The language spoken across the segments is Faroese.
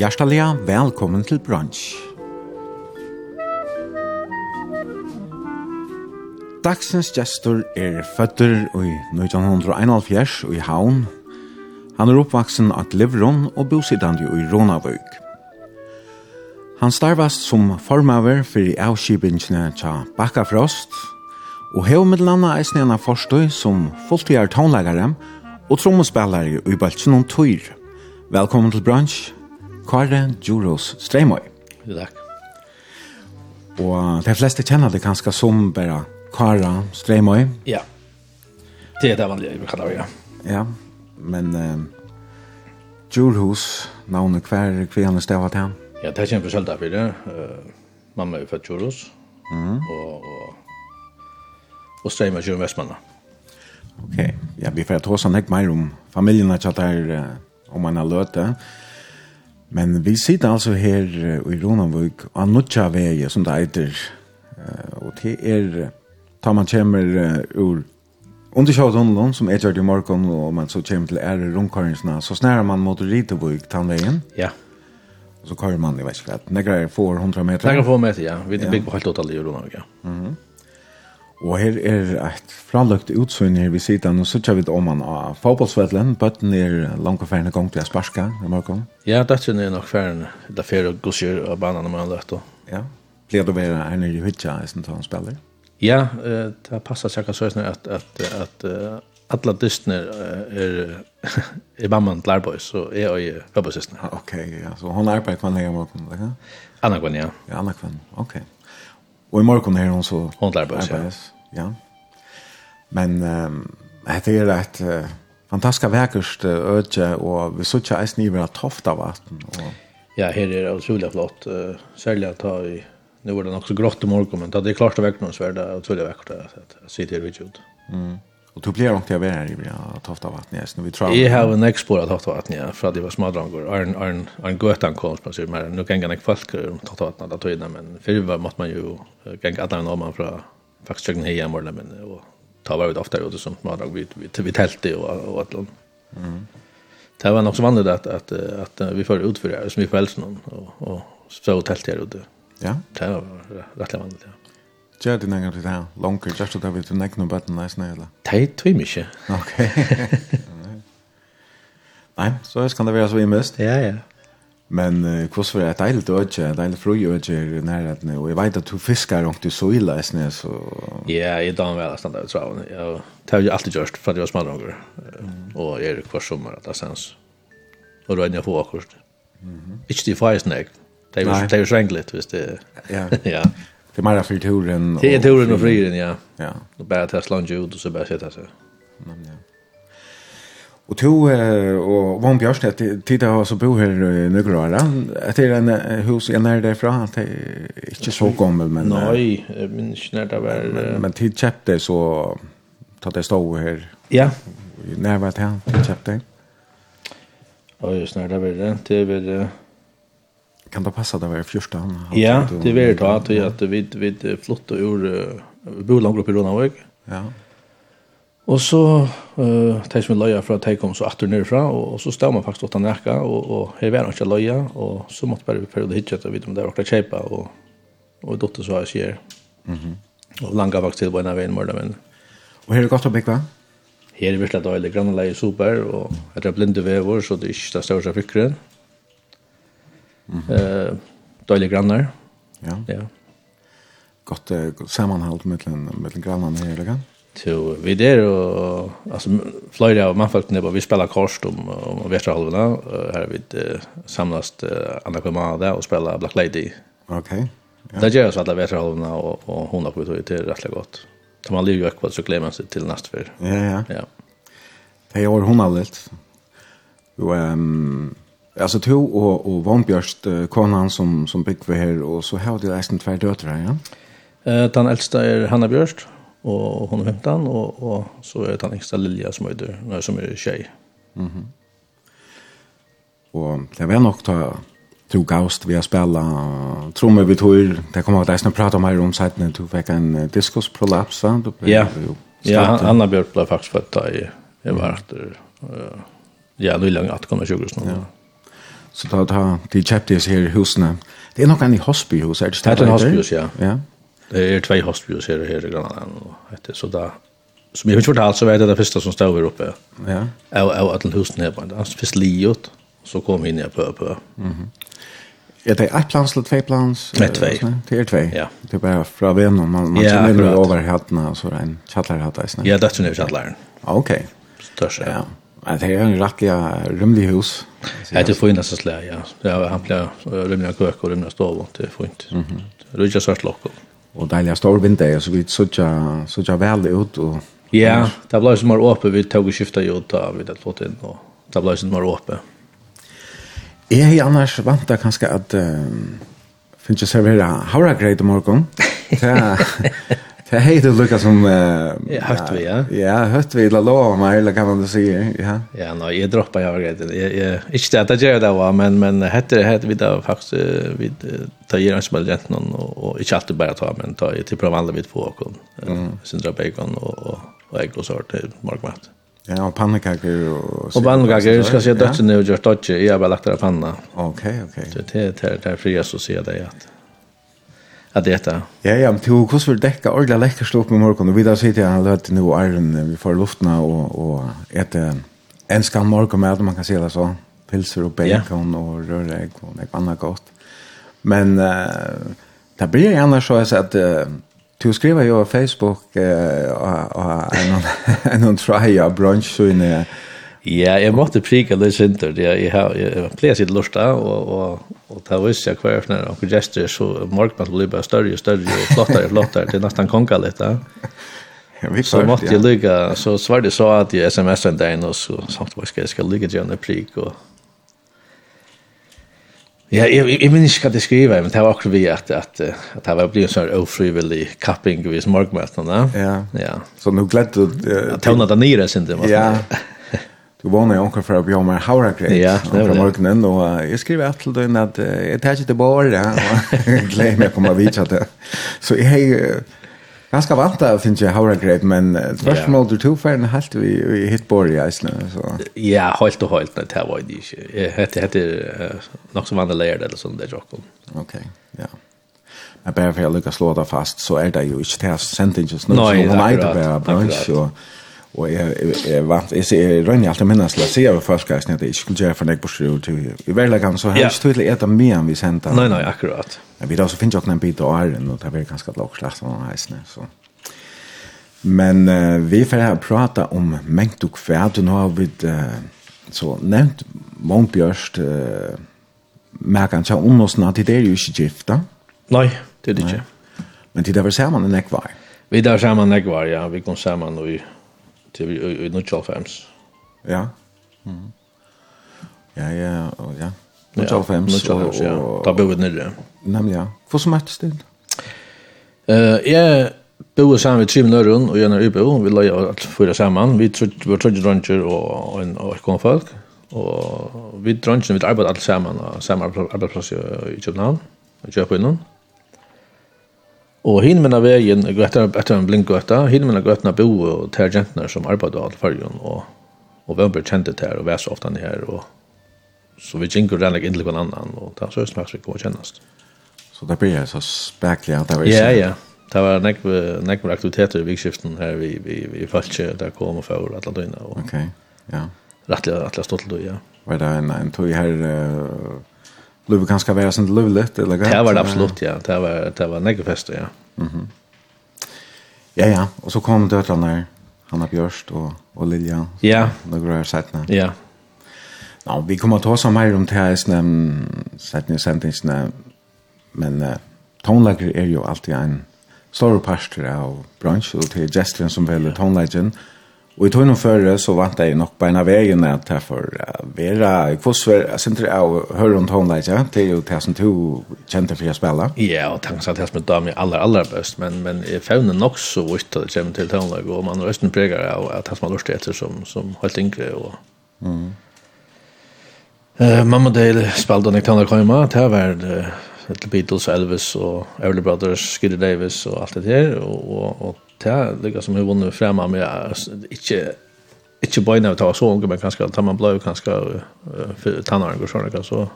Hjertelig velkommen til brunch. Dagsens gestor er føtter i 1971 i Havn. Han er oppvaksen at Livron og bosidande i Ronavøk. Han starvast som formaver for avskibingene til Bakkafrost, og hev med landa eisen en av forstøy som fulltidere tonleggere og trommespillere i Bøltsen og Tøyr. Velkommen til brunch, Kåre Djuros Streimøy. Takk. Og de fleste kjenner det kanskje som bare Kåre Streimøy. Ja. Det er det vanlige vi kaller det, ja. Ja, men uh, Djurhus, navnet hver, hver han er stavet til han? Ja, det er kjempe selv derfor det. Uh, mamma er født Djurhus, mm. og, og, og Streimøy Djurum Vestmannen. Ok, ja, vi får ta oss en ekk mer om familien, at det er om man har løtet. Ja. Men vi sitter altså her i Ronavøk, og Anutja veie som det heter, og det er, tar man kommer ur undersjøet hundelen, som er gjørt i morgen, og man så kommer til ære rundkøringsene så snærer man mot Ritevøk, tannveien. Ja. Og så kører man, jeg vet ikke hva, nekker 400 meter. Nekker 400 meter, ja. Vi er bygd på halvt åttal i Ronavøk, ja. Mhm. Mm Og her er et fraløkt utsyn her vi sitter, og så vi om han av fotbollsvedlen, bøtten er langt og færende gang til å sparske i morgen. Ja, det er nok færende, det er og gosjer av banen om han løtt. Ja, blir du være her nere i Hytja, i stedet han spiller? Ja, det passer sikkert så at, at, at, alla dystner er i mamman til arbeid, så er jeg i jeg arbeidssystene. Ok, ja, så hon arbeider kvann her i morgen, ikke? Anna kvann, ja. Ja, Anna kvann, ok. Ok. Och i morgon här hon så hon lär börja. Ja. ja. Men ehm um, det är rätt uh, fantastiska verkust öde och vi söker ens ni toft tofta vatten och ja, här är det otroligt flott. Uh, Sälja ta i nu var det också grått i morgon men det är klart att väckna så är det otroligt vackert att se till vid ljud. Mm. Och du blir jag inte över här i Toftavatn. Yes, när vi tror. Jag har en export av Toftavatn ja, för det var smådrangor. Arn Arn Arn Götan kom på sig men nu kan jag inte folk om Toftavatn där tog men för var måste man ju kan att någon man från faktiskt jag hejar mål men och ta var ut ofta och som smådrag vi vi vi tälte och och allt. Mm. Det var nog så vanligt att att att vi får ut för det som vi föräldrarna och och så tälte jag ute. Ja. Det var rätt vanligt. Ja. Gjør det nægget til det her? Longer, just det vi til nægget noe bøtten næsten eller? Det tror jeg ikke. Ok. Nei, så kan det være så imest. Ja, ja. Men uh, hvordan var det deilig øyne, deilig fru øyne i nærheten, og jeg vet at du fiskar rundt i soila jeg sned, så... Ja, jeg damer vel nesten der, tror jeg. Det har jeg alltid gjort, for jeg var smal unger, og jeg er hver sommer, at det sens. Og da er jeg på akkurat. Ikke de fire snakk, det er jo srengelig, hvis det... Ja, ja. Det är mer för turen. Det är turen och fryren, ja. Ja. Och bara ta slange ut och så bara sätta sig. Men ja. Och to och Von Björst det titta har så bo här i år. Att det är en hus i när därifrån att det är inte så gammal men Nej, men när det var men tid köpte så tatt det stå här. Ja. När var det här? köpte? Ja, just när det var det. Det var Kan det passa det var 14? Ja, det var det att vi att vi vi flotta ur bolag i Ronavik. Ja. Och så eh tar vi loja från kom så åter ner från och så står man faktiskt åt näka och och här var inte loja och så måste bara vi för det hitcha vet om det var klart chepa och och dotter så här ser. Mhm. Och langa vakt till bara en mörda men. Och här är gott att bäcka. Här är visst att det är grannar super och att det är blinde vävor så det är inte största fickren. Mhm. Eh, dåliga grannar. Ja. Ja. Gott uh, sammanhåll mellan mellan grannarna här eller kan? Så vi där och alltså flera av manfolkna bara vi spelar kort om om västra halvan här vi uh, samlas andra komma där och spela Black Lady. Okej. Okay. Ja. Det gör så alla västra halvan och och hon har kommit ut till rätt gott. Tar man lever ju kvar så glömmer sig till nästa för. Ja ja. Ja. Det är år hon har lätt. Jo ehm Alltså to och och Vanbjörst konan som som bygg för här och så har du nästan två döttrar, ja. Eh den äldsta är Hanna Björst och hon är 15 och och så är den äldsta Lilja som är där som är tjej. Mhm. Mm och det var nog ta tog gaust vi har spela tromme vi tog det kommer att nästan prata om här om sidan du fick en diskusprolaps va då ja. Ja. Anna Björk blev faktiskt född i i vart ja nu långt att komma 20 snart Så da, da de kjøpte disse her husene. Det er nok en i Hosbyhus, er det? Det er en Hosbyhus, ja. ja. Det er tvei Hosbyhus her, her i Grønland. Så da, som jeg har fortalt, så var det det første som stod her oppe. Ja. Jeg og alle husene her, det var først livet, så kom vi inn her på og på. Mm -hmm. Er det ett plans eller två plans? Nej, två. Det är två. Ja. Det är bara från vem man man ja, känner över hattarna så en chatlar hattar. Ja, det tror jag chatlar. Okej. Okay. ja. Ja det är en rättliga rymlig hus. Ja, det får fint så slä, ja. Ja, han blir rymliga kök och rymliga stov det får fint. Mm -hmm. Det är ju svart lock. Och deilig stor vinter så vi såg såg väl ut och Ja, det blev som var uppe vi tog och skiftade ju då vi att fått in och det blev som var uppe. Jag är annars vant där kanske att äh, finns jag servera havragröt i morgon. Ja. Jag heter Lucas som eh ja, hört vi ja. Ja, hört vi la lov mig eller kan man det säga. Ja. Ja, nej, jag droppar jag vet. Jag jag inte att jag det var men men hette hette vi då faktiskt vi tar igen en spel någon och inte alltid bara ta men ta ju till provandet vid på och sen dra bacon och och ägg och sort markmat. Ja, och pannkakor och Och pannkakor ska se dött nu och gjort dött. Jag har bara lagt det panna. Okej, okej. Så det är det är fria så ser det att att äta. Ja, ja, men till hur vill täcka ordla läcker upp med morgon och vidare sitter jag att nu är vi får luftna och och äta en skan morgon med man kan se det så pilser och bacon och rörägg och något annat gott. Men uh, det blir gärna så att uh, Du skriver ju på Facebook eh och en en en try a brunch så inne Ja, jeg måtte prika litt sinter. Jeg, jeg, jeg, jeg pleier sitt lusta, og, og, og da visste jeg hver fyrir og gester, så morgenen ble bare større og større, og flottere og flottere, til nesten konga litt. så måtte jeg lykke, så svarte jeg så at jeg sms en dag, og så sagt jeg, skal jeg skal lykke til en prik, og Ja, jeg, jeg, jeg minns ikke hva det skriver, men det var akkurat vi at, at, at det var blitt en sånn ofrivillig kapping vis morgenmøtene. Ja. ja, så nå gledde du... Uh, ja, tøvnet det nere, synes jeg. Ja, Du vånar ju onkel för att jag mig haura grej. Ja, det var morgonen och jag skrev att till den att jag tar inte bara och glömmer jag komma vidare det. Så jag är ganska vant att finna jag haura grej men först mål du två för en halt vi vi hit borg i Island så. Ja, helt och helt det var det inte. Hette hette något som andra lärde eller sånt där jocken. Okej. Ja. Men bara för att lyckas slå det fast så är det ju inte det här sentingen. Nej, akkurat. Nej, akkurat. Og jeg, jeg, vant, jeg, jeg rønner alltid minnes til å se over førstgeisen at jeg ikke skulle gjøre for nek på sjø og. I verleggen så har jeg ikke tydelig etter mye enn vi sendte. Nei, nei, akkurat. Men vi da så finner jeg en bit av æren, og det er ganske lagt slags av heisene, så... Men uh, vi får her prata om mengt og kvæd, og nå har vi uh, så nevnt Månbjørst, uh, merker han seg om oss, at det er jo ikke gifta. Nei, det er det ikke. Men det var vel sammen en ekvar? Vi der sammen en ekvar, ja. Vi kom sammen og til i Nutshell Farms. Ja. Mm. Ja, ja, ja. Nutshell Farms. Nutshell Farms, ja. Da bor vi nere. Nemlig, ja. Hvor som møttes du? Uh, jeg bor sammen med tre minutter, og jeg er ubo. Vi løy alt fyra sammen. Vi var trodde dronjer og en og konfolk. Og vi dronjer, vi arbeidet alt sammen, og sammen arbeidsplass i København, og kjøper innom. Og hin menna vegin, etter, etter en blink gøtta, hin menna gøttna bo og ter jentner som arbeidde av fargen, og, og hvem ble kjente ter, og vær så ofte her, og så vi gikk og rennig inn til hverandre annan, og det var så snakks vi kom kjennast. Så det blir så spekelig at det var Ja, ja. Det var nek nek med aktiviteter i vikskiften her vi, vi, vi falskje, der kom og for alle døgnet. Og, ok, ja. Rettelig, rettelig stolt du, ja. Var det en, en tog her... Uh Lubbe ganska vara sånt lullet eller gott. Det var det absolut ja. Det var det var negafester ja. Mhm. Mm ja ja, och så kom döttrarna Hanna Björst och och Lilja. Ja. Några har sett när. Ja. Ja, vi kommer att ta så mer om det här sen sett ni men uh, tonlager är ju alltid en stor pastor av bransch och till är gesturen som väljer tonlagen. Og i tøyne før så vant jeg nok av veien at jeg får være i kvossver, jeg synes jeg og hører om toneleidja, det er jo det som du kjente for å spille. Ja, og tanken at jeg som er dame aller, aller best, men, men jeg fevner nok så ut at det kommer til toneleidja, og man er østen preger av at jeg som har lyst etter som, som helt yngre. Og... Mm. Uh, mamma Dale spalte Nick Tanner Koima, det var uh, Beatles, Elvis og Everly Brothers, Skiddy Davis og alt det her, og, og, og det er lykka som hun vunnet fremme med ikke ikke bare når vi tar så unge, men kanskje ta man blå kanskje uh, for tannaren og sånn, så,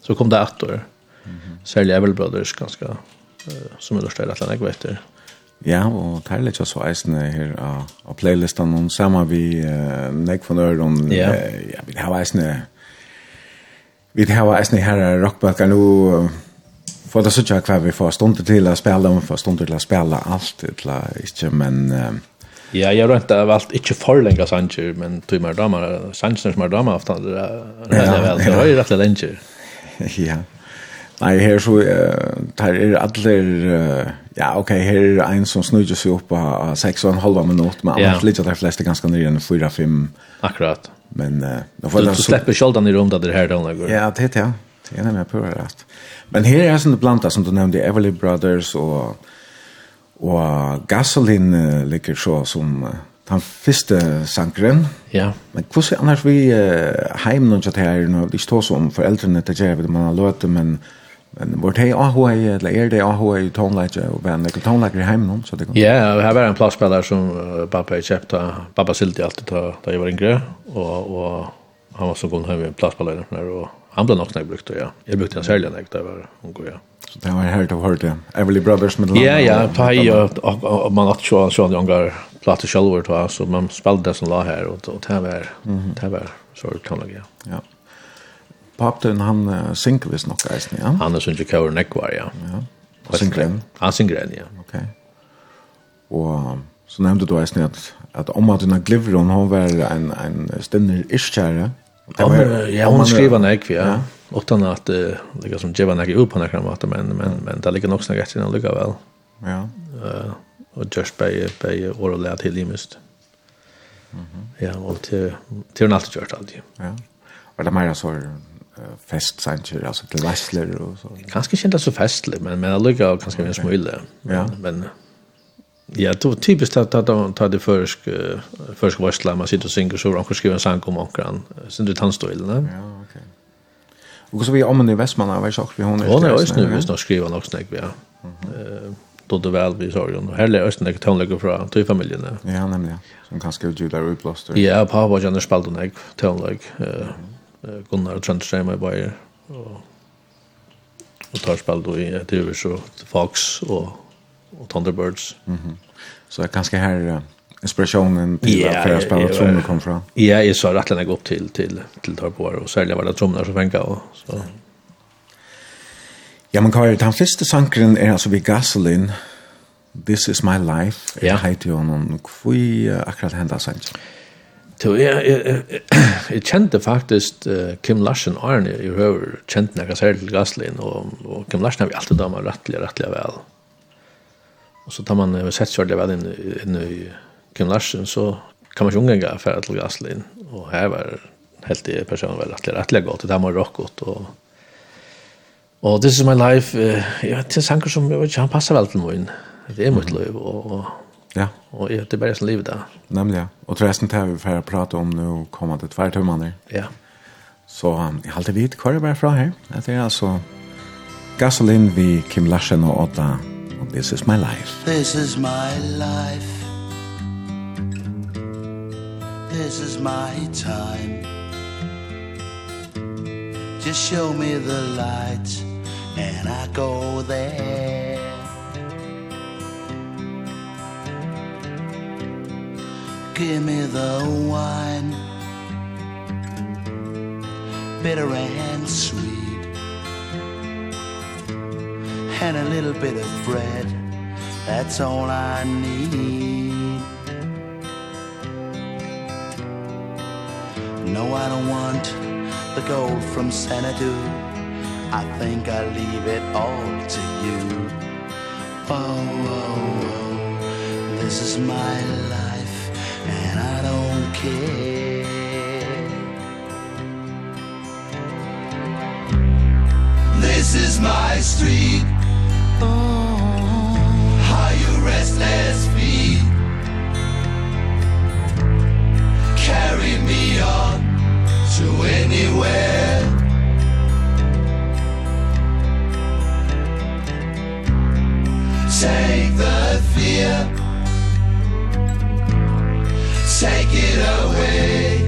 så kom det ett år. Mm -hmm. Brothers ganske, uh, som är større att jeg vet det. Ja, og det er litt så eisende her av, av playlistene, og sammen vi uh, Nek for Øren, ja. Uh, ja, vi har eisende, vi har eisende her rockbøkker nå, uh, for det sånn hva vi får stunder til å spille, vi får stunder til å spille alt, til å, ikke, men... Uh, ja, jeg har rønt av alt, ikke for lenge sanger, men tog mer damer, sanger som er damer ofte, det er vel, det var jo rett og lenge. Ja, Nei, her så, uh, der er alle, uh, ja, ok, her er en som snudger seg opp av seks og en halv minutt, men yeah. annars ligger de fleste ganske nye enn 4-5. Akkurat. Men, uh, du, du slipper så... i rum da det her, da, Ja, det er det, ja. Det er nemlig på det, rett. Ja. Men her er sånne blanda som du nevnte, Everly Brothers og, og Gasoline ligger så som den første sankeren. Ja. Men hvordan annars vi uh, heim noen kjatt her, når det står som foreldrene til kjære, man har løte, men Men vart hej AHA eller är det AHA i tonläge och vem det tonläge hem någon så det går. Ja, vi har en plats som pappa har köpt pappa silti alltid då då jag var yngre och och han var så god hem en plats på där och han ble nok brukt det, ja. Jag brukte den sälja när det var ung, ja. Så det var helt av hört det. Everly Brothers med Ja, ja, ta i, och man att så sånn platta platte då så man spelade det som la och og det var, det var så utanlag, ja. Ja. Papten, han synker visst nog eisen, ja? Han är synker kjøren ekvar, ja. Ja. Synker han? Han ja. Okej. Og så nevnte du eisen at, at om at hun glivron, hun var en, en ständig iskjære, Ja, hon skriver nek, ja. Utan att det ligger som Jevan nek upp på den här men, men, men det ligger nog snäggt innan lugga väl. Ja. Uh, och just by by år och till i Mhm. Ja, och till, till en alltid gjort alltid. Ja. Och det mer så fest sanger alltså till västler och så. Kanske inte så festligt men men det ligger kanske mer smule. Ja. Men Ja, det var typiskt att att ta det försk försk varsla man sitter och synger så och skriver en sång om ankran sen du tandstolen. Ja, okej. Och så vi om en västmanna var sagt vi hon. Hon är just nu visst nog skriva något snack vi. Eh då det väl vi sa ju och här är kan tonlägger från till familjen. Ja, nämligen. Som kanske utgjuter utblåster. Ja, pappa var ju när spelade näck tonlägg eh Gunnar Trondheim med Bayer och och tar spalt då i det så Fox och och Thunderbirds. Mhm. Mm så jag kanske här inspirationen till yeah, för att spela yeah, trummor kom från. Ja, yeah, jag sa rätt länge upp till till till Torpor och sälja det trummor så fänka och så. Ja, man Kari, den første sankeren är alltså vi Gasoline. This is my life. Ja. Jag heter ju Hvor kvui akkurat hända sent. Så jag, jag, kände faktiskt Kim Larsen Arne i rör kände när jag särskilt Gaslin och, och Kim Larsen har vi alltid damer rättliga, rättliga väl. Och så tar man över sett så det väl in in i gymnasium så kan man sjunga ungefär för att till Gaslin och här var helt det personen väl att lätt lägga åt det där med rockot och och this is my life jag vet inte saker som jag inte passar väl till mig det är mitt liv och Ja. Och det är bara som livet där. Nämligen. Och tror jag sen tar vi för att prata om nu kommer det två timmar Ja. Så jag har alltid vitt kvar bara från här. Det är alltså Gasolin vi Kim Larsen och Otta og This is my life. This is my life. This is my time. Just show me the light and I go there. Give me the wine. Bitter and sweet and a little bit of bread. That's all I need. No, I don't want the gold from Xanadu. I think I leave it all to you. Oh, oh, oh This is my life and I don't care. This is my street on Are you restless feet? Carry me on to anywhere. Take the fear. Take it away.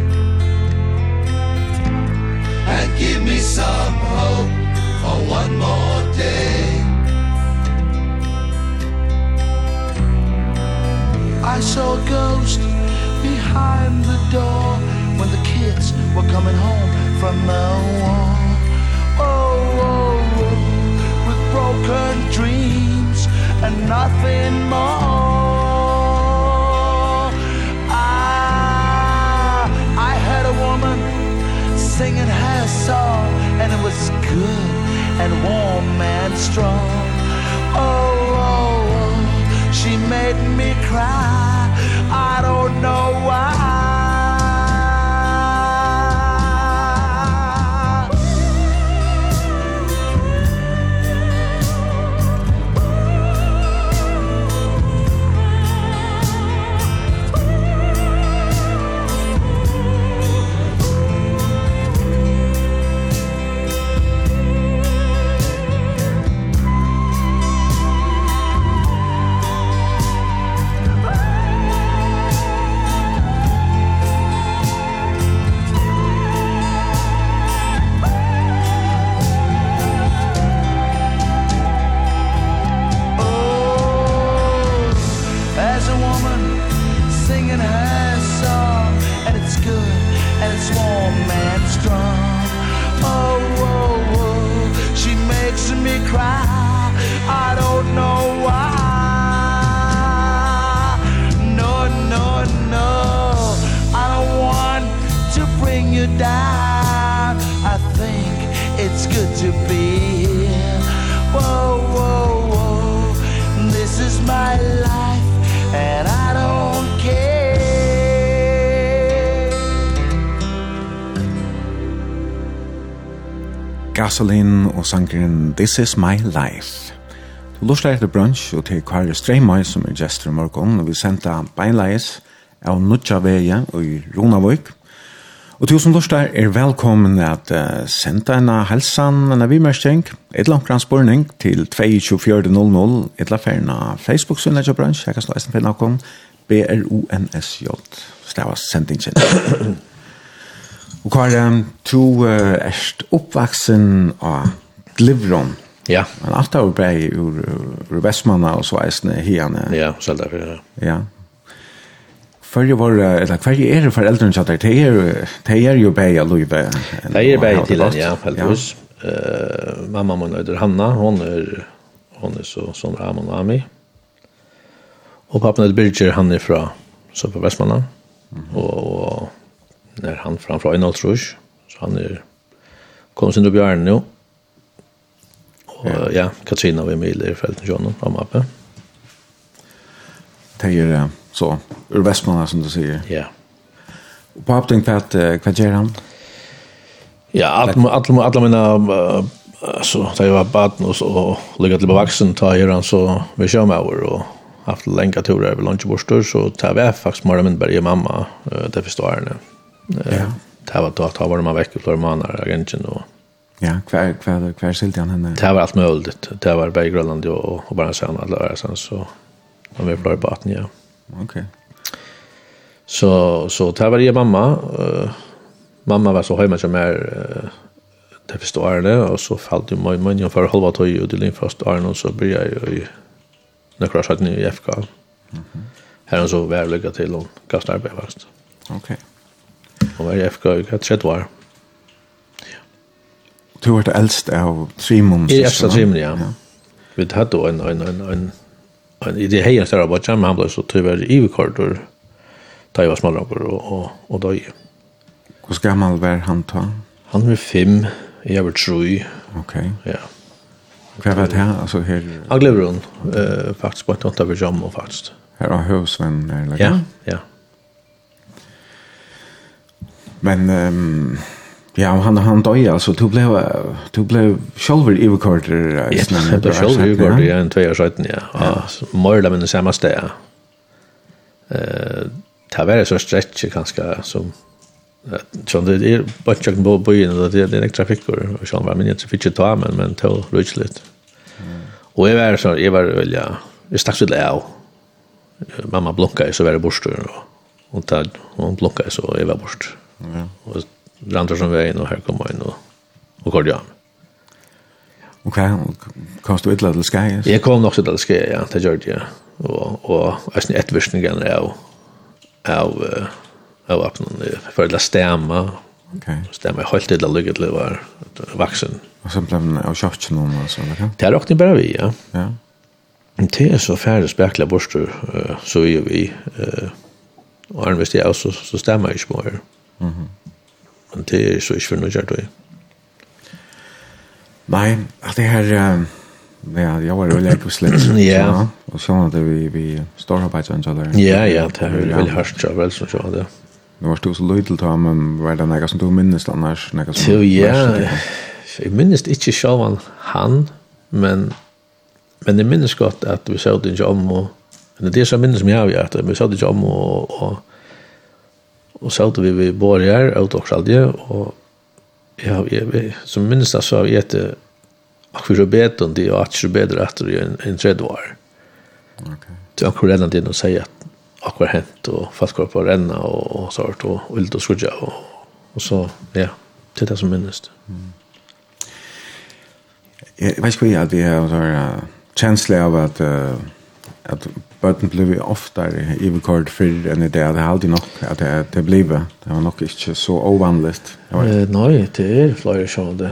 And give me some hope For one more day. I saw a ghost behind the door When the kids were coming home from the war oh, oh, oh, with broken dreams and nothing more. I, I heard a woman singing her song And it was good and warm and strong. Oh She made me cry. I don't know why. Gasoline og sangren This Is My Life. Du lurer etter brunch og til Kari Streimøy som er gestor i morgon og vi senda beinleis av Nudja Veje og i Ronavøyk. Og til som lurer er velkommen at uh, senda en helsan, en vimerskjeng et langt granspurning til 22400 et la ferna Facebook-synet av brunch, jeg kan slå eisen finna akkom, B-R-O-N-S-J, stavast sendingen. Og hva er Karin, du erst oppvaksen av Glivron. Ja. Men alt er jo brei ur, ur Vestmanna og så eisne hiane. Ja, selv derfor, ja. Ja. Førje var, eller hverje er det foreldrene som det er, det er jo brei i Løyve. Det er brei til en, ja, heldigvis. Uh, mamma må nøyder Hanna, hon er, hon er så, sånn Ramon og Ami. Og pappen er Birger, han er fra, så på Vestmanna. Mm -hmm. Og, og när han framför en altrush så han är kom sin upp järn nu. Och ja, ja Katrina vi med i fältet John på uppe. Det är så ur Västmanland som du säger. Ja. Och på upptänkning för att vad gör han? Ja, alla alla alla mina alltså det var barn och så lägga till vuxen ta gör han så vi kör med och haft länge turer över lunchborstor så tar vi faktiskt mer än bara mamma det förstår jag nu. Ja. Det var då att var man veckor för månader agenten och Ja, kvar kvar kvar sålt han henne. Det var allt möjligt. Det var bara Grönland och och bara sen alla lära sen så var vi på Batten ja. Okej. Så så det var ju mamma. Uh, mamma var så hemma som är uh, det första året och så föll ju mamma mun för halva tog och det lin första året och så blir jag ju när kraschat ni i FK. Mhm. Mm här så väl lycka till och gastar fast. Okej. Okay. Og var i FK i hva tredje var. Du var det eldste av Trimon? I eldste av Trimon, ja. Vi hadde en, en, en, en, en i det heier større bare men han ble så tyver i vikordor da jeg var smalranker og, og, og da. Hvor gammel var han ta? Han var fem, jeg var tru. Ok. Ja. Hva var det her? Altså, her... Aglevrun, uh, faktisk, på en tante av Jamo, faktisk. Her av Høvsvenn, eller? Ja, ja. Men ehm ja, han han då døde alltså du blev du blev själv i recorder. Ja, det blev själv i recorder ja, en två år sedan ja. Ja, mörda men samma stä. Eh, ta vara så stretch kanske som så det är bara jag på byn och det är en trafikor och så var men jag fick ju ta men men till lunch. Och jag var så jag var väl ja, jag stack så där. Mamma blonkade så var det borst och hon tog hon blonkade så jag var borst. Ja. Och landar som vägen och här kommer in och, och går jag. Okej, okay, kom du ett litet skär? Jag kom nog så där skär, ja, det gjorde jag. Och och alltså ett viskningen är av av av öppna för att stämma. Okej. Stämma helt det lugget det var vuxen. Och sen blev av shotchen någon alltså, eller? Det är också bara vi, ja. Ja. Det är så färdigt spekla borster så är vi eh och anvisst jag så så stämmer ju smör. Mm. Mhm. Men det är så inte för något jag det. Nej, att det här um, ja, jag var väl på slätt. Ja. Och så hade vi vi stora på ett annat Ja, ja, det är väl harst så väl som så där. Det var du så lojal till men var det något som du minns annars? Så ja, jeg minnes ikke sjåvan han, men, men det minnes godt at vi så det ikke om, og, men det er så minnes som jeg har at vi så det ikke om, og, og og så vi vi bor her, og og aldri, og ja, vi som minnes det så har vi etter akkurat beten, de har akkurat bedre etter en, en tredje år. Okay. Det er akkurat redan det å si at akkurat hent, og fast går på å renne, og, og sånt, og ult og skudja og, og så, ja, det er det som minnes det. Mm. Jeg vet ikke hva jeg, at så har en kjensle av at uh, att bötten blev ju oftare i rekord för än det Det hade alltid nog att det det blev det var nog inte så ovanligt. Eh nej, det är flera som det.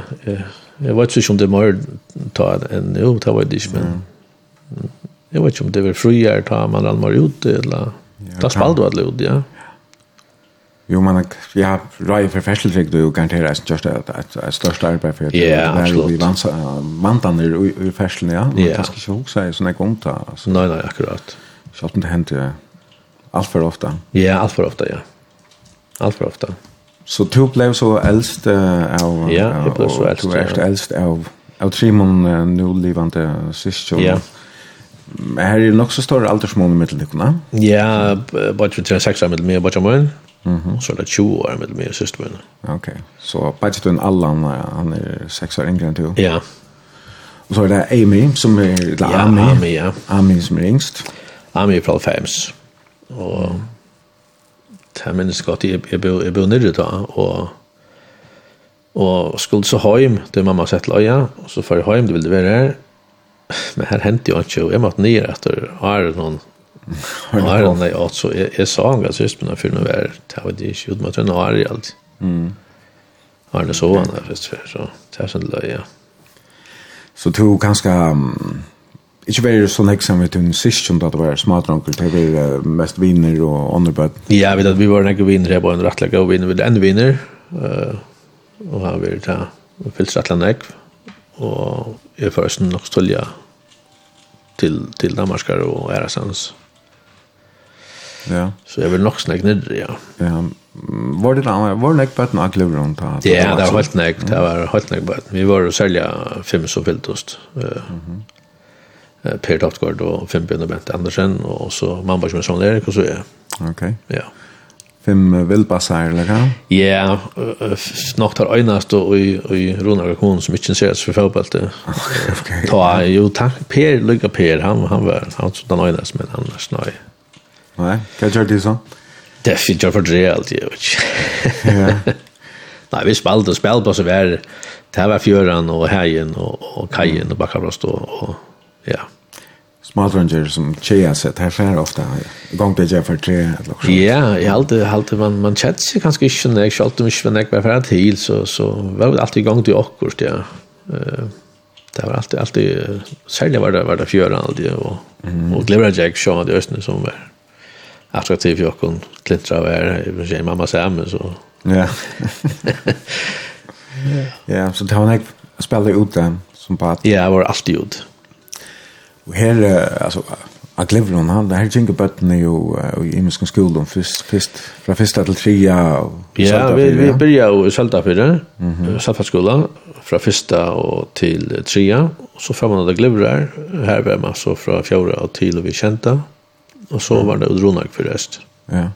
Jag vet inte om det mer ta en nu ta vad det men. Jag vet inte om det var friare ta man all mer ut eller. Det spaldo att lod, ja. Jo, men ja, røy for færselsvik, du garanterer at det er et største arbeid for at det er vi vantaner i færselene, ja. Men det skal ikke huske seg sånn jeg gomt da. Nei, nei, akkurat. Selv om det hender alt for ofta. Ja, alt for ofta, ja. Alt for ofta. Så du ble så eldst av... Ja, jeg ble så eldst, ja. Du ble eldst av... Jeg tror nu nå livende sist, jo. Ja. Her er nok så stor aldersmål i middelnykene. Ja, bare 36 år i middelnykene, bare Mm. Så det 20 år med mig och min. Okej. Okay. Så bättre du än Allan, han är sex år yngre än du? Ja. Och så är det Amy som är, eller ja, Amy. Amy, ja. Amy som är yngst. Amy är från Fems. Och mm. det minns godt, jeg, jeg, bor jeg bo nere da, og, og skulle så hjem, det mamma sett løya, og så för hjem, det ville være her, men her hentet jo ikke, og jeg måtte nere etter, og er noen, Har du någon där också är sång alltså just men filmen var det var det ju mot en har i allt. Mm. Har det så han där först för så tusen löja. Så du kanske Ikke bare sånn som vet tunn sist som det var smadranker, det var mest viner og andre. Ja, jeg vet at vi var nekker viner, jeg var en rettlegge og viner, vi var en viner, og han vil ta fyllt rettlegge nek, og jeg først nok stølja til, til Danmarkar og Erasans. Mm Ja. Så jag vill nog snägg ner ja. Ja. Var det där var det på en aklev runt där. Ja, det var helt näkt. Det var helt näkt bara. Vi var och sälja fem så filtost. Eh. Mhm. Per Dottgård och fem Björn Bent Andersen och så mamma som sån Erik och så er. Okej. Ja. Fem vildbassar eller kan? Ja, snart har øynast og i, i Ronar kommun som inte ses for fotboll. Okej. Ta, jo takk. Per, lykka Per, han, han var, han var den han men annars nej. Nej, kan jag det så? Det fick jag för det allt ju. Ja. Nej, vi spalte og spalte på så var det var fjöran och heien och och kajen och backabrast og, och ja. Smart Ranger som tjejer sett här för ofta. Gång det jag för tre eller Ja, jag halte, halte man man chat seg kanske ikke, når jag kjølte mye, när jeg var för til, så så var det alltid gång till akkurat, ja. Eh det var alltid alltid særlig var det var det fjöran alltid och och glömmer Jack, så det östne som var attraktiv för jag kan klintra av er, mamma Sam, så... Ja. ja, så det har när jag spelade ut den som på att... Ja, jag var alltid ut. Och här, alltså, av Glevron, han, det här jingle button är ju i Imenskan skolan, först, först, från första till trea och Ja, vi, vi började i Söltafyra, mm -hmm. Söltaskolan, fra fyrsta og til trea, och så fram man av Glevron här, här var man så fra fjärde og til og vi kjenta, och så var det Udronark förrest. Ja.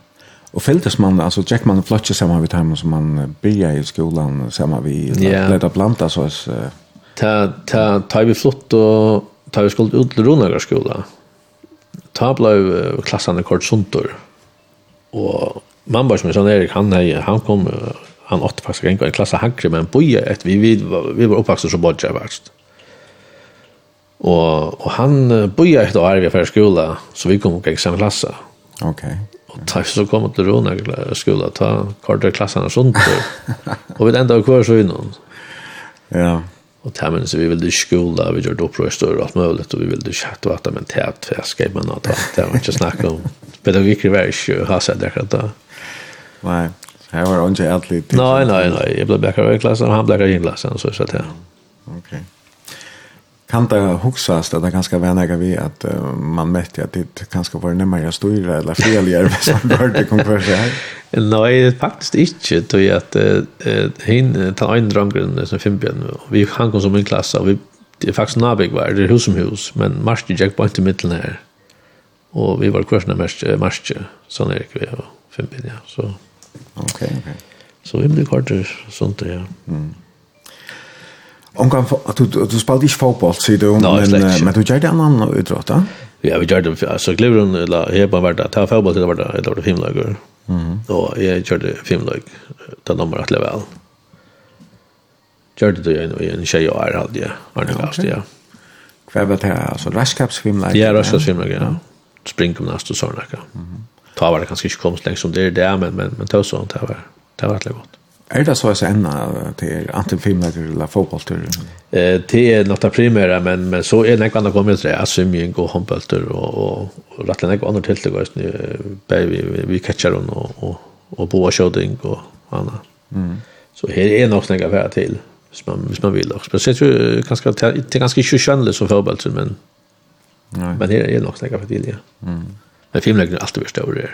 Och fältes man, alltså Jack man flotcher samma vid timmen som man började i skolan samma vid ja. Leda Planta så att... Ta, ta, ta vi flott och ta vi skuld ut Udronark skola. Ta blev klassande kort suntor. Och man var som en sån Erik, han, han kom han åtta faktiskt en klass hankre men boja ett vi vi vi var uppvuxna så bodja jag. Og, og han bøyer et år vi var i skola, så vi kom ikke samme klasse. Ok. Og ta, så kom til Rona skola, ta kortere klassene sånt. og vi enda kvar så innom. Ja. Og ta men så vi ville ikke skola, vi gjorde opprøst og alt mulig, og vi ville ikke hatt vatt, men ta for jeg skrev med noe, det var ikke snakk om. Pedagogikere var ikke ha seg der da. Nei, her var det ikke alt litt. Nei, nei, nei, jeg ble blekker i klassen, og han ble blekker i klassen, så jeg sa til han. Okay kan det huxas att det ganska vänner vi att uh, man mätte att det kanske var närmare styra eller fel gör vad som bör det konkurs här. Nej, faktiskt inte då att uh, hin tar en drömgrund som Finnbjörn och vi han kom som en klass och vi det är faktiskt nabig var det är hus som hus men marsch jag på i mitten där. Och vi var kursna mest marsch sån är vi och Finnbjörn ja så. Okej, okej. Så vi blev kvar sånt där ja. Mm kan du, du spalt ikke fotboll så du, men, men du gör det en annen utråd. Ja, vi gjør det, altså Glivron, jeg bare vært ta fotball til det var det, det var det filmlager, og jeg gjør det filmlag, ta nummer at level. Gjør det det i en tjej og er, hadde jeg, Arne Gavst, ja. Hva var det, altså raskapsfilmlag? Ja, raskapsfilmlag, ja. Springkomnast og sånne, ja. Ta var det kanskje ikke komst lengst som det er det, men, men, men, men, men, men, men, det men, men, men, men, men, men, Er det så att ända till antingen filmläger eller fotbollstur? Eh det är något primära men men så är det kan det kommer till att simma gå handbollstur och och rättligen något annat till det går nu vi vi catchar hon och och och boa shooting och annat. Mm. Så här är något några värd till hvis man hvis man vill också. Speciellt ju ganska till ganska tjusjönligt som fotbollstur men Nej. Men det är något några värd till ja. Mm. Men filmläger är alltid större.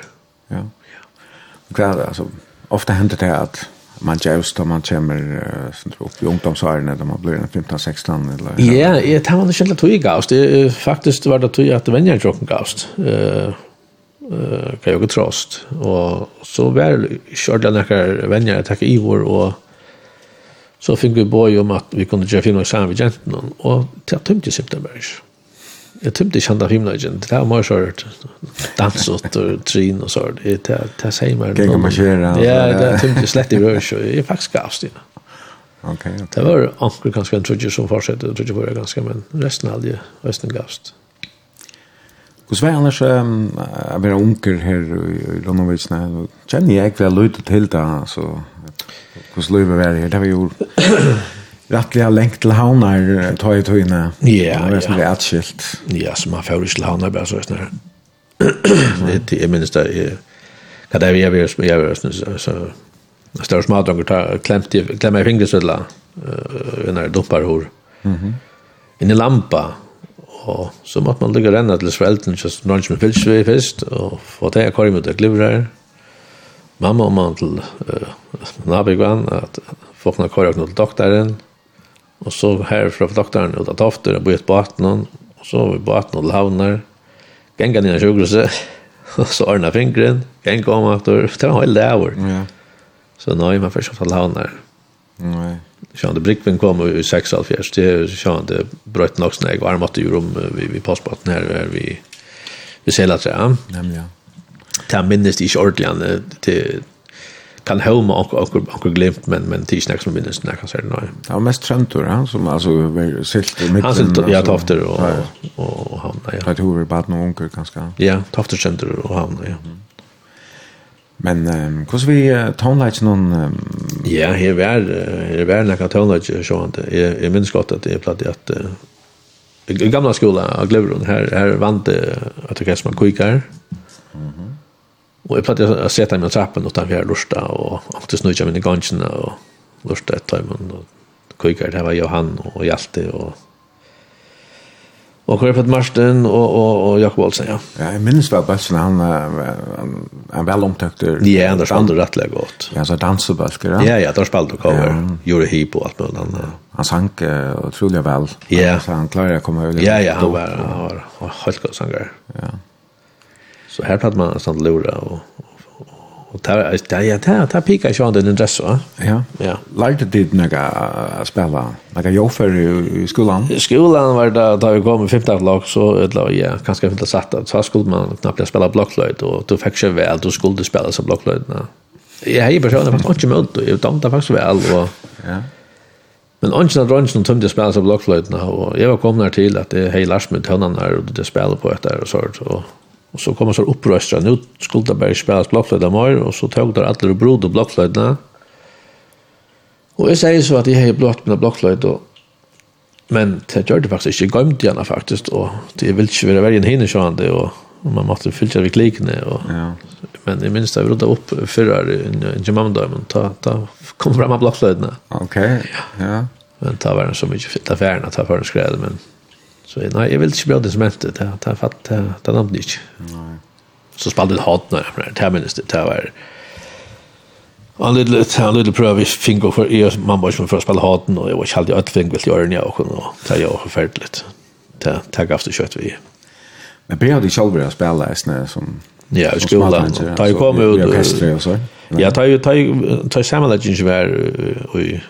Ja. Ja. Kvar alltså ofta händer det att man just då man kommer uh, upp i ungdomsåren när man blir 15-16 eller Ja, jeg jag tar man inte tog gavst. Det är faktiskt var det tog att vänja jocken gavst. Eh uh, uh, kan jag trost och så väl körde några vänner jeg tacka i vår och så fick vi boj om att vi kunde göra film och samarbete och till att tömte september. Jag tyckte det kända himlagen. Det där mer kört dans og trin og så. Det det det säger man. Kan man köra. Ja, det tyckte slett i rör Jeg er faktisk gavst inne. Okej. Det var anker ganske en trudje som fortsatte och trudje var ganske, men resten hade ju resten gavst. Och så var annars um, jag var onkel här i Ronovits när känner jag väl lite till det, så hur skulle det vara här det var ju rettelig lengt till havnar ta i tøyne. Ja, ja. Det är er atskilt. Ja, så man får ikke til havnar bare så snart. Det er minst det er det vi er vi er vi er så større smadronger tar klemt i klemmer i fingrestødla uh, når dumpar hår. Mm -hmm. Lampa og så måtte man ligge renna til svelten så noen som fyllt vi først og få det jeg kommer til glivrar mamma og man til uh, nabigvann at folkene kommer til doktoren Og så her fra doktoren ut av Tofter, og bøyde baten 18, og så var vi baten 18 til Havnar, genga nina sjukhuset, og så ordna fingren, genga om aftur, det var veldig avur. Ja. Så nøy, man først til Havnar. Nei. Sjående Brickvin kom i 76, det er sjående brøyt nok sånn jeg var armatt i rom vi, vi postbaten her, her vi, vi selatræ. Nemlig, ja. Det minnes ikke ordentlig, det, kan homa och och och glimt men men tisdag som minns när kan säga nej. Ja mest tröntor han som alltså silt i mitten. Han silt ja tofter och och han ja. Jag tror bara någon onkel kanske. Ja, tofter Trentor och han ja. Men hur hur vi tonlights någon ja, här var här var kan tonlights så han det är minns gott att det är platt att i gamla skolan av Glevron här här vant att det kanske man kikar. Mhm. Och jeg pratade å sette meg i trappen utanför Lursta och åkte snudja mig i gången och Lursta ett tag och det var Johan och Hjalte och Och Rupert Marsten och och och Jakob Olsen ja. Ja, jag minns väl bäst han han, han väl omtäckt. Ja, Anders Ander rettelig godt. Ja, så dansbulkar. Ja, ja, där spelade och cover. Gjorde hip och med möjligt annat. Han sank otroligt väl. Ja, så han klarade att komma över. Ja, ja, han var han helt god sångare. Ja. Så här pratar man sånt lura och och ta ta ja ta ta pika ju den dress va Ja. Ja. Lärde det några spela. Några jobb för i skolan. I skolan var det då vi kom i 5 lag så eller ja, kanske inte satt så skulle man knappt spela blocklöjt och då fick jag väl då skulle du spela så blocklöjtna. Jag hej personen fast inte möjligt och jag tänkte faktiskt väl och ja. Men ongen av dronjen tømte jeg spela seg blokfløytene, og jeg var kommet her til at jeg hei Lars med tønnene her, og det spela på etter og sånt, og Och så kommer så uppröstra nu skulle det bara spelas blockflöjta mer och så tog där alla brod och blockflöjta. Och jag säger så att jag har blott med blockflöjta men det gjorde faktiskt inte gömt gärna faktiskt och det vill inte vara vägen hinner så han och man måste fylla vid liknande och ja. men i minst jag rodde upp förra en Jamamda men ta ta kom fram av blockflödena. Okej. Okay. Ja. Men ta var så mycket fitta färna ta för skräd men Så nej, jag vill inte bli det som inte Det har fatt, det namnet inte. Så spelade det hat när det här minns det. Det var en liten, en liten pröv vi fick för er mamma som först spelade haten och jag var kallad att ett väl vill göra och jag det ta jag förfärligt. Det här gav det kött vi. Men Bea hade själv att spela som Ja, i skolan. Ta ju kom ut. Orkester och så. Ja, ta ju ta ju ta sammanläggning var i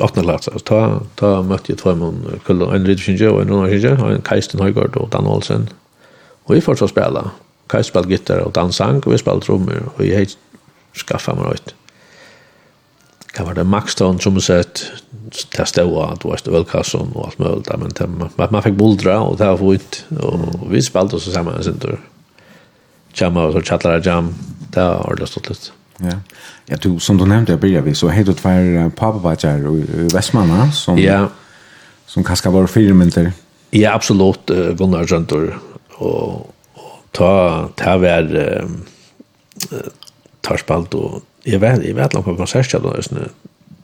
åttna klass. Ta ta mötte jag två man kull en Richard og en annan Richard og en Kajsten Højgaard og Dan Olsen. Og vi fortsatt spela. Kajsten spalt gitarr og Dan sang og vi spalt trommer, og jeg heit skaffa meg rätt. Kan var det Max Stone som sett testa att du var velkasson og alt mulig, men man fikk buldra og det var fint og vi spalt oss samman sen då jamma och så chattar jam där har det stått lite. Ja. Ja, du som du nämnde jag började vi så hade två pappabajare i Västmanna som Ja. som kanske var filmenter. Ja, absolut Gunnar Jöntor och ta ta var tar spalt och jag vet jag vet långt på konsertställen just nu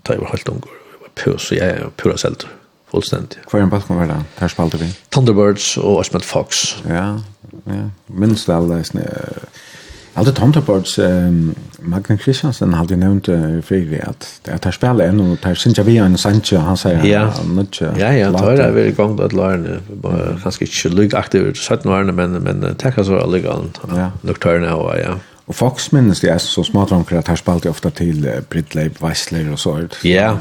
tar jag helt ungar pus så jag är pura selt fullständigt. Kvar en pass kommer där. Tar spalt vi. Thunderbirds och Asmet Fox. Ja, Ja, minst av det er Alltid tomt um, ehm Magnus Christiansen hade nämnt för att att han spelar ännu och tar syns jag vi en Sancho han säger ja mycket. Ja ja, det er vi i gang til lära bara kanske inte lugg aktiv så 17 årene, men men tackar så alla gång. Ja, tørne och ja. Och Fox minns det är så smart om att han spelar ofta till Bridley Weisler och så Ja.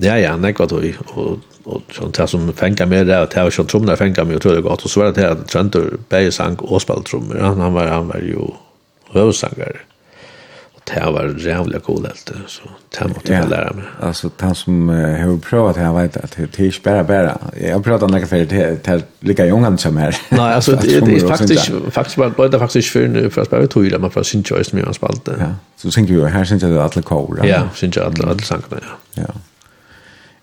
Ja ja, nekva tog, og och sånt det som fänkar med det att jag kör trummor fänkar mig och tror det gott. Och så var det här Trenter sang och spelade trummor han, han var han var ju hövsangare och det var jävla cool helt så det måste jag lära mig alltså han som har provat här vet att det är bara bara. Jag pratar om några för det är lika unga som här nej alltså det är faktiskt faktiskt var det faktiskt för för att spela tror man för sin choice med han spalte. Ja så tänker ju här syns det att alla kor ja syns det att alla sangna ja. Ja.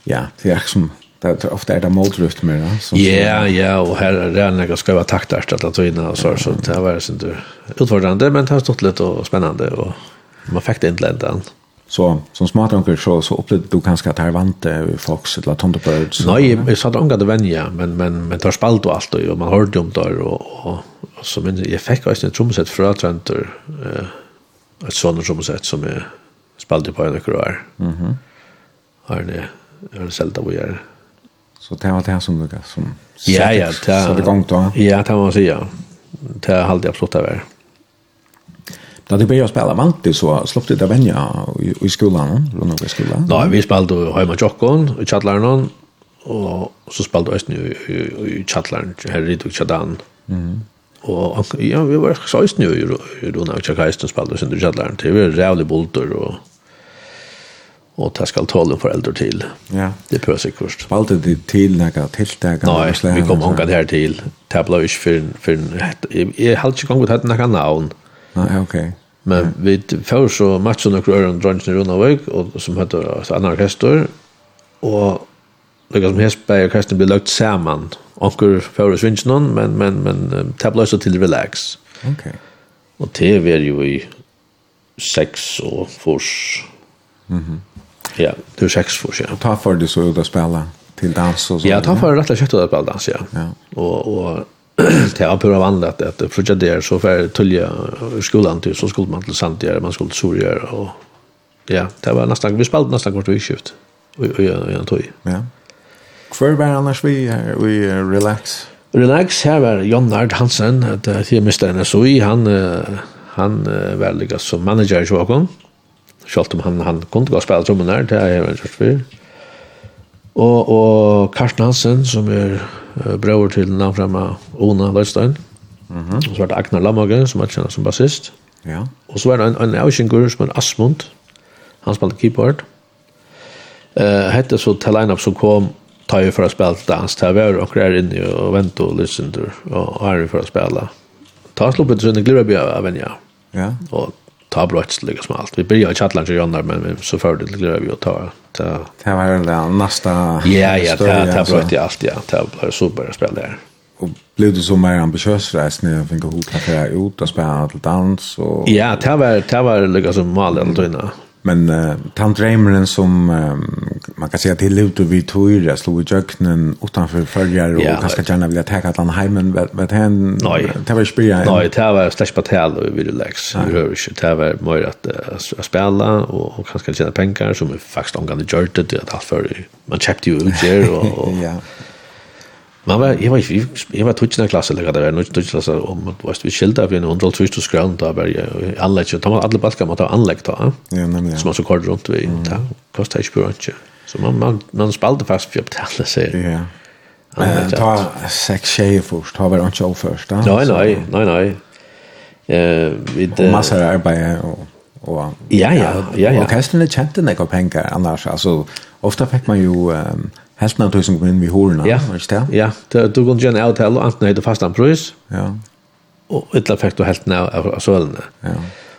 Ja, det är som det ofta är det motruft mer då. Ja, ja, og her er det några ska vara taktart att ta in och så så det var varit sånt utfordrande men det har stått lite och spännande och man fick det inte ändan. Så som smartanker så så upplevde du kanske att här vante folks eller tomte på jeg Nej, det sa det vänja men men men tar spalt och allt och man hörde om där och och så men jag fick også en trumset fra Trenter eh ett sånt trumset som är spalte på en kvar. Mhm. Har det har det sälta vad Så det var det som lukka som ja, ja, satte gång då. Ja, det var så ja. Det har alltid det. över. Då det började spela vanti så slopp det vänja i, i skolan, runt om i skolan. Nej, vi spelade hemma jockon i chatlaren och så spelade vi nu i chatlaren her i Chadan. Mm. Och ja, vi var så just nu i Rona og Chakaisten spelade sen i chatlaren. Det var rævlig bulter, och og det skal tåle foreldre til. Ja. Det prøver seg kurst. Valgte de til noen tiltak? Nei, vi kom hunket her til. Det ble ikke for, for jeg hadde ikke kommet til noen navn. Nei, ok. Men ja. vi får så matcher noen øren drønnene rundt av vøk, som heter Anna Orkester, og det som helst ble orkesteren ble lagt sammen. Onker får oss vinst noen, men, men, men det ble så til relax. Ok. Og det var jo i sex og fors. Mhm. Mm Ja. Det är sex för sig. Ta för det så ut att spela till dans och så. Ja, ta för rätt att spela på dans, ja. ja. Och och det har pura vanligt att att projekt där så för tulja skolan till så skulle man till Santiago, man skulle till Sorgör och ja, det var nästan vi spelade nästan kort skift. Och och jag tog. Ja. Kvar var annars vi vi relax. Relax här var Jon Nard Hansen, att det är mästaren så i han han var lika som manager i Stockholm. Sjalt om han, han kunne gå og spille trommen her, det er jeg veldig kjørt for. Og, og Karsten Hansen, som er uh, brøver til navnfremme Ona Løystein. Mm -hmm. Og så var det Agnar Lamage, som er kjent som bassist. Ja. Og så var det en, en avkjengur som er Asmund. Han spalte keyboard. Uh, hette så til line-up som kom tar ju för att spela dans där var och där inne och vänta och lyssna och är för att spela. Ta slå på den glöbia av en ja. Ja. Och ta brötts lika smalt. Vi började i Chatland och Jönnar men vi så förde det grejer vi att ta. Det var den nästa Ja, ja, ta har brötts i allt, ja. Ta var super att spela där. Och blev du så mer ambitiös rest när jag fick ihop att jag ut och spela till dans? Och... Ja, ta var, ta var lika som mål ändå innan. Men uh, Tom Dreimeren som um, man kan säga till ut och vi tog slog i jöknen utanför följare och ja, kanske gärna vilja täcka att han hemmen vad han det var spela Nej, det var slash patel och vi relax vi rör oss det var mer att uh, spela och, och ganska tjäna pengar som är faktiskt omgående gjort det att allt för man köpte ju ut där och, och ja. Man var, jeg var, jeg, jeg var tutsende klasse, eller det var noe tutsende klasse, og var, vi skilte av en hundra tusen skrann, da var jeg anlegg, og da var alle balkene måtte ha anlegg da, ja, nämligen som man så kort rundt vi. Mm. da kostet ikke på rundt, så man, man, man spalte fast for å betale seg. Ja, ta sex tjejer først, ta var ikke først, da? Nei, nei, nei, nei. Uh, vid, og massor av arbete og och ja ja ja ja. Och orkestern kände några pengar annars. Alltså ofta fick man ju um, Helt när tusen kom in vid horna, ja. var det Ja, du, du kunne göra en avtal och antingen hade fast en pris. Ja. og ett fikk du helt när av, av sølene. Ja.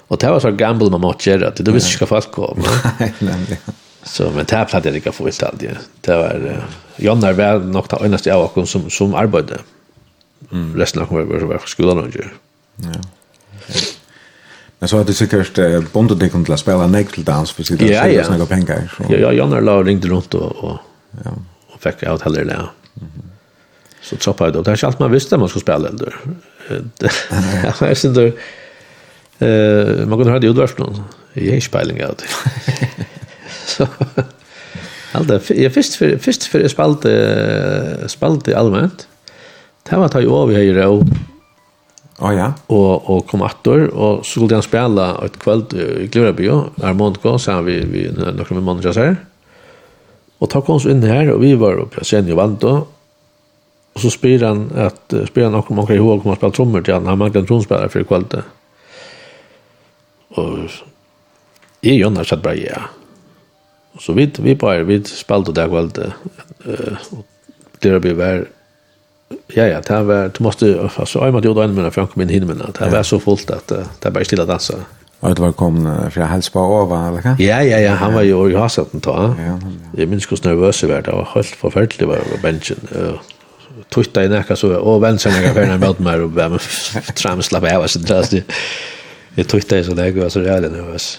Og det var så gamble man måtte gjøre, at du visste ikke hva folk kom. Nej, nämligen. Så men det här hade jag inte fått allt det. Det var, John är väl nog det enaste av oss som, som arbetade. Mm. Resten av oss var på skolan och Ja. Men så hade säkert uh, bondet dig kunde spela nektel dans för sig. Ja, ja. Ja, John är lag ringde runt och, och Ja. Och fick jag heller det. Så trappade det. Det är allt man visste man skulle spela eller. Det är så där. Eh man kunde höra det udvärst någon. Jag är spelning out. Så Alltså jag först för först för jag spalte spalte allmänt. Det var att ju över här och Ja ja. Och och kom åter och så skulle han spela ett kväll i Glörebio. Armand Gås så vi vi några månader så här. Og ta kom oss inn her, og vi var oppe jeg kjenner jo vant da. og så spyr han, at, spyr han nok om han kan ihåg om han spiller trommer til han, han mangler en tromspillere for i. Og jeg gjør han satt bare, ja. Og så vidt vi bare, vi spalte det kvalitet, og det ble vær, ja, ja, det var, du måste, altså, jeg måtte gjøre det ene minne, for han kom inn hinne minne, det var så fullt at det var bare stille dansa. Ja Og det var kommet fra Helspa over, eller hva? Ja, ja, ja, han var jo i Hasaten da. Ja, ja. Jeg minns hvordan nervøs jeg var, det var helt forferdelig var på bensin. Tutta i nekka så, og venn seg nekka ferdig møte meg, og med tram slapp av, så det er Jeg tutta i så det, var så reale nervøs.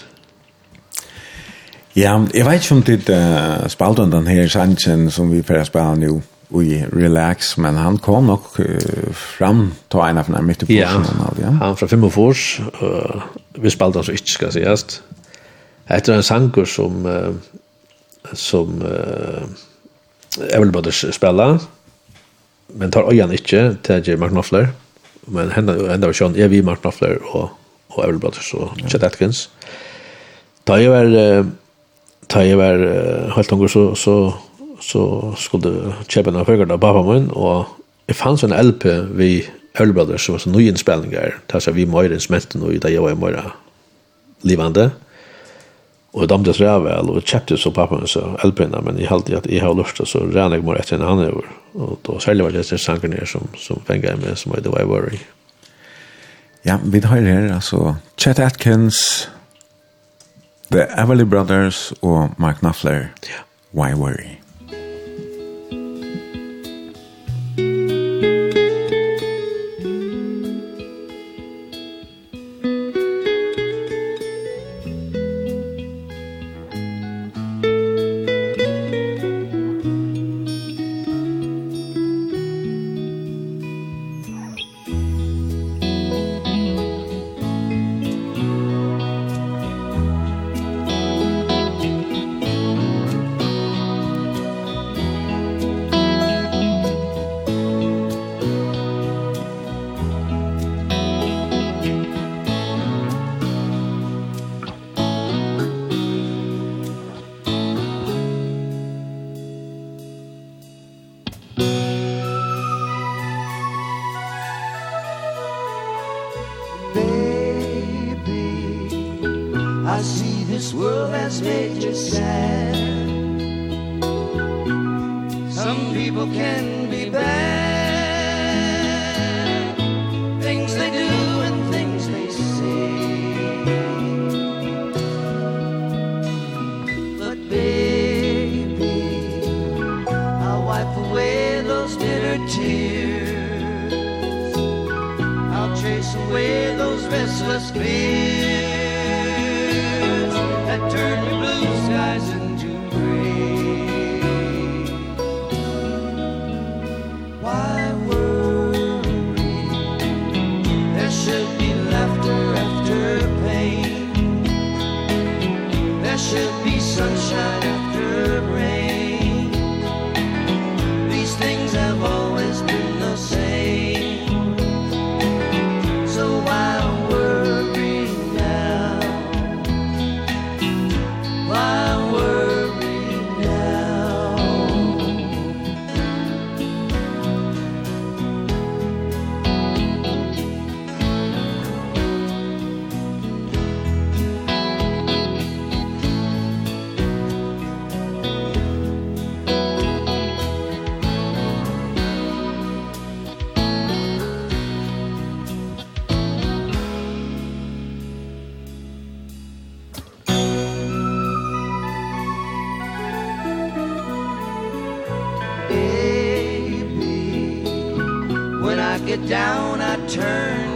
Ja, jeg vet ikke om det uh, spalt den her sannsyn som vi får spalt nå i relax men han kom nog uh, fram ta en av den mitt på ja, ja. Han fra fem och fors uh, vi spelade så ikke skal sies etter en sanger som uh, som uh, jag vill bara spela men tar öjan inte till J. Knopfler men henne henne var sånn er vi Mark Knopfler og, og Evel Brothers och ja. Chet Atkins. da jeg var uh, da jeg var uh, helt hungrig så så så skulle jeg kjøpe noen høyre av pappa min, og jeg fanns en LP vi Earl Brothers, som var så nye innspillinger, der så vi møyre instrumenten, og da jeg var i møyre livende, og jeg damte så vel, og jeg kjøpte så pappa min så LP-ene, men jeg halte at jeg har lyst til, så ren jeg mor etter en annen over, og da særlig var det etter sanger nere som, som fengar jeg med, som var det var jeg var. Ja, vi har her, altså, Chet Atkins, The Everly Brothers og Mark Knopfler, Ja. Why Worry? down I turned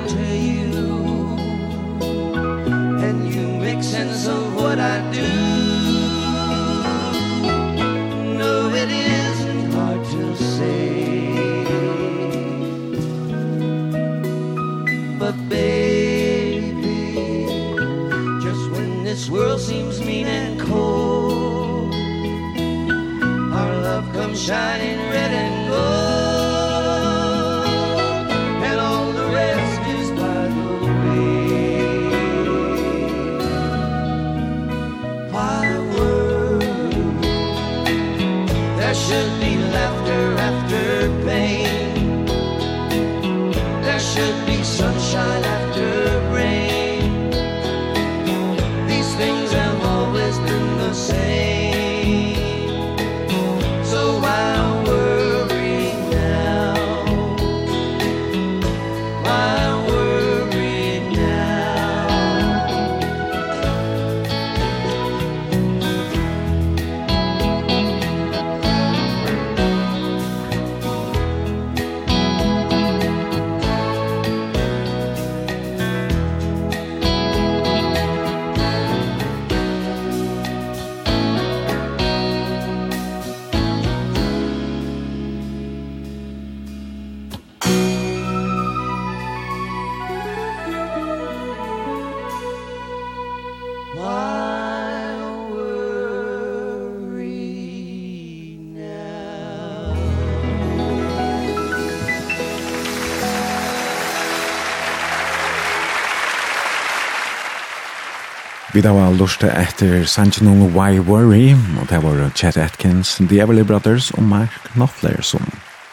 Vi da var lortet etter Sanjanon Why Worry, og det var Chet Atkins, The Everly Brothers og Mark Knopfler som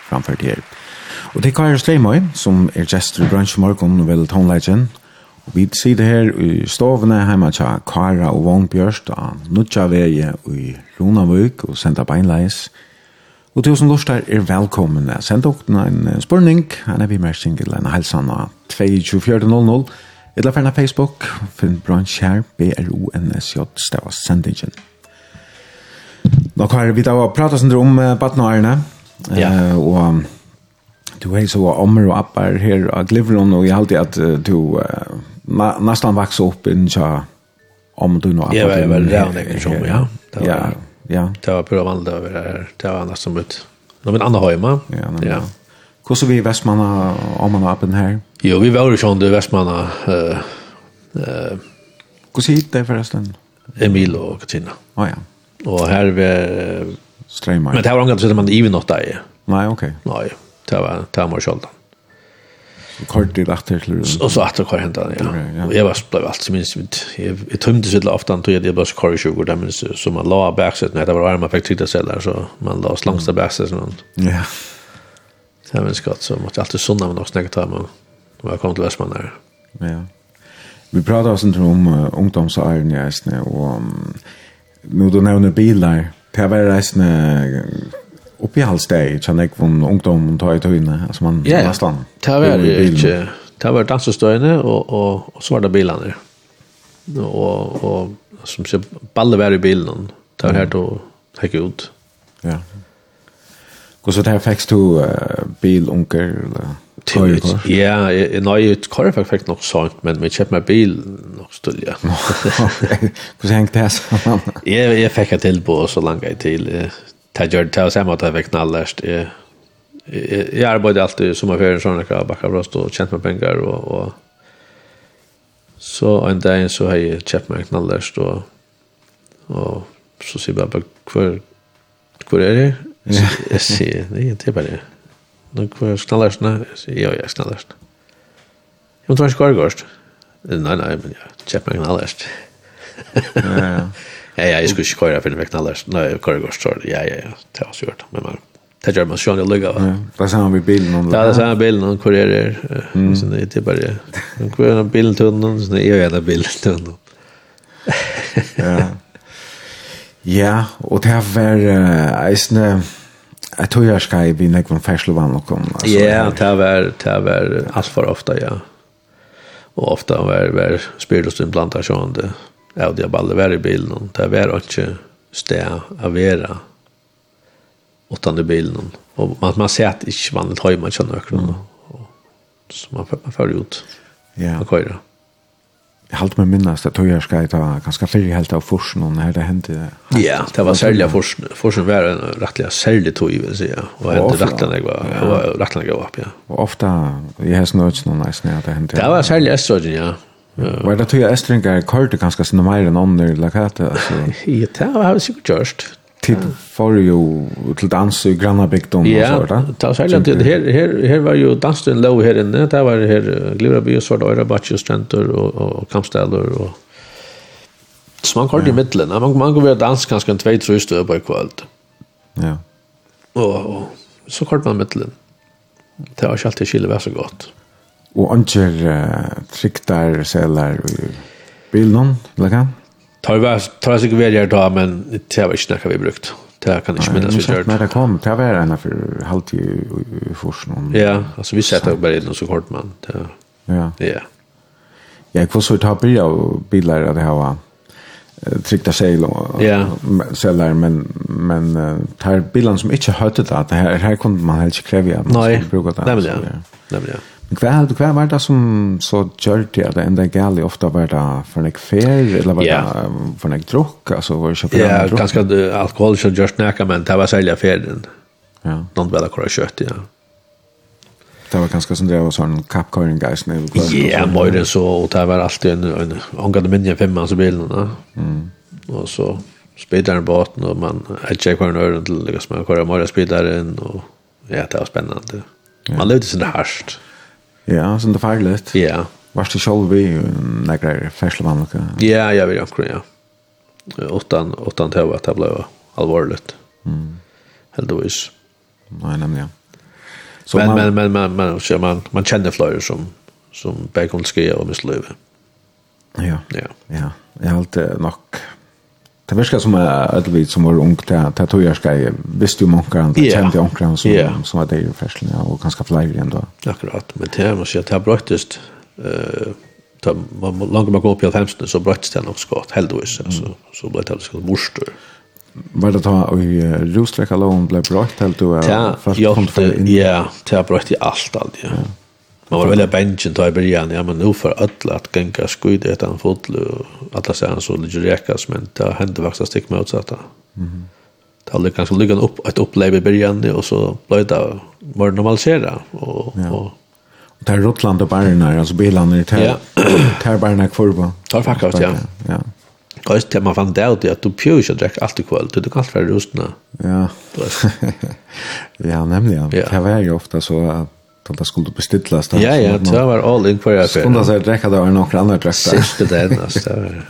framførte her. Og det er Kari Sleimøy, som er gestor i bransje og vel tonelegen. Og vi sitter her i stovene hjemme til Kara og Vognbjørst og Nudja Veje i Ronavøk og Senta Beinleis. Og til som lortet er velkommen. Send dere en spørning, han er vi mer single enn helsan av Eller færna Facebook, finn Brunch her, B-R-O-N-S-J, stava sendingen. Nå har vi da pratet sin om uh, Batna Arne, ja. Uh, og du er så ommer og appar her av Glivron, og jeg halte at uh, du uh, na, nesten vokser opp inn til om du nå appar. Ja, jeg var rævn ikke som, ja. Det var, ja. Ja. Det var prøvandet å være her, det var nesten ut. Nå min andre Høyma, ja. ja. Hvordan vi i Vestmanna om man appen her? Jo, vi var jo sånn i Vestmanna. Uh, uh, Hvordan hit det forresten? Emil og Katina. Å oh, ja. Og her vi... Uh, Strøymar. Men det var omgått som man even nått i. Nei, ok. Nei, det var, det var kjolden. Så kort i lagt til du? Og så etter hva hentet, ja. Okay, ja. Og jeg var, ble alt som minst, jeg, jeg tømte sitt ofte, og jeg ble så kvar i 20 år, minst, så man la baksett, når det var varme, fikk tida selv der, så man la slangs til baksett, sånn. Ja. Yeah. Det var en skatt som att alltid sunna men också nägta men när jag kom till Västman där. Ja. Vi pratar oss inte om uh, ungdomsåren i Eisne och um, nu då nämner bilar. Det var Eisne uppe i Hallsteg så när jag kom ungdom och tar i tøyne. alltså man Ja, nästan. Ja, det var inte det var dansestöjne och, och, och så var det bilarna. Och, och som sig balle var i bilen. Det var här då gick ut. Ja. Och så där fick du uh, bil onkel Ja, nej, ett kör fick fick nog sånt men vi köpte med bil nog stulja. Hur hängt det samman? Ja, jag fick ett tillbud så långt jag till tajar tas hem att jag fick knallast. Jag arbetade alltid som affärer såna krav backa bra och tjänt med pengar och och så en dag så har jag köpt mig knallast och och så ser jag bara kvar kvar är det Jeg sier, nei, det är bara det. Nu kvar jeg sier, ja, ja, snallast. Jag tror jag ska gå Nei, nei, men jag köper meg knallast. Ja, ja, jeg skulle ikke køre for meg knallast. Nei, jag så. Ja, ja, ja, det har jag gjort. Men man, det gjør man sånn jag lugga, va? Ja, det är samma med bilen. Ja, det är samma bilen, hon kurierar. Så det er bare, det. Hon kurierar bilen tunneln, så det är jag bilen tunneln. Ja, ja. Ja, og det har vært uh, eisne Jeg tror jeg skal i byen ikke med fersle vann og kom. Ja, det var, det var alt for ofte, ja. Og ofte var, var spyrdøsten blant av sånn det. Ja, det bare alle i bilen. Det var ikke sted å være åttan i bilen. Og man, man ser at ikke man vannet har man kjenner økene. Så man, man fører ut. Ja. Man kører. Jeg halte meg minnast at jeg skal ta ganske fyrir helt av forsen og når det hendte. Ja, det var særlig av forsen. Forsen var en rettelig særlig tog, vil jeg si. Og hendte rettelig jeg var, ja. og rettelig jeg opp, ja. Og ofta, jeg har snøyt noen eisen at det hendte. Det var særlig estrøyden, ja. Var det tog jeg estringar kortet ganske sinne meir enn ånder i lakatet? Ja, det var sikkert gjørst tid for jo til dans i Grannabygdom yeah, og sånt. Ja, særlig tid. Her, her, her var jo dansen lov her inne. Det var her Gluraby og Svart Øyra, Batje og Strentor og, og, og Kampstæler og Så man kort i middelen. Man, man kan være dans kanskje en tvei trøyste på i kvöld. Ja. Og, og så kort man middelen. Det var ikke alltid skillet var så godt. Og anker uh, trykter seler i bilen, eller hva? Tar vi tar sig väl jag då men det var inte när vi brukt. Det kan inte minnas vi gjort. Men det kom det var en för halt i forsen. Ja, alltså vi sätter bara in så kort man. Ja. Ja. Ja, jag så ta bilder av bilar att det här var tryckta segel och yeah. säljer men men uh, tar bilen som inte hörde det att det här här kunde man helt kräva att man skulle bruka det. Nej men ja. Nej ja. Hva, hva var det som så gjør det at det enda gale ofte var det for nek fer, eller var det yeah. for nek drukk, altså var det sjåføren yeah, drukk? Ja, ganske alkohol som gjør snakka, men det var særlig ferien. Ja. Noen vel akkurat kjøtt, ja. Det var ganske som det var sånn kappkøring guys Ja, yeah, møyre så, og det var alltid en, en omgående minje femma av bilen, ja. Mm. Og så spidder den båten, og man edger hver en øren til, liksom, hver en møyre spidder inn, og ja, det var spennende. Ja. Man levde sin harst. Ja Ja, sånn det farligt. Ja. Varst du selv vi nekker fersle vannløkka? Ja, jeg vil omkring, ja. Åttan, åttan til at det ble alvorligt. Mm. Heldigvis. Nei, nemlig, ja. Så men, man, men, men, men, men, man, man, man kjenner flere som, som begge hun skriver om i. Ja, ja, ja. Jeg har alltid nok Det verkar som att vi som var ung där där tog jag ska visste ju många andra kände jag omkring som yeah. som var det ju färslen och ganska flyger ändå. Akkurat, men det måste jag ta bröttest eh ta man långt man går upp i 50 så bröttest den också gott heldigvis mm. så så blev det så morstor. Var det ta i Rosträckalån blev bröttest helt då fast kom för Ja, det bröttest i allt allt ja Man var väl bänken då i början, ja men nu för alla att gänga skyd ett en fotl och alla sen så ligger räkas men det hände faktiskt stick motsatta. Mm. Det hade kanske ligga upp ett upplevelse i början och så blev det var normalisera och ja. och Och där Rottland och Barna, alltså bilarna i Tär. Tär Barna kvar Tar faktiskt ja. Ja. Kost det man fann det ut att du pjör och drack allt i kväll. Du kan allt vara rustna. Ja. ja, nämligen. Ja. Det var ju ofta så att att det skulle bestillas där. Ja, ja, det var all in på affär. Skulle så dräcka där och några andra dräkter. Sist det där.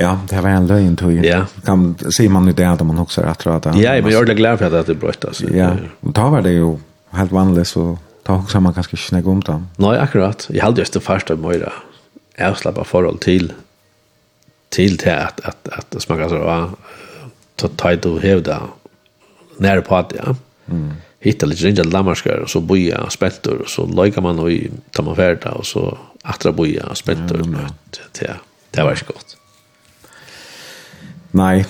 Ja, det var en lögn tog. Ja. Kan se man nu det att man också att att Ja, men jag är glad för att det bröt alltså. Ja, och då var det ju helt vanligt så ta också man kanske snägg om dem. Nej, akkurat. Jag hade just det första möjliga. Jag slappar förhåll till till det att att att smaka så va. Ta tid och hävda när på att Ja. Mm hitta lite ringa lamarskar och så boja spettor och så lägger man och tar man färda och så attra boja spettor mm, ja. det, det var så gott Nej,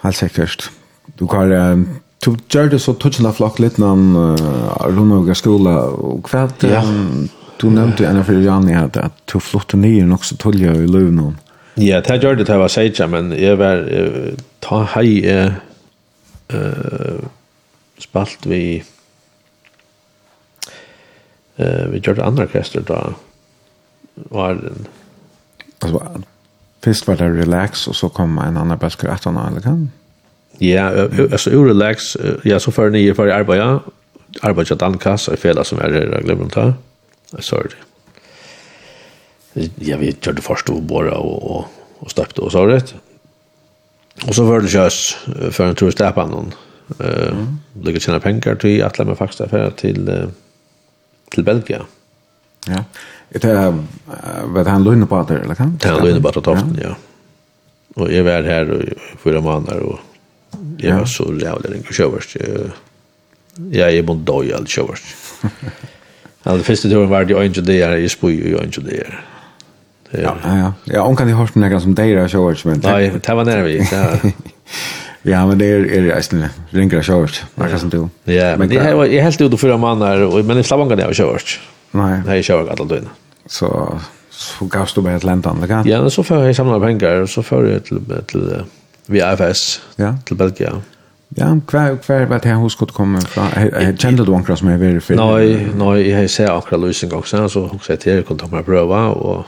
helt säkert du kan uh, du gör det så touchna flock lite någon uh, runoga skola och kvärt ja. um, du nämnde en av Janne här att du flyttade ner också tolja i Lövnån Ja, det gjør det til jeg var seitja, men jeg var, ta hei, eh, spalt vi eh, vi gjorde andra orkester då var den alltså först var det relax och så kom en annan baskerattarna eller kan Ja, alltså ur relax, ja, så för ni för arbeta, arbeta dankast, i fela som är det glömmer ta. Sorry. Ja, vi körde först och bara och, och, och stöpte och så rätt. Och så var det just för en tur släppa någon. Eh, uh, mm. Lyckas tjäna pengar till att lämna faktiskt affärer till til Belgia. Ja. Det er vad han lönar på där eller kan? Det han lönar på toften, ja. Och jag var här i fyra månader och jag var så jävla en kövers. Jag är mot doj all kövers. Ja, det första turen var det ju inte det här i Spoj och inte det här. Ja, ja. Ja, om kan ju höra några som dejar kövers men. Nej, det var nära vi. Ja, men det är är det istället. Längre short. Vad kan du? Ja, men det är jag helt ute förra månader och men i Stavanger där jag short. Nej. Nej, kör att då. Så så gavst du med ett läntan, det kan? Ja, så får jag samla pengar och så får jag till till VFS ja. till Belgien. Ja, kvar kvar vad det hus kort kommer från kände du ankra som är väldigt fel. Nej, nej, jag ser akra lösning också så också att jag kan ta mig prova och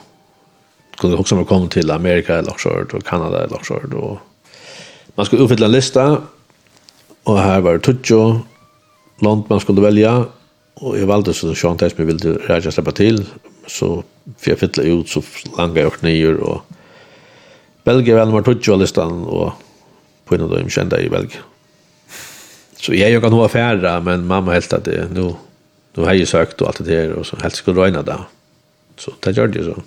kunde också komma till Amerika eller så och Kanada eller så och Man skulle uppfylla en lista, och här var det Tudjo, land man skulle välja och jag valde så Sean Tess, mig ville reise släppa till så för jag fytla ut, så langa jeg knyer, och Belgia var nummer listan, och på en av dem kända i Belgien Så jeg kan vara færre, men mamma helt att det, nu, nu har jag sökt och allt det där och så helt skulle räna där Så det gör det så.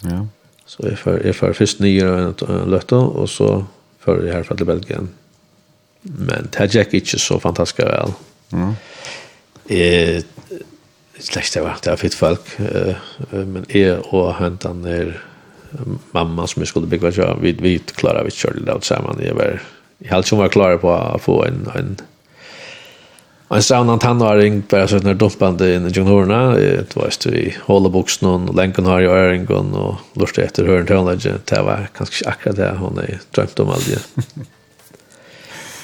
Ja. Så jag får, för får først en løtta, och så för det här för till Belgien. Men det gick inte så fantastiskt väl. Mm. Eh släkt det var det fick folk men är och han ner mamma som vi skulle bygga så vi vi klarar vi körde det åt samman det var i allt som var klara på att få en en Og en savnan tannvaring, bara så när dumpande i junghorna, det var just i hålla boxen och länken har ju øringen och lust efter hörn til håndleggen, det var kanske akkurat det hon är drömt om aldrig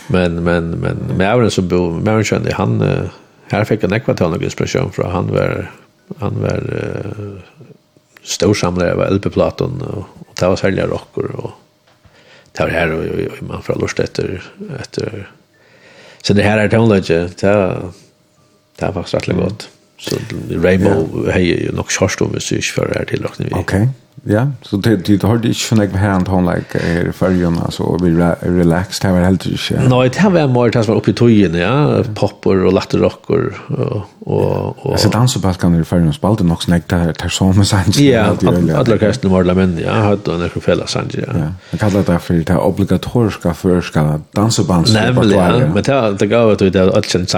men, men, men, med även som bo, men ævren han, här fick en ekvator til noen inspirasjon från han var, han var uh, storsamler av LP-platon och og det var særlig rocker, och det var här och, och, och man får lust efter efter Så det här är tonlöje. Det är, det är faktiskt rätt gott. Så Rainbow har ju nog kjørst om hvis för det här tillräckligt. vi. Ok, ja. Så det det har ikke sånn ikke hand hon like är för ju altså, vi relaxed, här helt ikke. Nej, det var mer tas var uppe i tojen, ja. Popper och och og... dansa og kan det för ju spalt nog snägt där där så med sanger. Ja, alla kristne var la menn, ja, hadde en ekkur fella sanger, ja. Jag kallar det för det obligatoriska førska dansebandsrepertoire. Nemlig, ja, men det går att vi det är alt kjent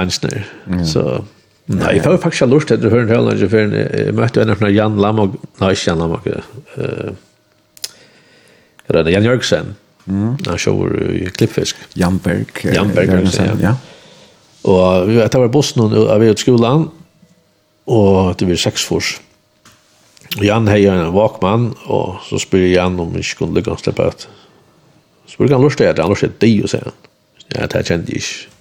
så... Nei, jeg var faktisk lurt etter å høre en høylanger før jeg møtte en av Jan Lamog, nei, ikke Jan Lamog, uh, Jan Jørgensen, mm. han sjåer i Klippfisk. Jan Berg. Jan Berg, Jørgensen, ja. Og vi vet, det var bossen av vi ut skolan, og det var seks fors. Og Jan hei en vakmann, og så spyr Jan om vi ikke kunne lykke han slippe ut. Så spyr han lurt etter, han lurt etter de, og sier han. Ja, det kjente jeg ikke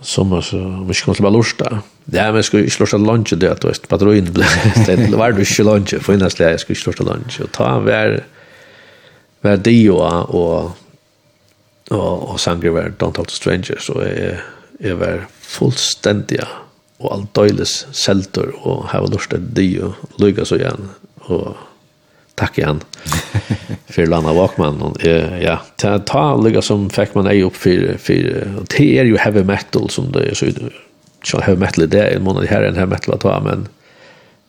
som alltså vi ska komma lusta. Ja, men ska ju lusta lunch det att vet patroin det var du ju lunch för innan slä jag ska ju lunch. Och ta vär vär det och och och, och sanger vär don't talk to strangers. Så är är vär fullständiga och allt dåligt sältor och ha lusta det och lycka så igen och tack igen för Lana Walkman och ja ta ta lika som fick man ej upp för för det är ju heavy metal som det så så heavy metal det är månad här en heavy metal att ta men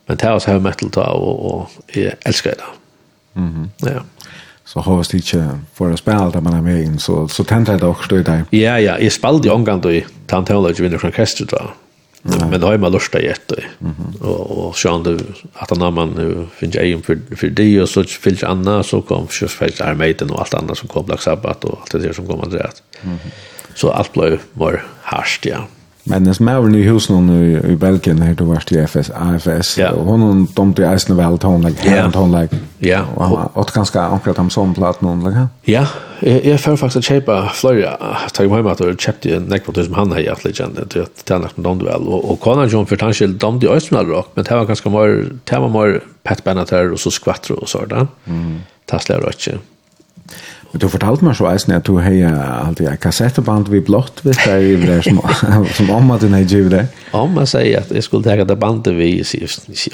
men ta oss heavy metal ta och och jag älskar det. Mhm. Ja. Så har vi inte för att spela där man är med in så så tänkte jag dock det där. Ja ja, jag spelade ju omgång då i Tantology Winter Orchestra då. Mm. Men har man lust att jätte. Och och så det att när man nu finns ju för för det och så finns andra så kom just för armeten och allt annat som kom Black Sabbath och allt det där som kom att det. Så allt blev var harsht, ja. Men det som den smæver i husen i, i Belgien, her du var til FS, AFS, ja. og hun domte i eisen vel tonelagg, yeah. tonelagg. Ja. Og han var åt ganske akkurat om sånn platt noen, like. Ja, jeg, jeg får faktisk kjøpe flere, tar jeg hjemme at jeg kjøpte en nekvåter som han har gjort litt kjent, til at det er nok domte vel, og, og kona John for tanskjell domte i eisen rock, men det var ganske mer, det var mer Pat Benatar og så skvattro og sånn, mm. det slår ikke. Og du fortalte meg så eisen at du hei alltid en kassetteband vi blått vet der i det som, som omma du nei givet det. Omma sier at jeg skulle tega det bandet vi sier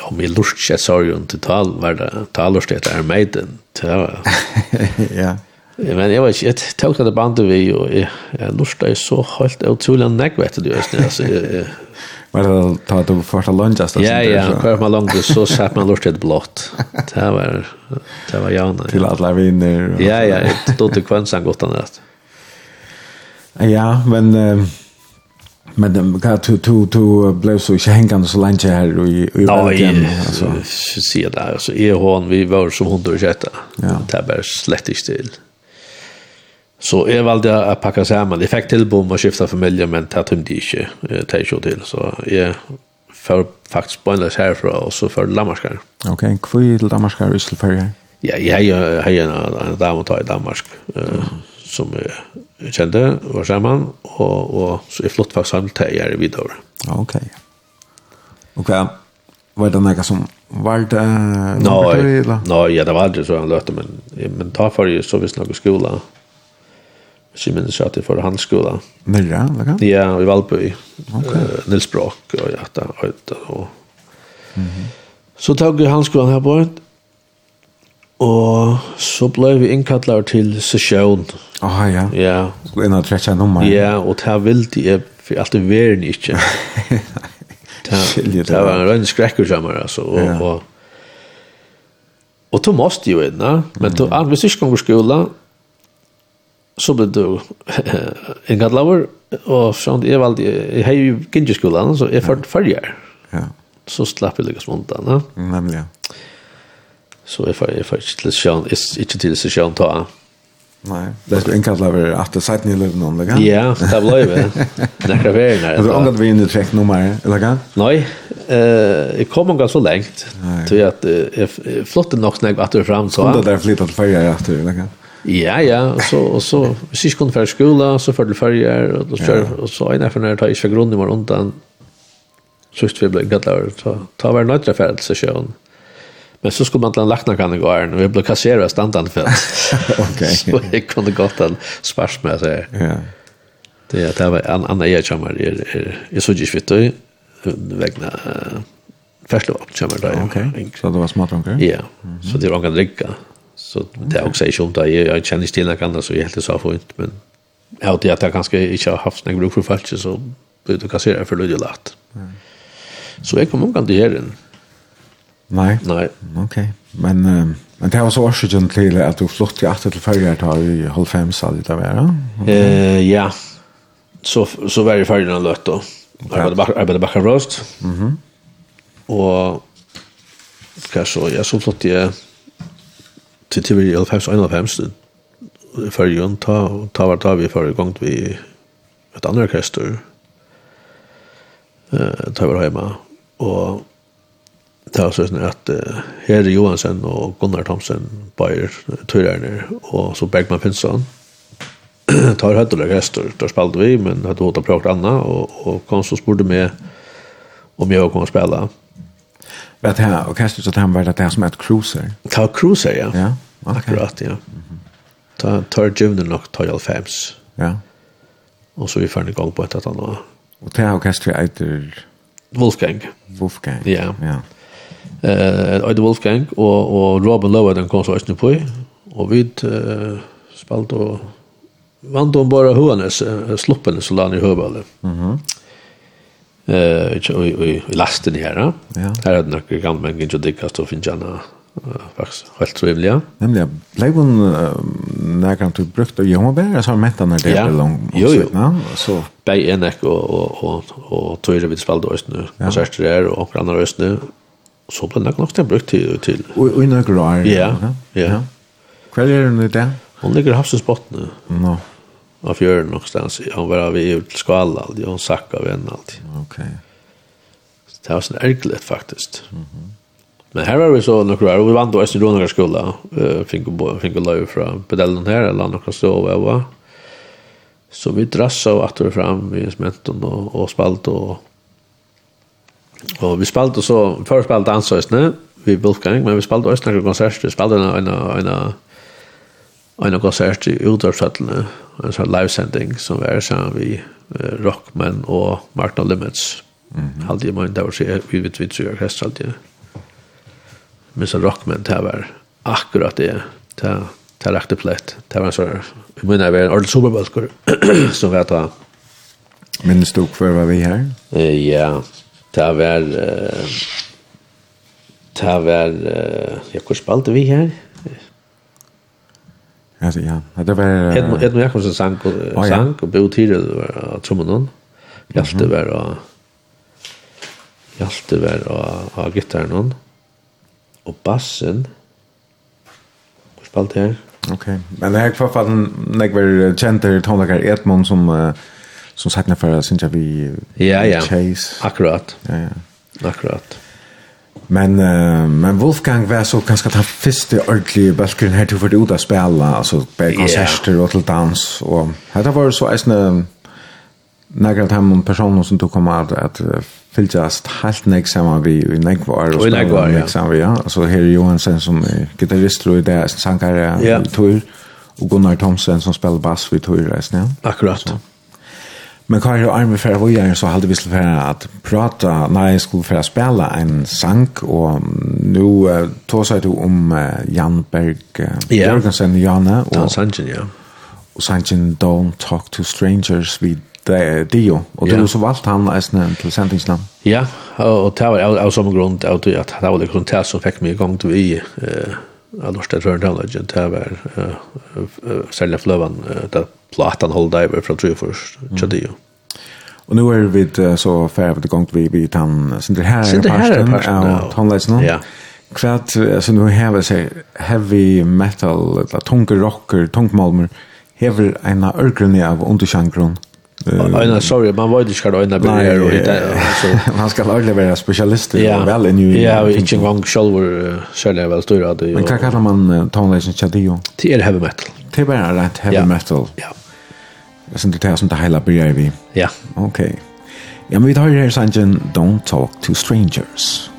om jeg lurt seg sorgen til tal var det talorst etter er meiden. Ja. Men jeg vet ikke, jeg tok det bandet vi og jeg, jeg lurt deg så helt utrolig nekk vet du. Altså, jeg, Var det ta att du första lunchast? Ja, ja, kvar man långt så satt man lort ett blått. Det var det var jana. Till alla vinner. Ja, ja, då det kvann så gott annat. Ja, men men det kan du du du blev så inte hängande så länge här i i världen alltså. Så ser där så är hon vi var som hon då jätte. Ja. Det var slett still. Så jeg valgte å pakke sammen. Jeg fikk tillbud om å skifte familie, men det tømte tog inte det jag til. Så jeg får faktisk bönlös herfra, og så får för Ok, hvor er kvar Danmark Danmarkar och Yslefärger? Ja, jeg har en, en dame och i Danmark mm. som jeg kjente, var sammen, og, og så jag flott faktisk faktiskt til jeg er videre. Ok. Okay. Okej. Var det noe som var det? Nej, no, no, ja, det var aldri så han løte, men, men ta för jeg så visst noe skola. Mm Ikke minnes at jeg får hans skola. Myrra, hva kan? Ja, i Valby. Okay. Uh, Nils Brock og ja, Øyta. Og... Mm. Så tog jeg hans skola her på Och Og så ble vi innkattlet til sesjon. Aha, ja. Ja. Skulle inn og trekke en nummer. Ja, og det ville jeg for alt det veren ikke. Nei. Det var en rønn skrekker sammen, altså. Og, ja. og, og, og, og, og, ju og, Men og, mm. hvis du ikke kommer og, så ble du en gattlaver, og sånn, jeg valgte, jeg har jo kinderskolen, så jeg førte farger. Ja. Så slapp jeg lykkes måned, ne? Nemlig, ja. Så jeg førte ikke til sjøen, ikke til sjøen ta. Nei, det er en gattlaver at det sett nye løven om det, kan? Ja, det ble jo det. Nekker ferien her. Har du omgatt vi inn i trekk nummer, eller kan? Nei, eh, jeg kom omgatt så lengt, til at jeg flottet nok snakk at du fram, så. Skulle det der flyttet farger at du, eller kan? Ja, ja, og så, og så, hvis ikke kunne fære skola, så fære til færger, og, då kjør, og så en efter når jeg tar ikke grunn i morgen undan, sørst vi ble gattler, ta, ta var nøytre fære til seg sjøen. Men så skulle man til en lakna kan det gå gården, og vi ble kasseret standan fælt. okay. så jeg kunne gått en spars med seg. Ja. Det er, det var en annan jeg kommer, jeg, jeg, jeg så ikke vitt, vegna uh, færslo kommer da. Ok, så det var smart, ok? Ja, så det var en dricka. Mm Så det er også ikke om det, jeg, jeg kjenner ikke til noen andre, så jeg helt så for men jeg har det at jeg ganske ikke har haft noen bruk for folk, så blir du kassere for lødde lagt. Så jeg kom omgang til herren. Nei? Nei. Ok, men, uh, men det var så årsøkjen til at du flott i 8 til 4 tar i halv fem, sa det der, ja? Okay. Eh, ja, så, så var jeg ferdig når løtt da. Arbeidde bakken rost. Mhm. Mm og hva så, ja, så flott til til til vi i 1991 fyrrjun, ta, ta var ta vi fyrre gang vi et annet orkester, eh, ta var hjemme og det var sånn at uh, Heri Johansen og Gunnar Thomsen, Bayer, Tøyrerne, og så Bergman Finnsson tar høyt og orkester, der spalte vi, men hadde hatt å anna, og, og kom så spurte meg om jeg var kommet å spille, og Vad här orkestret att han var det som ett cruiser. Ta Cruiser, ja. Ja, okay. akkurat, ja. Mm -hmm. Ta tar nok, och Toyal fems. Ja. Och så vi får i gång på ett annet. Och det här orkestret heter Wolfgang. Wolfgang. Ja. Ja. Eh, uh, Wolfgang och och Robin Lowe den kom så öst på och vi uh, spalt og vant om bara hörnes uh, sloppen så lade i hörballe. Mhm. Mm eh i lasten här. Ja. Här hade några gamla människor som dikast och finjana faktiskt helt trevliga. Nämligen blev hon när kan du brukt och jag bara så mätta när det är lång jo, jo. så bei enek och och och och tror vi spelade oss nu. Ja. Så efter det och andra öst nu så på det nog det brukt till till och i några år. Ja. Ja. Kvar är det nu det? Hon ligger i havsens botten nu. No av fjøren någonstans. Han var vi ut til skala og han sakka av en alltid. Okej. Okay. Så det var sånn ärgligt faktisk. Mm -hmm. Men her var vi så några år. Vi vant då Østen Rånagar skola. Uh, fick och løy fra pedellen her, eller några stov. Jag var. Så vi drassade og atter fram i smenten och, och spalt och Och vi spalt och så förspalt ansøysene, vi Wolfgang men vi spalt også några konserter, vi spalt en en en en konsert i Udorsøtlene, en sånn livesending som var sammen vi uh, Rockman og Martin No Limits. Mm -hmm. Halde i morgen, det var så vi vet vi tror jeg halde jeg. Men så Rockman, det var akkurat det, det, det rakte plett. Det var en sånn, vi mener vi er en ordentlig superbalkur som vi har tatt. Men stod for var vi her? Uh, ja, det var... Uh, det var... Uh, ja, hvor spalte vi her? Ja Alltså ja, det var Edmund Edmund Jakobsen sang och sang och Bo Tyrell var trummon. Hjalte var och Hjalte var och har gitarren hon. Och bassen. Hur spalt här? Okej. Men det här kvar fan när var center tonlager Edmund som som sagt när för syns jag vi Ja ja. Chase. Akkurat. Ja ja. Akkurat. Men uh, men Wolfgang var så ganska ta första ordentliga balken här till för det utav spela alltså på konserter och till dans och det var så en några av de personer som tog komma att, att fylljast helt nek samman vi i nek var och nek var ja. Samman, ja. Så her er Johansen som är gitarrist og det är sankare yeah. tur och Gunnar Thomsen som spelar bass vid tur resten. Ja. Akkurat. Så. Men hva er jo arme for å gjøre, så hadde vi skulle for at prata, nei, jeg skulle for å spille en sang, og nå uh, tog seg du om uh, Jan Berg, uh, yeah. Jørgensen, Janne, og, Dan Sanchen, ja. og Sanchen, Don't Talk to Strangers, vi det Dio, og det du så valgte han eisne til sendingsnamn. Ja, og det var av samme grunn av det at det var det grunn til som fikk meg i gang til vi av Norsk Tøren Tøren Tøren Tøren Tøren Tøren Tøren Tøren platan Hall Diver från Tryfors, Chadio. Og Och nu är vi så färdigt igång vi vi tan sen det här sen det här är han läs nu. Ja. Kvart alltså nu har vi så heavy metal eller tunga rocker, tungmalmer hever en örgrunne av undersjankron. Ena, sorry, man var ikke hva ena berger og hitta. Man skal aldri være specialist ja. vel enn jo. Ja, og ikke engang selv særlig er vel større. Men hva kallar man tonleisen chadio. Det er heavy metal. Det er bare rett heavy metal. Ja. Jeg synes det er som det hele börjar vi. Ja. Ok. Okay. Ja, men vi tar her sangen Don't Talk to Strangers.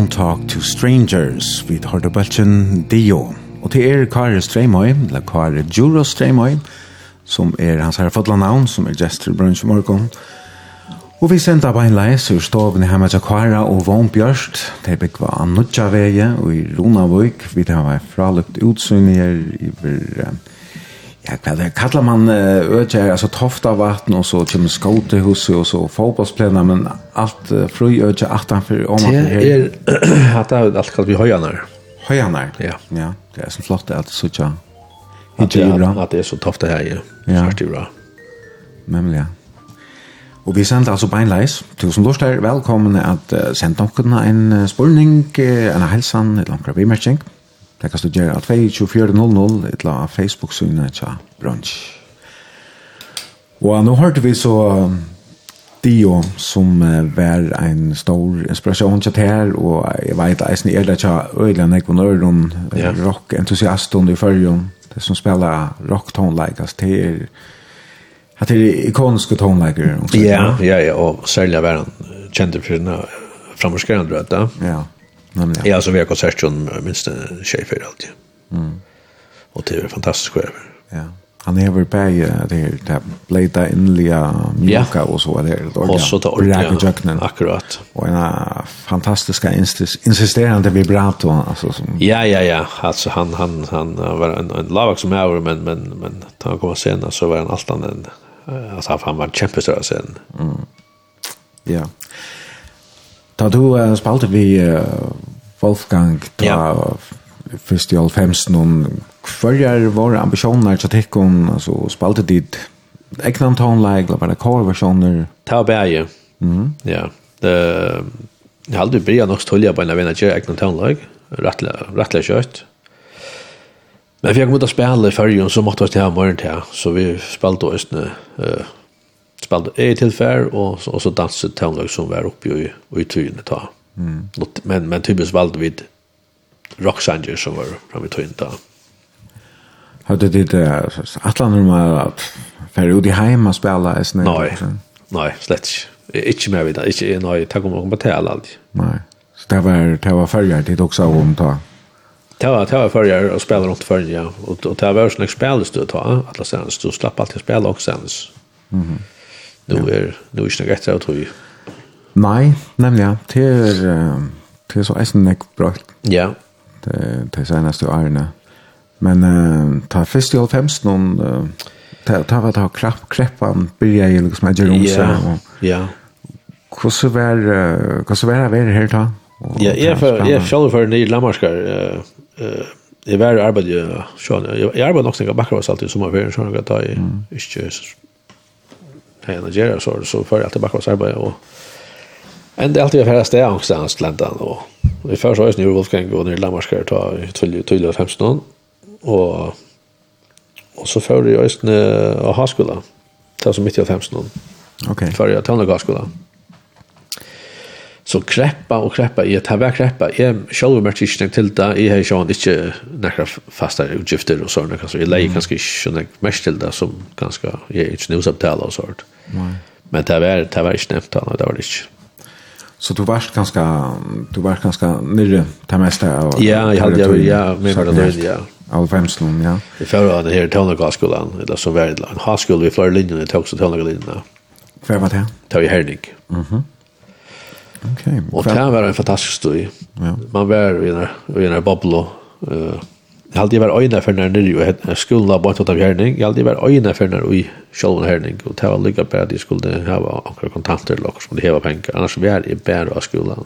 Don't Talk to Strangers vid Hardabelchen Dio. Og til er Kari Streimøy, eller Kari Juro Streimøy, som er hans herre fadla navn, som er Jester Brunch Morgon. Og vi senda av en leis ur stovene hjemme til Kara og Vån Bjørst. Det er bygg av Anutja veie og i Ronavøyk. Vi tar var fralukt utsyn her i Ja, hva det kallar man ökjer, alltså tofta vatten og så kommer skotehuset og så fotbollsplänar, men alt uh, fri ökjer attan för om man Det er... att det er alt kallt vi høyanar. Høyanar? Ja. Ja, det er så flott det så tja. Att det är, At det er så tofta her, ja. Ja. Svart bra. ja. Og vi sender altså beinleis. Tusen lort er velkommen at uh, sende dere en uh, spurning, uh, en helsan, et langt rabimerkning. Det kan du gjøre at 22400 et la Facebook-synet til brunch. Og nå hørte vi så Dio som uh, var en stor inspiration til her, og jeg vet eisen er det tja øyla nekvun øyron, yeah. rock-entusiasten i fyrjon, det som spiller rock-tonleikast, til er at det er ikoniske tonleiker. Ja, ja, ja, og særlig var han kjent for sina framforskerende røtta. Ja. Yeah. Nämligen. Ja, så vi har konsertjon minst en tjej för alltid. Mm. Och det är fantastiskt kvar. Ja. Han är väl på det där blada inliga mjuka och så där. Och så tar Jacken. akkurat. Och en fantastiska insisterande vibrato alltså som Ja ja ja, alltså han han han var en en lavak som är men men men han kommer sen så var han allt en alltså han var kämpestor sen. Mm. Ja. Tar du uh, spalte vi uh, Wolfgang, da ja. først i all Alfhems, noen kvarjar våre ambisjoner til tekken, altså spalte dit egnan tonleik, eller bare coverversjoner? Ta bæje, mm. ja. Det, jeg har aldri bryr nok stålja på en av en av kjær egnan tonleik, rettelig kjørt. Men vi har kommet å spille i fyrrjun, så måtte vi til morgen til, så vi spalte oss nøy, uh, spalte e tilfær, og, og så danset tonleik som var oppe i, i tøyene ta. Mm Mm. Men, men typiskt valde vi Roxanger som var framme i Tynta. Hade det där Atlan om att färre ut i hem och spela i snö? Nej, nej, slett inte. Inte mer vid det. Inte, nej, tack om att betala aldrig. Nej. Så det var, det var färger dit också om ta. Det var, det var färger och spela runt förr ja. Och, och det var sådana spelestöd ta, alla sen. Så slapp alltid spela också sen. Mm. Nu är, nu är det inte något efter Nei, nemlig ja. Det er, det er så eisen jeg brakt. Ja. Det, det er seneste årene. Men uh, ta først i 90 noen, uh, ta, ta var ta krepp, kreppan, byrja i liksom jeg gjør Ja, ja. Hvordan var, hvordan var det her ta? Ja, jeg er selv for nye lammarskar. Jeg var i arbeid, jeg arbeid nok snakker bakker oss alltid i sommerferien, sånn at jeg ikke hei enn å gjøre, så får jeg alltid bakker oss arbeid, og Men det alltid färre steg någonstans till ändan. Och vi får så nu Wolfgang och nu Lammarskar ta till av 15 Och, och så får det just nu av Haskola. ta som mitt i 15 Okej. För jag tar Haskola. Så kreppa och kreppa i tar vær kreppa. Jag själv mer tidsning til det. jeg har ju inte några fasta utgifter och sådana. Så leier lägger ikke nek mest til det som ganska jag är inte snusabtala och sånt. Men det var, det var inte nämnt. Det var det inte. Så du varst ganska du varst ganska nere ta mesta av Ja, jag hade jag ja, men var det ja. Av femslon, ja. Vi får av det här tonlagarskolan eller så var lag. en haskola vi flera linjen det också tonlagarlinjerna. Vad var det? Det var i Herdig. Mhm. Okej. Och det var en fantastisk story. Ja. Man var i en i en bubblor eh Jeg halte jeg var øyne for når nere, og jeg skulle ha bort av herning. Jeg halte jeg var øyne for nær i sjølven herning, og det var lykka på at jeg skulle ha akkurat kontanter eller akkurat skulle heva penger. Annars var jeg bare av skulda.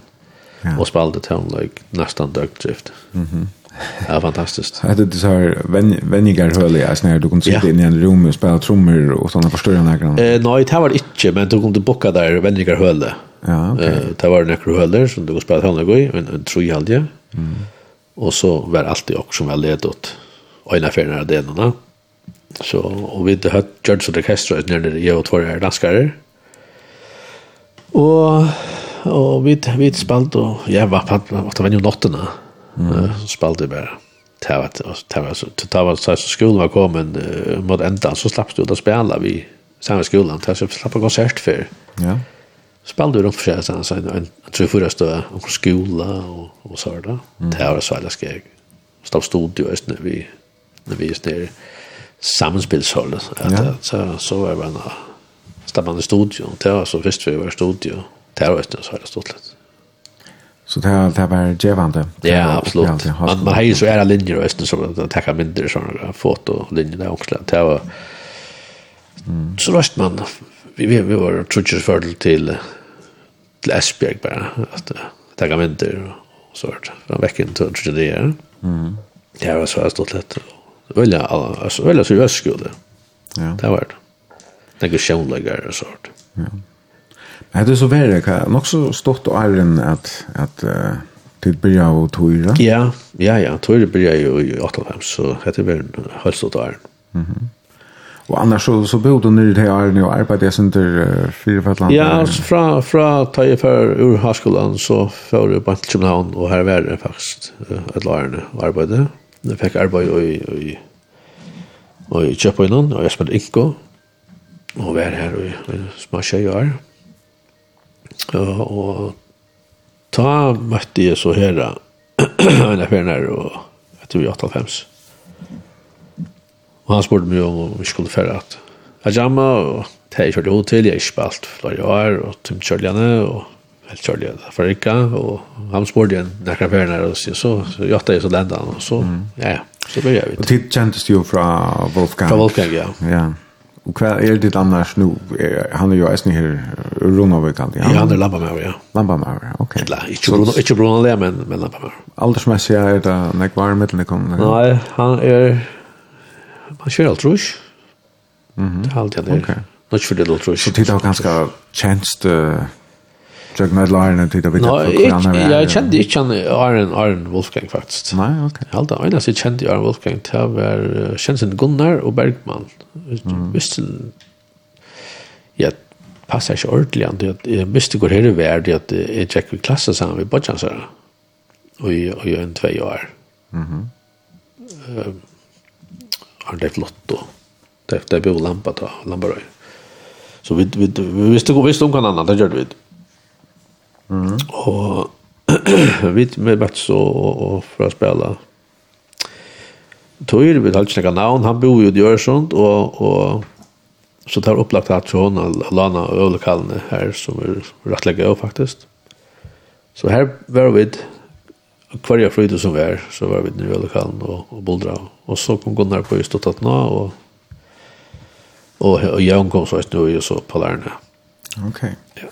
ja. og spalte til henne like, nesten døgdrift. Mm -hmm. var fantastiskt. Jag hade så här vänningar höll jag när du kunde sitta in i en rum och spela trummor och såna förstöra några. Eh nej, det var inte men du kom boka bocka där vänningar höll. Ja, okej. Det var några höll som du spelade höll i, en tror jag aldrig. Mm. Og så var allt det också som var ledet och ena färden av delarna. Så, og vi hade hört George Orkestra när det jag och två är danskere. Og, og vi, vi spalt og jeg var på att det var jo nottene. Mm. Så spalt det bare. Det var, det var, det var så att skolen var kommet uh, mot enda, så slapp du att spela vid samma skolan. Det var så slapp konsert før. Ja spelade runt för sig sen så en tror förra stå och skola och och så där. Det var så ska jag stå studio just när vi när vi är där samspelshållet att så så var det när stabbande studio. Det var så visst vi var studio. Det var just så här stort lätt. Så det har det var gevande. Ja, absolut. Man man har ju så era linjer och så att ta mindre såna fotolinjer där också. Det var så röst man vi vi vi var trutcher fördel till till Esbjerg bara att ta gamenter och så vart från veckan till trutcher det. Mm. Det var så här stort lätt. Välja alltså välja så jag skulle. Ja. Det var det. Det går sjönläggare och sånt. Ja. Men det är så värre kan nog så stort och iron att att till börja och tojra. Ja, ja ja, tojra börja ju i 85 så heter väl höll så där. Mhm. Och annars så så bodde ni det här nu och arbetade sen till fyra Ja, från från tio för ur högskolan så för jag bara till Köpenhamn och här var det faktiskt ett lärare och arbetade. Jag fick arbeta i i och i Köpenhamn och jag spelade Inko och var här och små tjejer. Och ta mötte jag så här en affär när och jag tror jag 85. Og han spurte meg om vi skulle føre at jeg jamma, og det jeg kjørte hod til, jeg spalt flere år, og Tim Kjørljane, og helt Kjørljane for ikke, og han spurte igjen nekra færene, og så, så, så gjøtta jeg så lenda han, og så, ja, ja, så ble jeg vidt. Og tid kjentes jo fra Wolfgang? Fra Wolfgang, ja. Ja. Og hva er ditt annars nå? Han er jo eisen her Runavikant. Ja, han er Lampamauer, ja. Lampamauer, ok. Ikke Brunalea, men, men Lampamauer. Aldersmessig er det nekvar mittelnikon? Nei, han er Han kör allt rush. Mhm. Det halt jag där. Okej. Nåt för det då tror jag. Så tittar ganska tjänst Jag med Laren till David för Kran. Ja, Jeg kjente ikke han Arne, Arne Wolfgang faktiskt. Nej, okej. Helt då. Alltså jag kände Arne Wolfgang till var Jensen Gunnar og Bergman. Visst Ja, passar ju ordentligt att det måste gå här värd att jag checkar klassen sen vi bara chansar. Och Og i en tvei år. Mhm har det flott då. Det det bo lampa då, lampa då. Så vi vi vi visste gå visst om kan annat det gjorde vi. Mm. Och vi med vart så og för att spela. Tog ju vid allt snacka namn, han bor ju i Öresund och och så tar upplagt att hon Lana Ölkalne här som är rätt lägga faktiskt. Så här var vi kvarja frøyde som var, så var vi nere i lokalen og, og boldra. Og så kom Gunnar på just og nå, og, og, og jeg kom så nu og så på lærerne. Ok. Ja.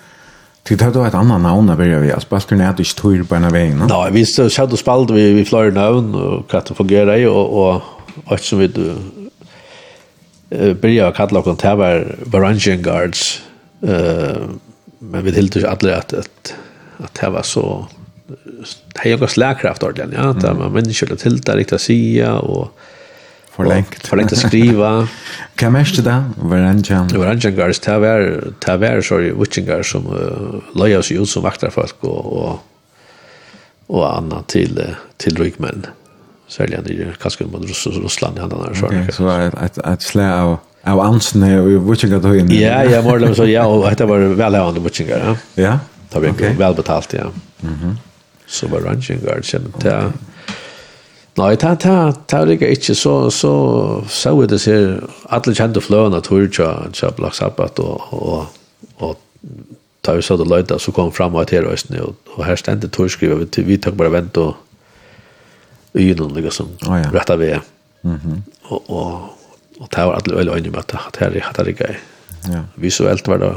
Tid hadde du et annet navn da begynte vi, spalte du ned ikke tur på en av vägen. Ja, vi skjedde og spalte vi, vi flere navn, og hva det fungerer i, og, og alt som vi byrja å kalla oss til var Varangian Guards, uh, men vi tilte ikke alle at, at, at det var så har jag slagkraft ordentligt ja. Där man människor till där riktigt sia och förlängt förlängt att skriva kan mest det var en jam det var en jam guys ta var ta var sorry watching guys som lojas ju som vaktar folk och och och annat till till rykmän säljan i kanske mot Ryssland han där så så att att slä av av ansen och watching då in ja ja mer eller så ja och det var väl havande watching ja ja det var väl betalt ja. Mhm så var ranginger, kjenner til. Nei, ta, ta, ta ligger ikke, så, så så vi det ser, alle kjente fløene tur til, til Black Sabbath, og, og, og ta vi så det løyda, så kom fram og her røysene, og, og her stendte turskrivet, vi, vi tok bare vent og ynen, liksom, oh, ja. rettet ved. Mm -hmm. Og, og, og ta var alle øyne øyne med at her er det gøy. Ja. Visuelt var det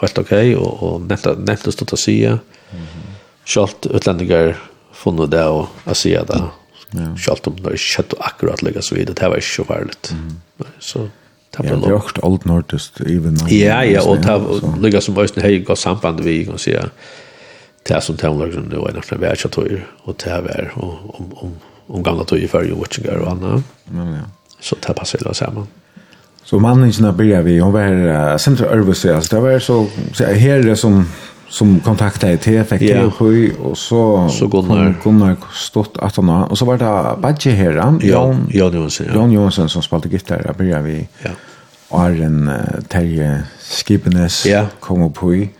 helt ok, og, og nevntes det å si, mm Kjalt utlänningar funnu det og asia det. Ja. Kjalt om det er kjøtt og akkurat legger så vidt, det var ikke så farligt. Så det var. Ja, det er også alt nordest, even. Ja, ja, og det ligger som Øysten Høy godt samband vi kan si, det er som tøvnlag som det var en av verdskjøttøyer, og det er og om, om, om gamla tøyer før jo watchinger og annet. Ja, ja. Så det passer det sammen. Så mannen som börjar vi, hon var uh, Center Örvus, alltså det var så, så här är det som som kontaktade till fick det yeah. sju och så så Gunnar Gunnar stått att han och så var det Badge här Jan Jan Johansson ja. Jan Johansson som spelade gitarr där började vi ja Arjen uh, Terje Skipenes ja. kom upp i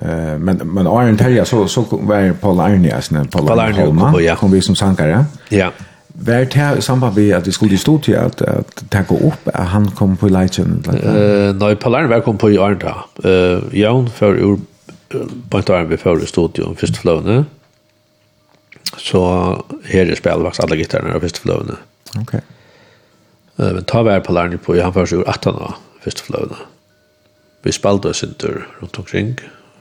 eh men men Arjen Terje så så var Paul Arnias när Paul Arnias ja. kom vi som sankare ja Vär till samband med att vi skulle i til at att, att gå upp at han kom på Leitchen? Eh, nej, Paul Arne var kom på i Arnda. Uh, Jan för ur på en et vi før i studio, første fløvene. Så her er spillet faktisk alle gitarene av første fløvene. Ok. Uh, men ta vær på lærne på, han først gjorde 18 av første fløvene. Vi spalte oss en tur rundt omkring.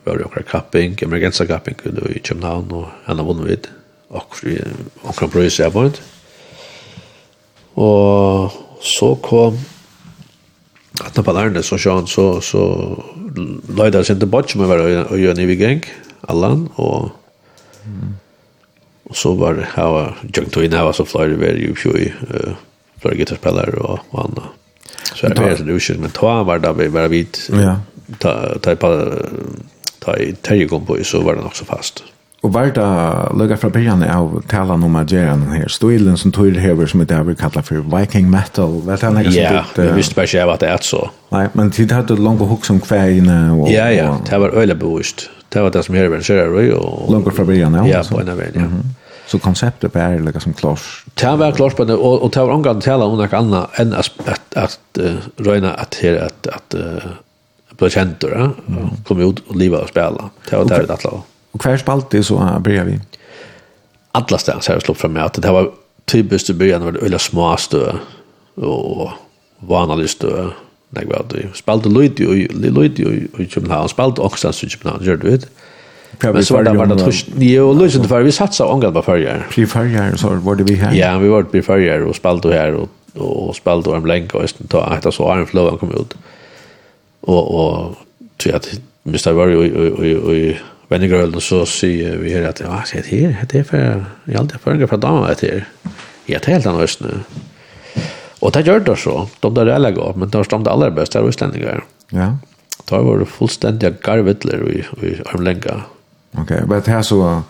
Vi har akkurat kapping, emergensa-kapping i København og henne vunnet vidt. Akkurat brøys jeg vunnet. Og så kom att när ballarna så sjön så så löjde sig inte bort som var och gör ni vi gäng allan och och så var det här junk to in här så flyr det ju ju för gitarrspelare och och annat så är det helt lusigt men ta var där vi var vid ta ta ta ta terjekom på så var den också fast. Og var det lukka fra byrjan av talan om ageran her, stilen som tøyr hever som det vi kallar for Viking metal, vet han ikke Ja, vi visste bare ikke at det er så. Nei, men tid hadde langt hukk som kveina og... Ja, ja, det var øyla bevoist. Det var det som hever en kjører og... Langt fra byrjan, ja. Ja, på en av ja. Så konceptet var lukka som klars? Det var klars på det, og det var omgang tala om noe annet enn at røyna at her at blei kjentur, kom ut og liva og spela. Det var det vi tatt. Och kvar spalt så börjar vi. Alla stans har jag slått fram med att det var typiskt i början var det öliga småstö och vanlig stö. Nej, vad det spalt det lite och lite och i Köpenhamn spalt också i Köpenhamn gör du vet. Men så var det var det trist. Jo, lösen för vi satsar ångan på förjar. Fri förjar så var det vi här. Ja, vi var på förjar och spalt och här och och spalt och en blänk och istället ta att så Iron Flow kom ut. Och och så att Mr. Warrior och och och Vennegrøl, og så sier vi her at, ja, det er det er for, jeg er alltid for en gruppe damer etter Ja, det er helt annet østene. Og det gjør det så, de der er legger men de er det aller beste er østlendinger. Ja. Da var det fullstendig garvidler i, i armlenga. Ok, men det er så,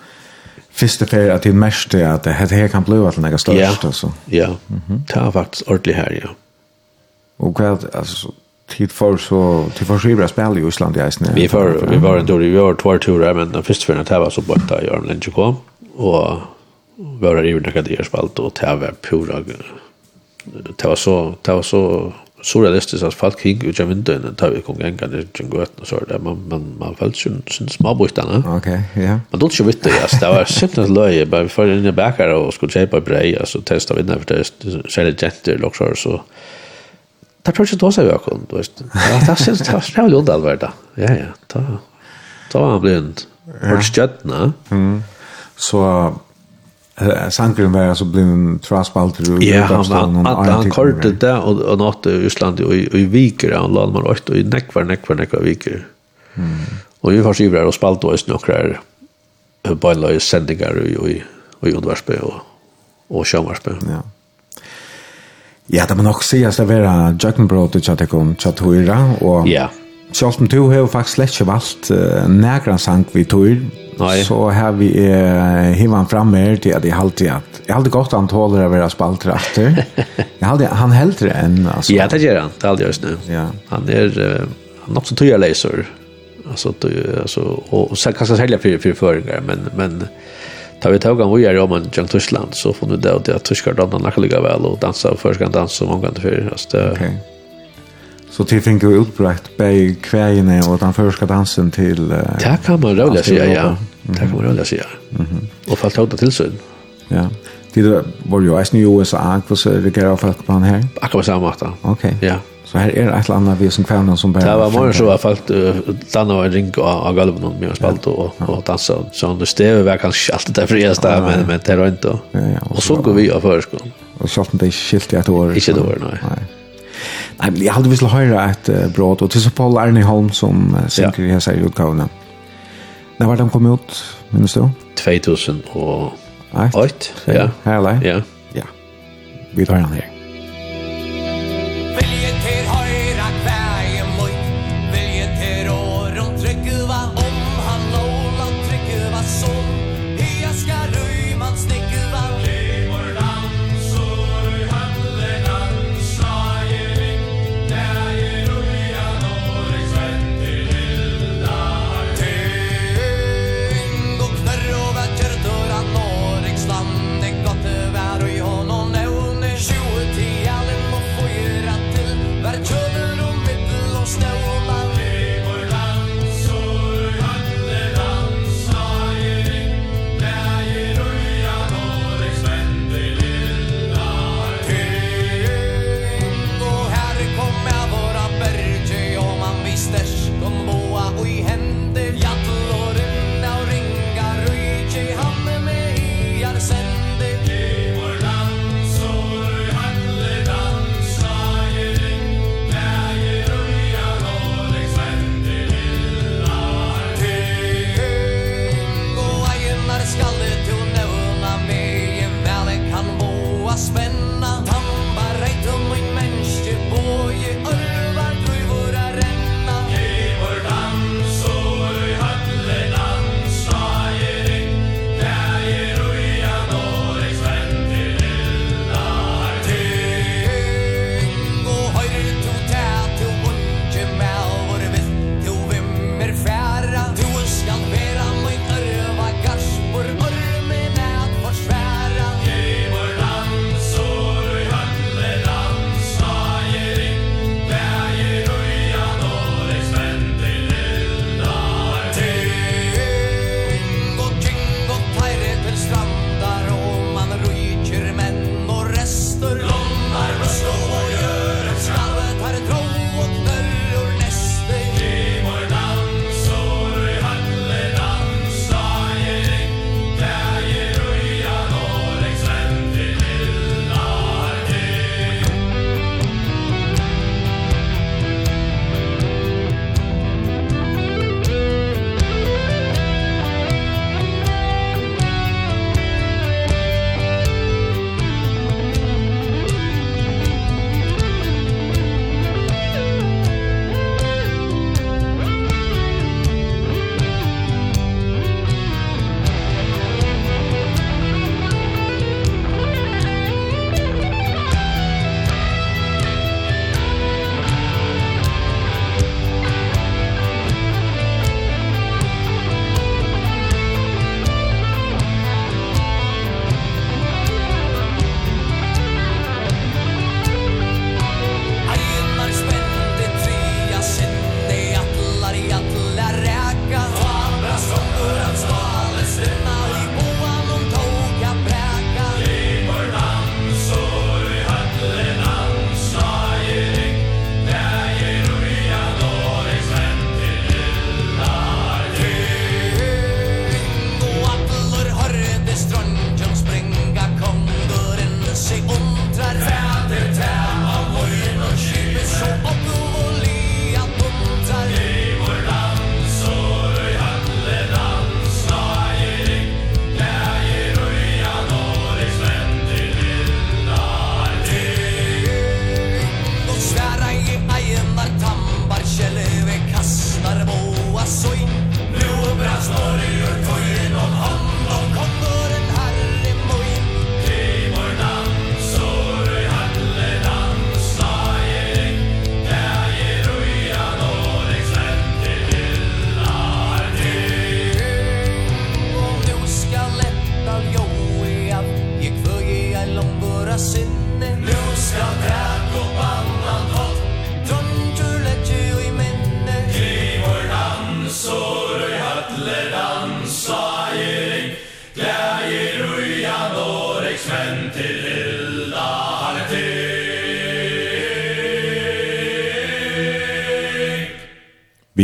første ferie at det mest er at det her kan bli at det er størst, altså. Ja, det er faktisk ordentlig her, ja. Og hva, altså, tid för så till för skivra spel i Island i Island. Vi för vi var en dålig vi var två turer men den första för att var så borta gör den kom och våra ju några där spalt och tävla pura det var så det var så surrealistiskt att folk kring ut genom den och tar vi kom gänga det gick gott och så där man man man föll sin syn småbrytarna. Okej, ja. Men då så vet det jag det var simpelt löje bara för in i backar och skulle köpa brej alltså testa vinna för det så det jätte också så Det tror jeg ikke tåse vi har kun, du vet. Det er synes det er spjall ond da. Ja, ja, da, da var han blind. Hørt skjøttene. Så Sankren var altså blev en traspalter och ja, han han kortet det og, og nått i Island og i viker han la man åt og i nekvar, nekvar, nekvar viker. Og Och vi har skivrar og spalt och snokrar på en lös i, och i och i Udvarsby og och Sjömarsby. Ja. Ja, det må nok se at det var Jøkkenbrot i Tjattekon, Tjattuira, og ja. Sjalt om to har faktisk slett ikke valgt uh, nægran sang vi tog, så har vi uh, hivan fram mer til at jeg halte at, jeg halte godt han tåler å være spalter etter. jeg halte, han heldre enn, altså. Ja, det gjør han, det halte jeg just nu. Ja. Han er, uh, han er også tøyerleiser, altså, tøy, altså, og, og, og kanskje særlig for, for men, men, men, Da vi tog han vujere om en Gjang Tyskland, så funnet vi det ut at tyskar dannar nakkeliga vel, og dansa og først kan dansa og omgang til fyrir. Ok. Så til finner jo utbrekt bei kvegene og den første dansen til... Uh, det kan man rådlig si, ja. Det kan man rådlig si, ja. Og falt hauta tilsyn. Ja. Det var jo eisen i USA, hvordan reagerer folk på han her? Akkurat samme måte. Ok. Ja. Så här är ett eller annat vi som kvarnan som bara... Det var morgon så i alla fall Danna var en ring av galven och mer spalt och, och dansa. Så nu stevet var kanske alltid det friaste, ja, men, men det var inte. Ja, ja, och, så går vi av förskolan. Och så det är skilt i ett år. Inte ett år, nej. nej. Men jag hade visst höra ett uh, bråd. Och till så Paul Arne Holm som uh, synker i här utgavna. När var de kom ut, minns du? 2008. Ja. Ja. Ja. Ja. Vi tar den här.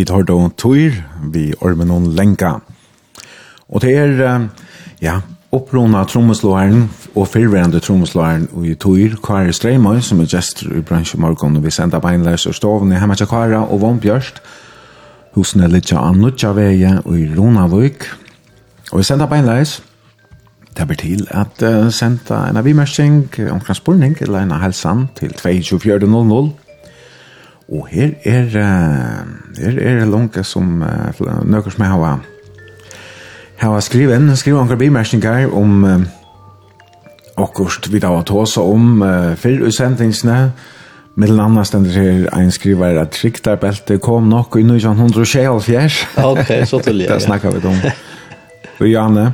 Vi tar då tur, vi ormen någon lenka. Og det er, ja, opprona trommeslåeren og fyrverende trommeslåeren i tur, Kari Streimoy som er gestor i bransjen morgon och vi sender beinleis og stovene hemma till Kara og Von Bjørst. Husene ligger av Nutjaveie og i Ronavøk. Og vi sender beinleis, Det blir til at uh, senda en avimersing, omkring spurning, eller en helsan til 2400 Og her er, her er langt som uh, nøkker som jeg har, har skrivet inn, skrivet anker bimerkninger om uh, akkurat vi da var tåsa om uh, fyrr utsendingsene, Mellan annars den här en skrivare att riktarbälte kom nok i 1924. Okej, okay, så till det. Där snackar vi om. Och Janne?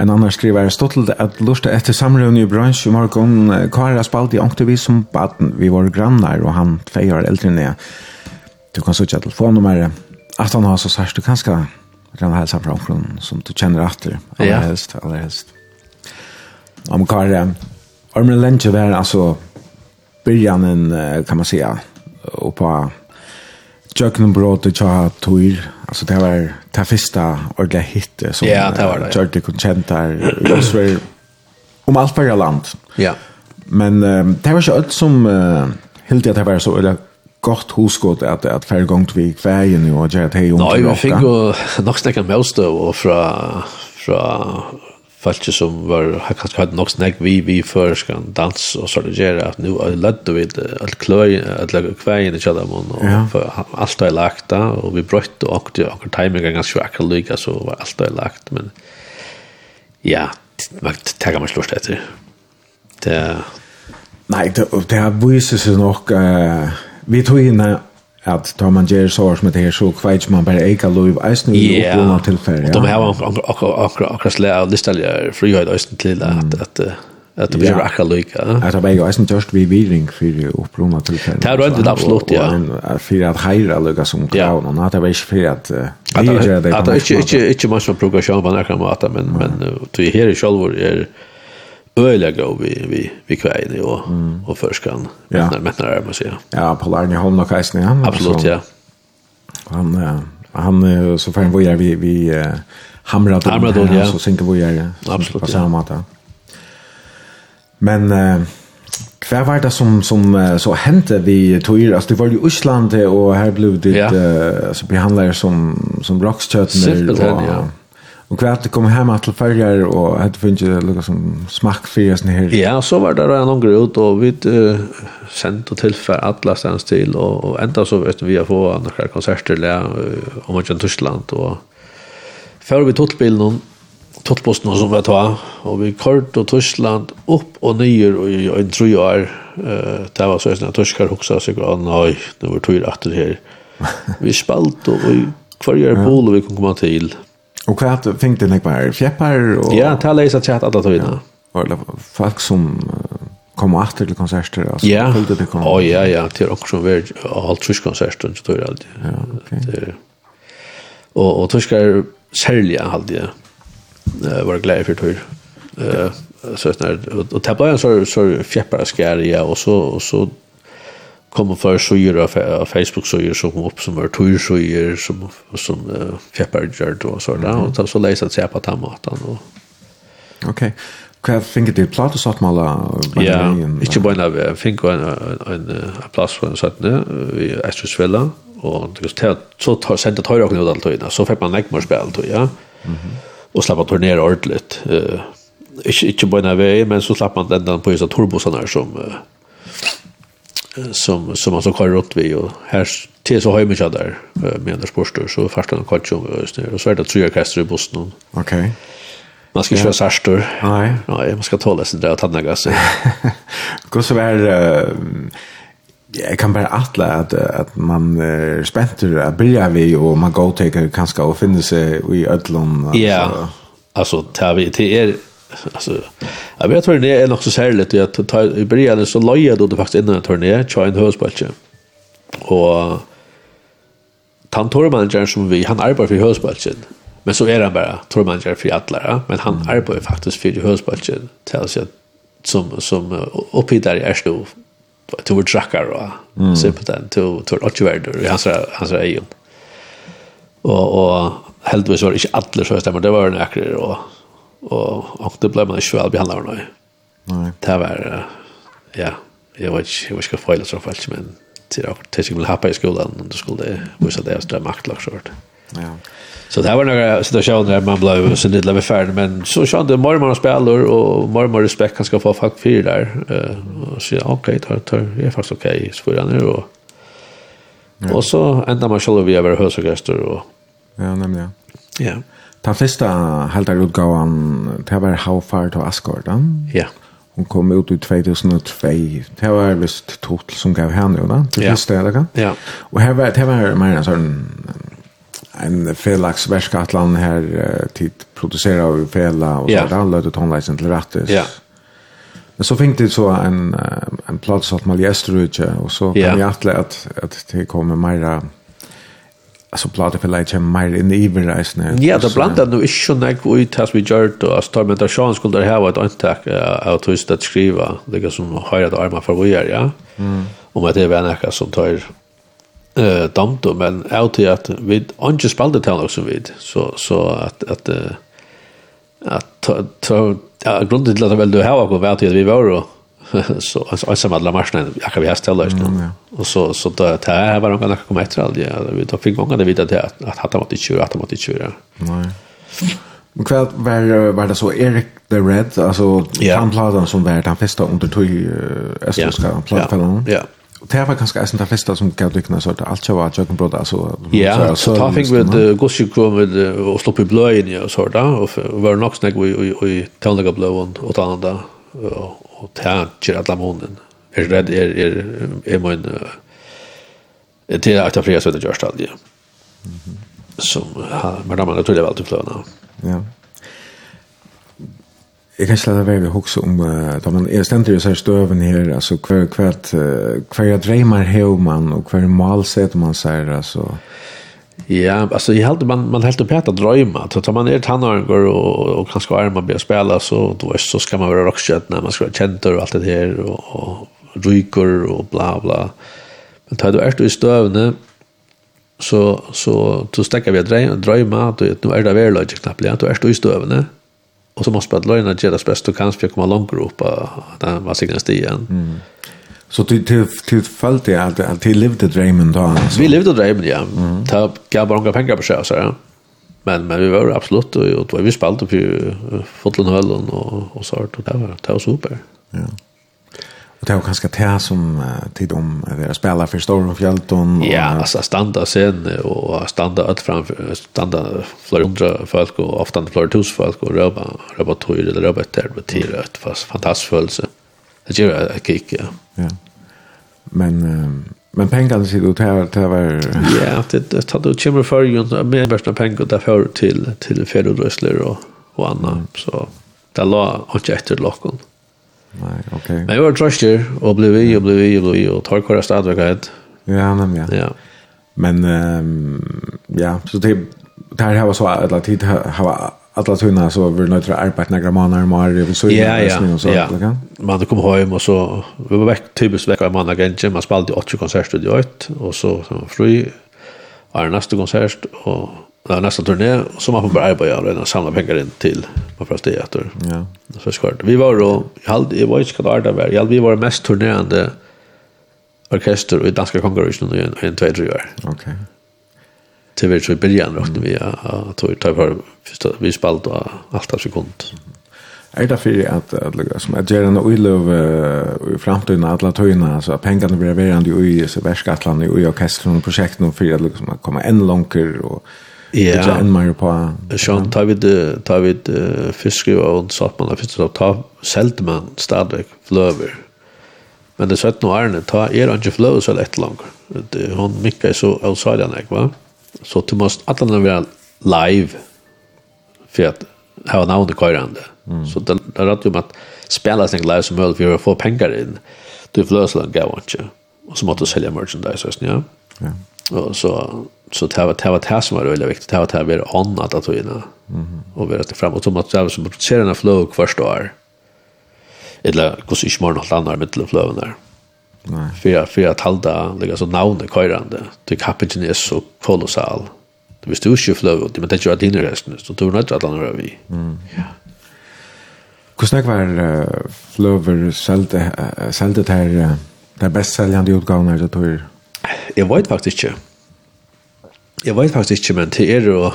En annan skriver Stottel at lusta etter samrøvn i bransj i morgon Kara spalt i ångte vi som baden vi var grannar og han feier eldre ned. Du kan sutja telefonnummeret at han har så sørst du kan ska kan hälsa fra omkron som du kjenner atter, aller ja. helst, aller helst. Om Kara Armin Lentje var altså byrjanen kan man säga och på Jöknen brot och jag tog alltså det var det första ordliga hitte som ja, det var det, ja. Jordi Concentar Josver om allt på land. Ja. Men um, det var inte allt som uh, helt det var så eller gott huskot at att färre gång till vägen og jag hade hej om. Nej, vi fick ju nog snacka med oss då och från folk som var kanskje hadde nok snakk vi vi før skal dans og så det gjør at nå er ledd vi alt kløy at lage kveien i kjallamon og alt er lagt da og vi brøtt og akkurat akkurat timing er ganske akkurat lykke så var alt er lagt men ja man tager man slåst etter det Nei, det, det viser seg nok uh, vi tog inn at tar man ger så som det här så kväts man bara eka lov eisen i upplåna tillfälle. Ja, de har akkurat slä av listalja frihet eisen till att att att det blir akkurat lika. Att det blir eisen törst vi vidring för upplåna tillfälle. Det är inte absolut, ja. En För att hejra lika som kraven och att det blir för att att det inte inte inte måste progression på några måta men men du här själv är öliga grov vi vi vi kväin och mm. och förskan ja. när men när man säger. Ja, på Larne Holm och Kajsen ja. Absolut så, ja. Han han så får han gör vi vi hamra då hamrar då ja. så synker vi gör Absolut på ja. samma. Men uh, Hva var det som, som så hände vi tog er? Altså, det var i Island og her blev det ja. uh, altså, behandlere som, som rockstøtner. Simpelthen, og, ja. Och at det kom hjemme til följa och hade funnit noe som smack för sånn här. Ja, så var det då någon gröt og vi uh, sent och till för alla stans og och, och ända så vet vi har få några konserter där om man kör Tyskland och før vi tog totbilden tottposten som vi tar, og vi kort og Tyskland opp og nyer og i en tru år, uh, det var sånn at tyskar hoksa seg og nei, det var tur atter her. Vi spalt og, og hver gjør og vi kom komma til, Och kvart fick det några bare fjeppar? Og... Ja, ta läsa chat alle tiden. Og Eller folk som kom atter til konserter Altså, Ja. Följde det kom. Oh, ja, ja, det som vi väldigt alt tysk konserter så tror jeg alltid. Ja, okej. Okay. Och och tyskar sälja alltid. Uh, var glad for tur. Uh, så att när och täppa en så så fjäppar skär ja och så och så kommer för sjöer av Facebook sjöer som upp som var tur sjöer som som uh, fjäppar då så där och så, så läser det på tamatan och Okej. Okay. Kvar fick det plats att sätta mala. Ja, inte bara jag fick en en plats för en nu i Astrisvilla och det just här så tar sent att höra också allt då så fick man näckmar spel då ja. Mhm. Och släppa turnera ordligt. Eh inte inte när vi men så slapp man den på så turbosarna som som som man så kör åt vi och här till så har vi kört där med Anders Borstor så första de kvar som just och så är det tre orkester i Boston. Okej. Okay. Man ska köra sarstor. Nej. Nej, man ska tåla sig där och tanna gas. Går så väl Jeg kan bare atle at, at man er spent til att börja vi og man går til kanskje å finne seg i ödlon. Ja. Alltså tar vi till er alltså jag vet väl det är nog så särskilt att ta i början så lojade då det faktiskt innan en turné tjå en och han tormanagern som vi han arbetar för hösbalchen men så är han bara tormanager för alla men han arbetar faktiskt för hösbalchen till sig som som upphittar i Erstov till vår trackar och mm. på den till till Otchvärder i hans hans egen och och heldigvis var det inte alla så stämmer det var en akre och och og det blev man ju väl behandlad nu. Nej. Det var ja, jag vet inte, jag vet inte vad så falsk men till att tills jag happa i skolan og då skulle det visa det att det makt lag så Ja. Så det var några situationer där man blev så lite av färd men så så kände mormor spelar och mormor respekt kan ska få fuck fyra där och så okej tar tar är fast okej så får han nu och Och så ända man själv vi över hösogäster och Ja, nämligen. Ja. Den flesta utgaven, det var How Far to Asgard, da? Ja. Hon kom ut i 2002. Det var visst Totel som gav henne, da? Det ja. visste jeg. Ja. Og her var, det var mer en sånn en felax verskatland her tid producerar av fela och yeah. så där löd det tonlisen till rättes. Ja. Men så fick det så en en plats att Maliestruche och så kan yeah. jag att att det kommer mera alltså blanda för lite mer in i nu. Ja, det blanda nu är ju näck och tas vi we gjort att står med där chans skulle det ha ett antag att just att skriva det som har ett arma för vad gör ja. Mm. Om att det är näka som tar eh damt men out till att vi inte spelade till också vid så så att att att ta ta grunden till väl du ha gått vart vi var då så alltså alltså alla marsnen jag kan vi hästa löst nu. Och så så då det här var de kan komma efter all det vi då fick gånga det vita till att att hata mot 20 att mot 20 nej. Men kväll var var det så Erik the Red alltså yeah. han plattan som var den första under tog uh, östtyska plattan. Ja. Och Det var kanske en av flesta som gav lyckna så att allt jag var jag bröd alltså Ja, så ta fick vi det gossip kom med och slå på blöjen och så där och var nog snack i och tonliga blöjon och ta och og ta kjer alla månen. Er redd er er er min det til at flere som det gjørs aldri. Som men da man tror det var alltid fløna. Ja. Jeg kan ikke lade være å huske om, da man er stendt i så støven her, altså hver, hver, hver, hver dreimer hever man, og hver mal setter man seg, altså. Ja Ja, alltså jag hade man man helt upp att drömma. Så tar man ner tannaren går och och kanske man börjar spela så då är så ska man vara rockstjärna när man ska vara känd och allt det här och ryker och bla bla. Men tar du är i stövne så så då stäcker vi drömma att nu är det väl logiskt knappt att du är i stövne. Och så måste man löna det bästa du kan för att komma långt upp och den vad sig nästa igen. Mm. Så till till till följt det att att till levde drömmen då. Vi levde drömmen ja. Mm. Ta gav bara några pengar på sig så ja. Men men vi var absolut och, och då vi spelade på Fotlenhöllen och och så och det var det var super. Ja. Och det var ganska det som tid om att spela för Storm Fjällton. Och... Ja, alltså standa sen och standa ut framför standa flera hundra folk och ofta flera tusen folk och röba röba tog det röba där det var fantastiskt fantastisk födelse. Det gör jag kick, ja. Ja. Men men pengarna sitter det här till var Ja, det det tar du kommer för ju med bästa pengar där för till till Federrösler och och annat så det la och efter lockon. Nej, okej. Men jag var tröster och blev vi och blev vi och blev och tar kvar stadväghet. Ja, men ja. Ja. Men ehm ja, så det där har så att tid har alla tunna så var det några arbete några månader mer vi så ja ja så ja man kom hem och så vi var veck typiskt veck en månad igen man spelade åtta konserter i ut och så så fri är nästa konsert och Ja, nästa turné som man får börja arbeta med och samla pengar in till på första teater. Ja. Så skart. Vi var då jag hade i var inte arbeta där Jag vi var mest turnerande orkester i danska konkurrensen i en 2-3 år. Okej. Okay det vi så i början räknade vi att ta ut för vi spalt och allt av sekund. Er det för at att lägga som att göra en oilov i framtiden alle alla altså at pengene blir verande i så värskatland i orkestern och projekten för att liksom komma enn långker og Ja, en mer på. Sean tar vi det tar vi det fiske och så att man har fiskat och ta sälte man stadigt flöver. Men det sätt nu är det ta är inte flöver så lätt långt. Det Hon mycket så outside nek va. Så du måste att den vara live för att ha namnet kvarande. Mm. Så det är rätt om att spela sin live som möjligt för att få pengar in. Du får lösa den gav inte. Och så måste du sälja merchandise. Ja. ja. Och så så det var det var det som var väldigt viktigt. Det var det var annat att vinna. Mm. Och vi rätt framåt som att det som producerar den här flow kvarstår. Eller hur så inte mer något annat med till flöven där. Mm För för att halda lägga så navnet kajrande. Det kapitan är så kolossal. Det visste ju inte flow, men det gör att inne resten så tror jag inte att han rör vi. Mm. Ja. Hur snack var flower sälte sälte här där bäst säljande utgåvan är det tror jag. vet faktiskt inte. Jag vet faktiskt inte men det är ju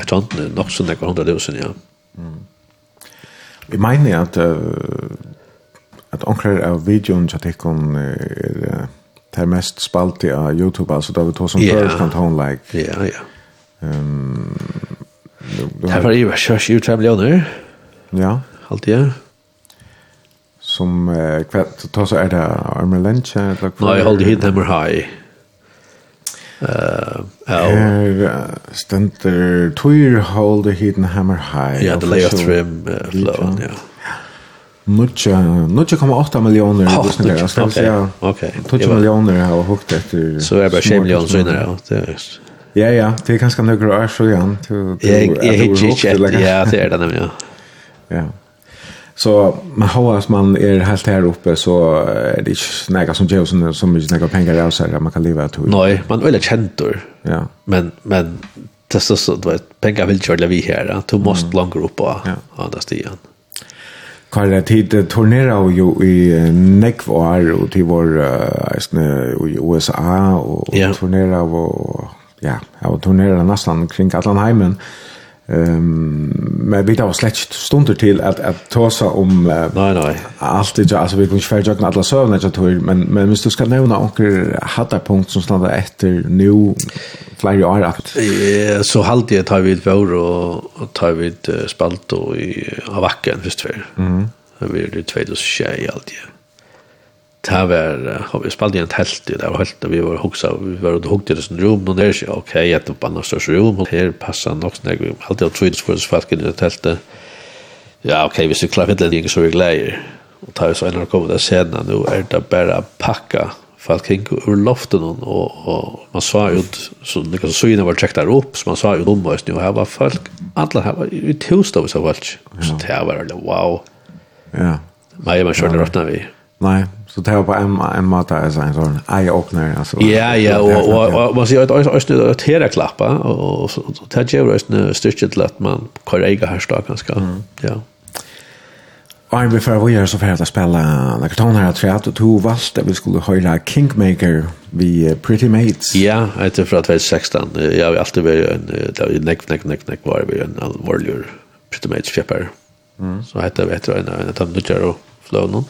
ett sånt nog sån där 100 000 ja. Mm. Vi menar att at onkrar av videoen til jag er det här mest spalt i Youtube altså da vi tog som yeah. first and like. Ja, ja. Ehm Det var ju körs ju travel under. Ja. Allt ja. Som uh, kvätt ta så er det Armer Lynch eller Nej, håll det hit dem high. Uh, ja. Ständer Twitter hold the hidden hammer high. Ja, the layer trim flow, ja. Nutja, nutja kom 8 miljoner oh, lyssnare. Jag ska säga okay. 20 miljoner har hukt efter... Så er det bare 20 millioner så senare. Ja, ja. ja, Det är ganska några år så igen. Jag hittar inte. Ja, det er det nemlig, Ja. Ja. Så man har att man är helt här uppe så är det inte några som ger som, som mycket några pengar av sig man kan leva ett huvud. Nei, man er veldig väldigt Ja. Men, men det er så, du vet, pengar ikke være vi här. Du måste mm. opp upp på ja. andra stigen. Ja. Kvar det tid turnerar ju i nekv och till vår i USA och yeah. turnerar och ja, jag turnerar nästan kring Atlanheimen. Mm Ehm men vi tar slett stunder till att att ta om om nej nej allt det alltså vi kan inte förjäkna alla sövnar jag tror men men måste ska nämna onkel hade punkt som stannar efter nu flera år att så halt jeg tar vi et vår och tar vi ett spalt och i avacken först för. Mm. Det blir det 2000 allt det var, vi spalte igjen helt, det var helt, vi var hoksa, vi var under i det rum, og det er ikke, ok, jeg er på annars største rum og her passa nok snakk, vi alltid har trygt for oss folk i det teltet, ja, ok, hvis vi klarer fiddelen ikke, så er vi gleier, og ta så en av kommet der sena, nå er det bare pakka, folk kring ur loften, og, og man sa ut, så det syne var tjekk der opp, så man sa ut om oss, og her var folk, alle her var, i tusen av folk, så det var, det wow, ja, Nei, man kjørte råttna vi. Nei, Så det var på en, en måte alltså, en sån eye-opener. Alltså, ja, ja, og och, och, man sier at det är ett hela klappa och, och, och det ger oss en styrke till att man kan äga her stå ganske, Mm. Ja. Och en befär vi gör så för att spela när kartan här tror jag att du valde vi skulle höra Kingmaker vi Pretty Mates. Ja, etter fra 2016, att vi har alltid vært en, det var näck, näck, näck, näck var vi en alvorlig Pretty Mates-fjepper. Så heter vi etter en av en de nyttjare og fløvnene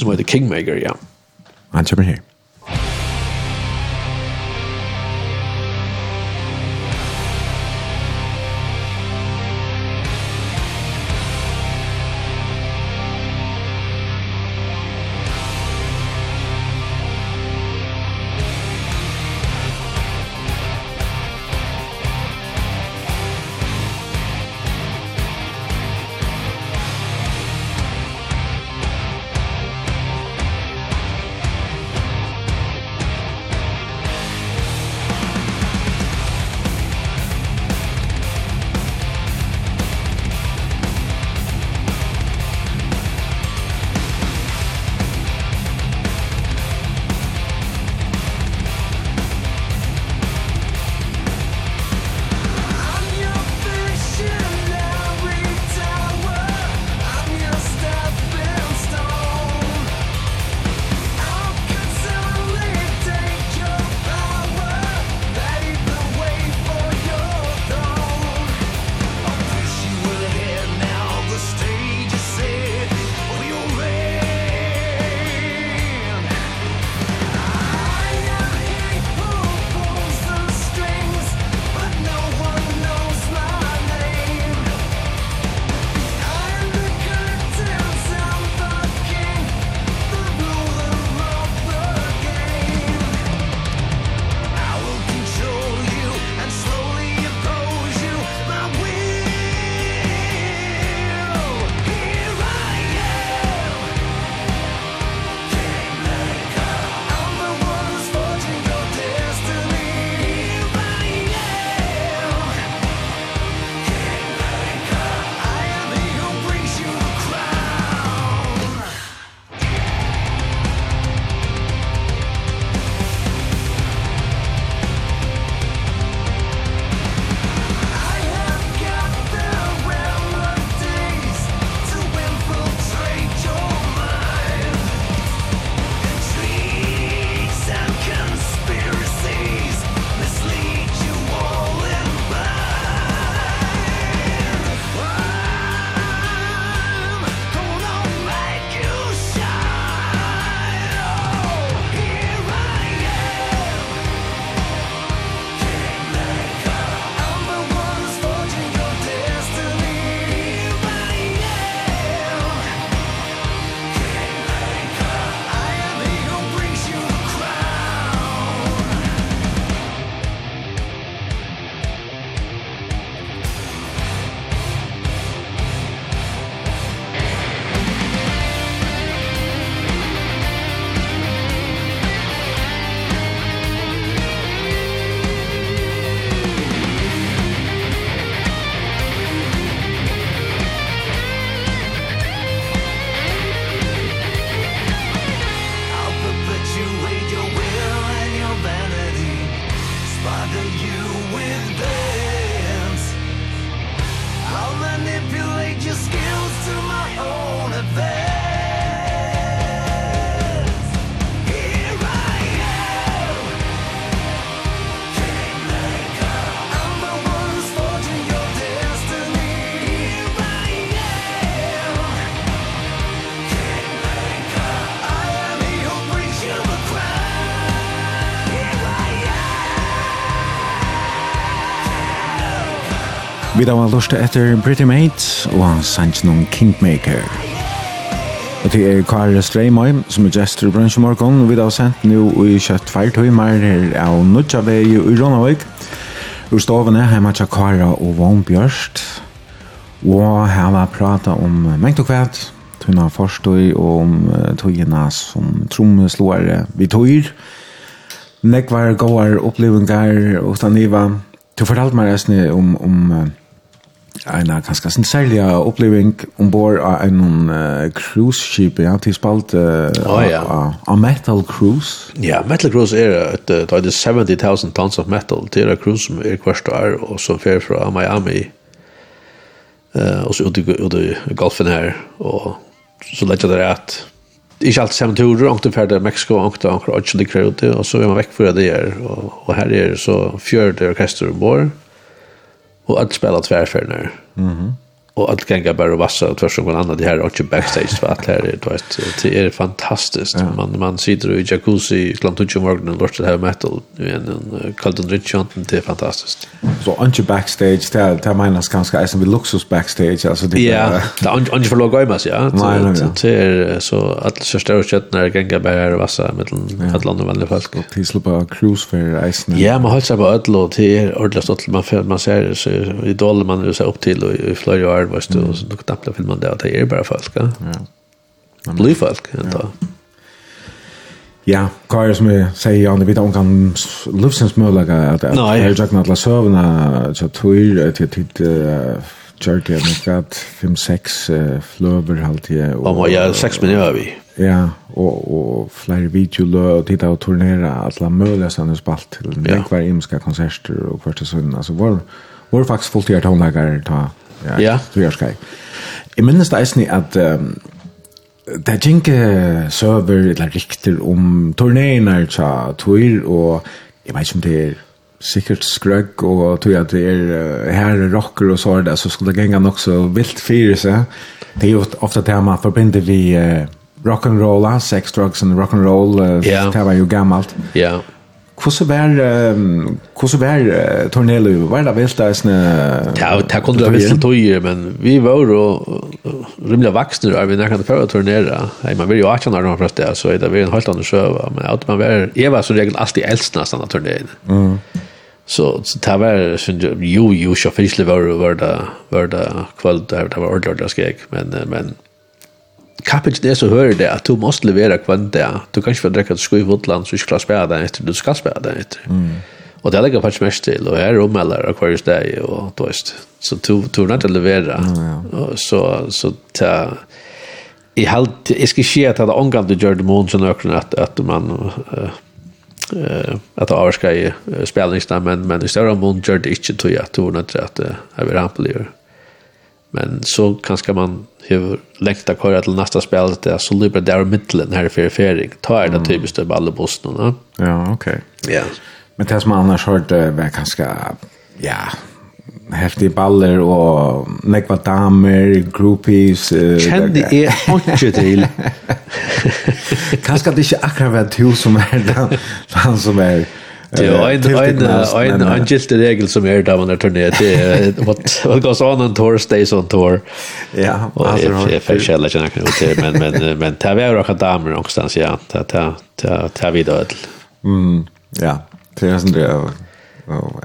som heter Kingmaker, ja. Han kommer her. Vi da var lust etter Pretty Mate og han sanns noen Kingmaker. Og til er Kare Streimøy som er gestor i bransje morgen. Vi da har sendt nå i kjøtt feirtøymer her av Nudjavei i Uronavik. Ur stovene hjemme til Kari og Vån Bjørst. Og her var prata om mengt og kvæt, tøyna forstøy og om tøyna som trommeslåere vi tøyr. Nekvar gåar opplevingar og staniva. Du fortalte meg resten om, om en ganske særlig oppleving ombord av en uh, cruise ship, ja, til spalt uh, oh, ja. av, av metal cruise. Ja, metal cruise er et, det er 70.000 tons of metal, det er cruise som er kvart år, og som fer fra Miami, uh, og så ut i, ut i golfen her, og så lett det er Ikke alt samme turer, ångte ferdig til Mexico, ångte anker, ångte anker, ångte anker, og så er man vekk fra det her, og, og her er så fjørte orkester ombord, og og att spela tvärförner. Mhm. Mm og alt kan bare vassa og och tvärs noen annan. Det här och backstage för att er, det vet det är fantastiskt ja. man man sitter i jacuzzi klant 2 morgon och låter det här metal en kallt och det är fantastiskt så ikke backstage det minnas menas ganske som vi luxus backstage alltså det ja anche for låg gåmas ja. det er så att så står det när ganga bare bara vassa med alla andra vanliga folk. Och till på cruise for isen ja man holder seg på ödlå till stått, man man ser så idoler man så upp till och i flöjor vet du, så du kan tappa filmen där, det är bara folk, ja. Ja. Blir folk, ja. Ja, kvar som vi säger om det vet om kan livsens möjliga att jag har sagt att la sövna så tur till till Charlie med kat 5 6 flöver halt Og och ja 6 minuter vi. Ja, og, og fler video och titta og turnera alla möjliga sånne spalt til det kvar imska konserter og kvarta sån altså var var faktisk fullt i att ta Ja. ja. Du gjør skai. Jeg minnes det eisen at um, det er ikke søver eller rikter om turnéene tja tur, og jeg vet ikke om det er sikkert skrøgg, og tog at det er her rocker og så er det, så skulle det genge nok så vilt fyre seg. Det er jo ofte det man forbinder vi uh, rock and roll, sex, drugs and rock and roll, uh, yeah. det var jo gammalt. Ja. Yeah Hvordan var, hvordan var Tornelo? Var det vilt der? Ja, det kunne det vilt tog, men vi var jo rimelig vaksne, og vi nærkene prøve å turnere. Hey, Man vil jo 18 år når man prøvde det, så det var en helt annen sjøve. Men at man var, jeg var som regel alltid eldst nesten av turneringen. Mm. Så det var, synes jeg, jo, jo, så sjåfisle var det, var det kveld, det var ordentlig ordentlig skrik, men, men, kapitlet er så hører det at du måste levera kvann det. Du kan ikke få drekka skoj i Votland, så ikke klarer spela den etter, du skal spela den etter. Mm. Og det legger faktisk mest til, og är er ommelder av hver steg, og du så du tror ikke å Och Så, så ta, i halt jeg skal si at det er omgang du gjør det mån som økene, at, at man, uh, uh, at det avskar i uh, men, men i større mån gjør det ikke, tror jeg, tror ikke at det er rampelig. Mm Men så kanskje man har lengt av køyre til neste spil, det er så løper det er middelen her i ferifering. Ta er det typisk det på alle ja Ja, ok. Ja. Men det som annars hørte var kanskje, ja, heftige baller og nekva damer, groupies. Uh, Kjenner jeg ikke til. kanskje det ikke akkurat var du som er den, den som er Det är en en en en gilt regel som är där man är turné det är what what goes on on tour stays on tour. Ja, alltså jag fick själva jag kan inte men men men ta vi har damer också ja. Ta ta ta ta vi då. Mm. Ja. Det är sånt där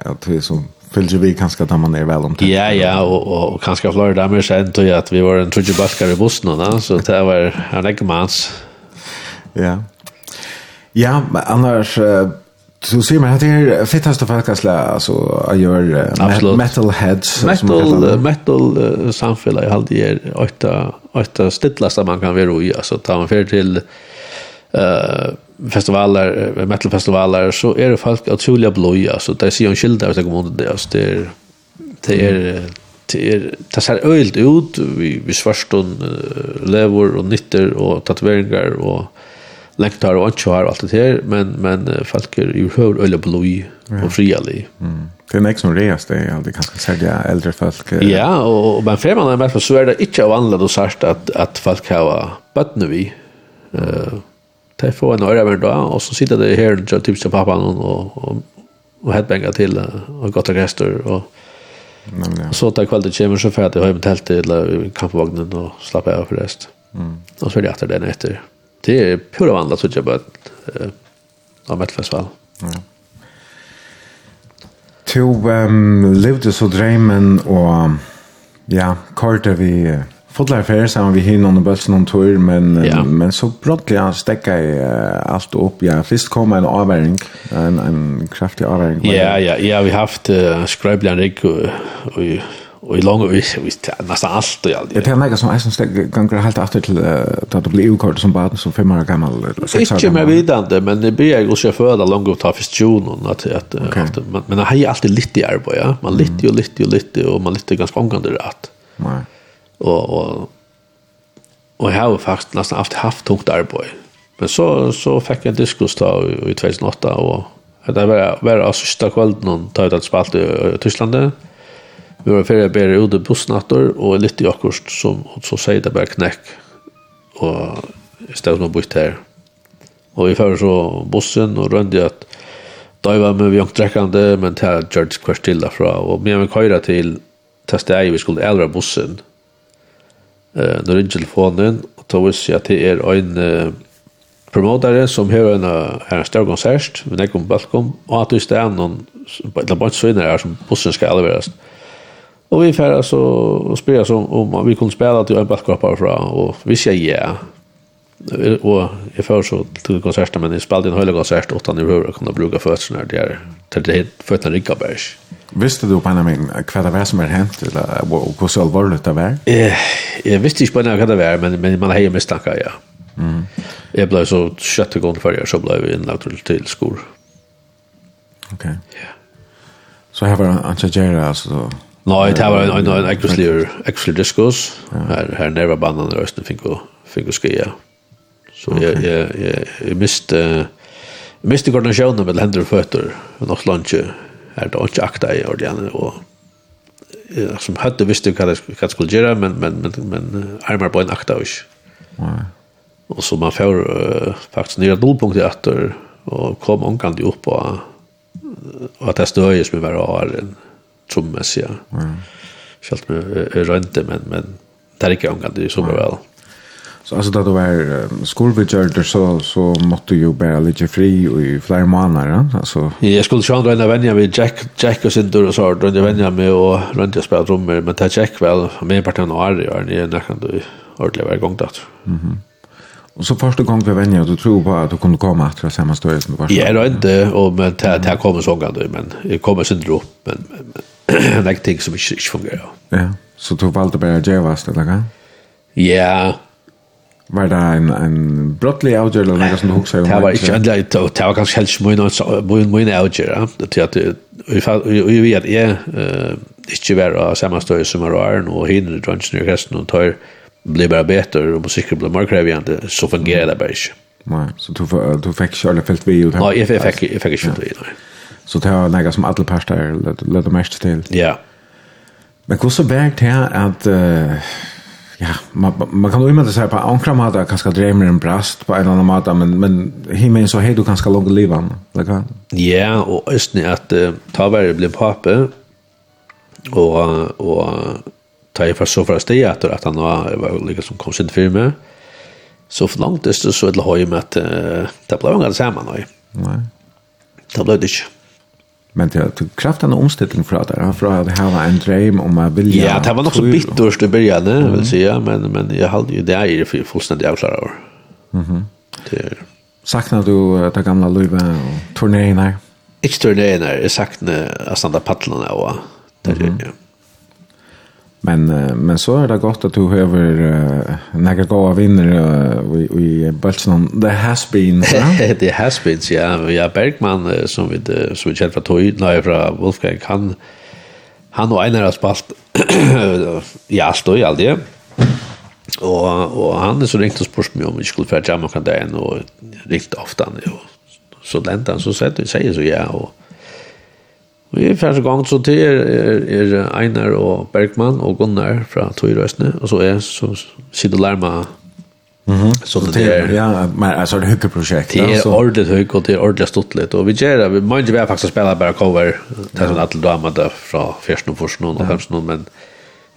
att det är som fyller vi kanskje da man er vel om det. Ja, ja, og, og, og kanskje flere damer sent, og at vi var en trudje basker i bussen, da, så det var en ikke. Ja. Ja, men annars, uh, så ser man att det är fittast av folk alltså jag gör metalheads metal metal samfälla i allt det är åtta åtta stillasta man kan vara i alltså tar man för till eh festivaler metalfestivaler så är det folk otroliga blöja så där ser en skildar så kommer det alltså det är det är det är det ser öjligt ut vi vi svarstund uh, lever och nytter och tatueringar och lektar och så här allt det här men men folk är ju hör eller bloj och friali. Mm. Det är nästan som rest det är alltid ganska sälja äldre folk. Ja, och men för man är mest så är det inte vanligt och sagt att att folk har barn vi. Eh ta få en öra varje dag och så sitter det här och tipsar pappan och och och headbanger till och gott och gäster och Nämligen. Så tar kvällen kommer så för att jag har hem tält till kampvagnen och slappa av för rest. Mm. Och så är det efter den efter det är pura vandra så jag bara eh av ett festival. Ja. To um, levde så drömmen och ja, korta vi fotlar färre sammen vi hinner under bølsen om tur, men, ja. men så brottelig han stekka i uh, alt opp. Ja, først kom en avværing, en, en kraftig avværing. Ja, ja, ja, vi har haft uh, skrøybelig en rigg og, og Och i långa vis nästan allt och allt. Det är mega som är som ganska helt efter till att det blir ukort som barn som fem år gammal eller sex år. Inte mer vidande men det blir jag och chaufför där långt ta fast och att att men men det är alltid lite i arbete ja. Man lite och lite och lite och man lite ganska omgående rätt. Nej. Och och och jag har faktiskt nästan haft haft tungt arbete. Men så så fick jag diskus då i 2008 och det var var sista kvällen någon jag hade spalt i Tyskland. Mm. Vi var ferdig bare ute bussnatter, og litt i akkurat som, så sier det bare knekk, og i stedet noe bytt her. Og vi fører så bussen, og rønte at da var vi jo drekkende, men det har gjort kvart til derfra, og vi har køyre til testet jeg, vi skulle eldre bussen, eh, når ringer telefonen, og da visste jeg at det er en promotare som har en, er en større konsert, men jeg kom på Balkom, og at det er noen, eller bare så svinner her som bussen skal leveres. Mm Og vi färra så og spela som om vi kunne spela til en backup fra, og vi säger ja. Og jeg för så til konserten men jeg spelade en hela konsert og han i rör kunde bruka det er til det fötterna Rickabergs. Visste du på en min hva det var som er hent, eller hvor så alvorlig det var? Eh, jeg visste ikke på hva det var, men, men man har jo mistanke, ja. Mm. Jeg ble så sjette gående før jeg, så ble vi innlagt til, til skor. Ok. Ja. Så her var Antje Gjera, altså, Nei, det var en en actually actually discos. her här nära banden där østen fikk och fick och skia. Så jeg jag jeg miste miste koordinationen med hender og føtter. och något lunch här då ikke akta i ordene og jeg, som hadde visste hva det vad skulle gjøre, men men men men armar på en akta og och. Og så man får uh, faktiskt nya dolpunkter efter og kom omkant upp och att det stöjer som vi var har en trommässiga. Mm. Fällt med rönte men men det är inte det är så bra. Mm. Så alltså då det var skolvidgörd så så måste ju bara lite fri och i flera månader ja? alltså. Jag skulle sjön röna vänja med Jack Jack och sin dörr och så röna vänja med och rönt jag spelar trummor men ta Jack väl med parten och är gör ni när kan du ordentligt vara igång Mm. Mhm. Och så första gången vi vänja du tror på att du kunde komma att det samma som med var. Ja, det inte och men det här kommer sågande men det kommer sen upp men, men, men like ting som ikke, ikke fungerer. Ja, så du valgte bare Jevas, eller hva? Ja. Var det en, en brottelig avgjør, eller noe som du husker? Det var ikke endelig, det var kanskje helst mye mye avgjør, ja. til at vi vet at jeg ikke var av samme støy som er åren, og hinner drønnsen i resten, og tar blir bare bedre, og musikken blir mer krevende, så fungerer det bare ikke. Nei, så du, du fikk ikke alle felt vi ut her? Nei, jeg fikk ikke felt vi ut her. Så det var noe som alle parter lødde mest till. Ja. Men hur så vägt här att uh, ja, man, man kan ju inte säga på ankra mata kanskje drömmer en brast på en eller annen måte, men, men himmelen så hej du kanske långt livan. Ja, och østene att uh, ta varje blev pappa och, och ta i för så för steg att, at han var liksom kom sin firme, Så för långt öster så ett høy med at uh, det blev inga samman. Nej. Det ble det inte. Men det tog kraften och omställning för att han från att ha en dröm om att vilja... Ja, det var nog så bitterst i början, mm. vill säga. Men, men jag hade ju det är i det fullständigt avklara Mhm. Mm det... Saknar du det gamla Luva och turnéerna. här? Ikke turneringen her, jeg saknar å standa paddelene og det er det. Men men så är det gott att du har uh, nægge gode vinnare uh, i Bolton Det has been the has been ja ja Bergman som vi som vi känner från nej fra Wolfgang han han og en har spalt ja i alt, alltid och och han är så ringt og spurs meg om vi skulle för jamma kan det ringt riktigt ofta och så läntan så sätter vi säger så ja och Vi er første gang så til er, er, er Einar og Bergman og Gunnar fra Tøyrøsene, og så er så Sido Mhm. Mm. Så det är Ja, men alltså det høyke prosjekt. Det är ordet hög och det är ordentlig stått och vi gör det, vi må väl faktiskt spela bara cover, det sån att alle damer der fra 14 og 14 og 15, men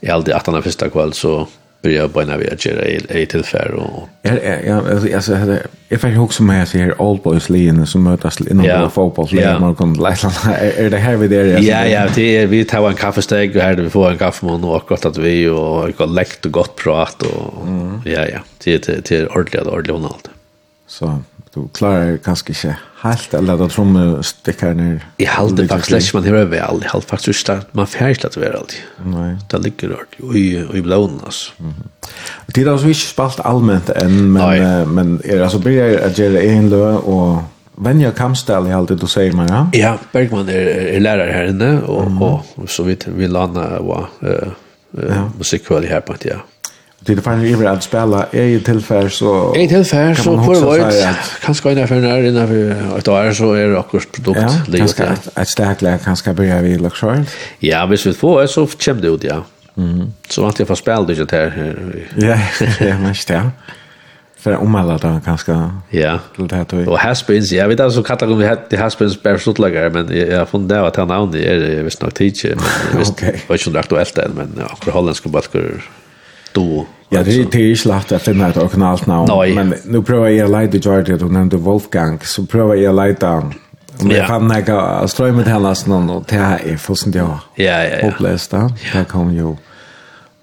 i alltid 18 av första kväll så börja bara vi att göra i tillfär och ja ja ja alltså alltså if I hook med jag ser old boys lean som mötas inom yeah. fotboll lean man kan läsa är det här vi där ja ja det? är vi tar en kaffesteg och här vi får en kaffe med och gott att vi och har läckt och gott prat och ja ja det är det är ordentligt ordentligt och allt så du klarar kanske inte helt eller at tromme stickar ner. I halde faktiskt ikke, man hör väl i halde faktisk att man fjer att vara alltid. Nej. Det ligger rart, og i blåen, altså. Det är alltså ikke spalt allmänt än men, Nei. men är alltså blir jeg at en lö och Venja Kamstel i halde du säger man, ja? Ja, Bergman är, är lärare här inne, och, mm så vidt vi landa og uh, uh, ja. musikkvall här på, ja. Det är fan ju att spela i tillfär så i tillfär så för vad kan ska inte för när innan för att år så är det också produkt det är ett starkt lag kan ska börja vi luxury. Ja, visst vi får så chip det ut ja. Mm. Så att jag får spela det här. Ja, ja, men ja för om alla då ganska ja det här då och haspins jag vet alltså katar vi hade haspins bara så lägger men jag fann det att han använde är visst nog teacher men visst var ju inte aktuellt än men ja för holländska basketball då. Ja, det är inte ju lätt att finna ett originalt namn. Men nu prövar jag att leta Georgia, du nämnde Wolfgang, så prövar jag att leta om jag fann när jag ströj med hellas någon och det här är fullständigt jag ja, ja, ja. hopplöst. Där kom ju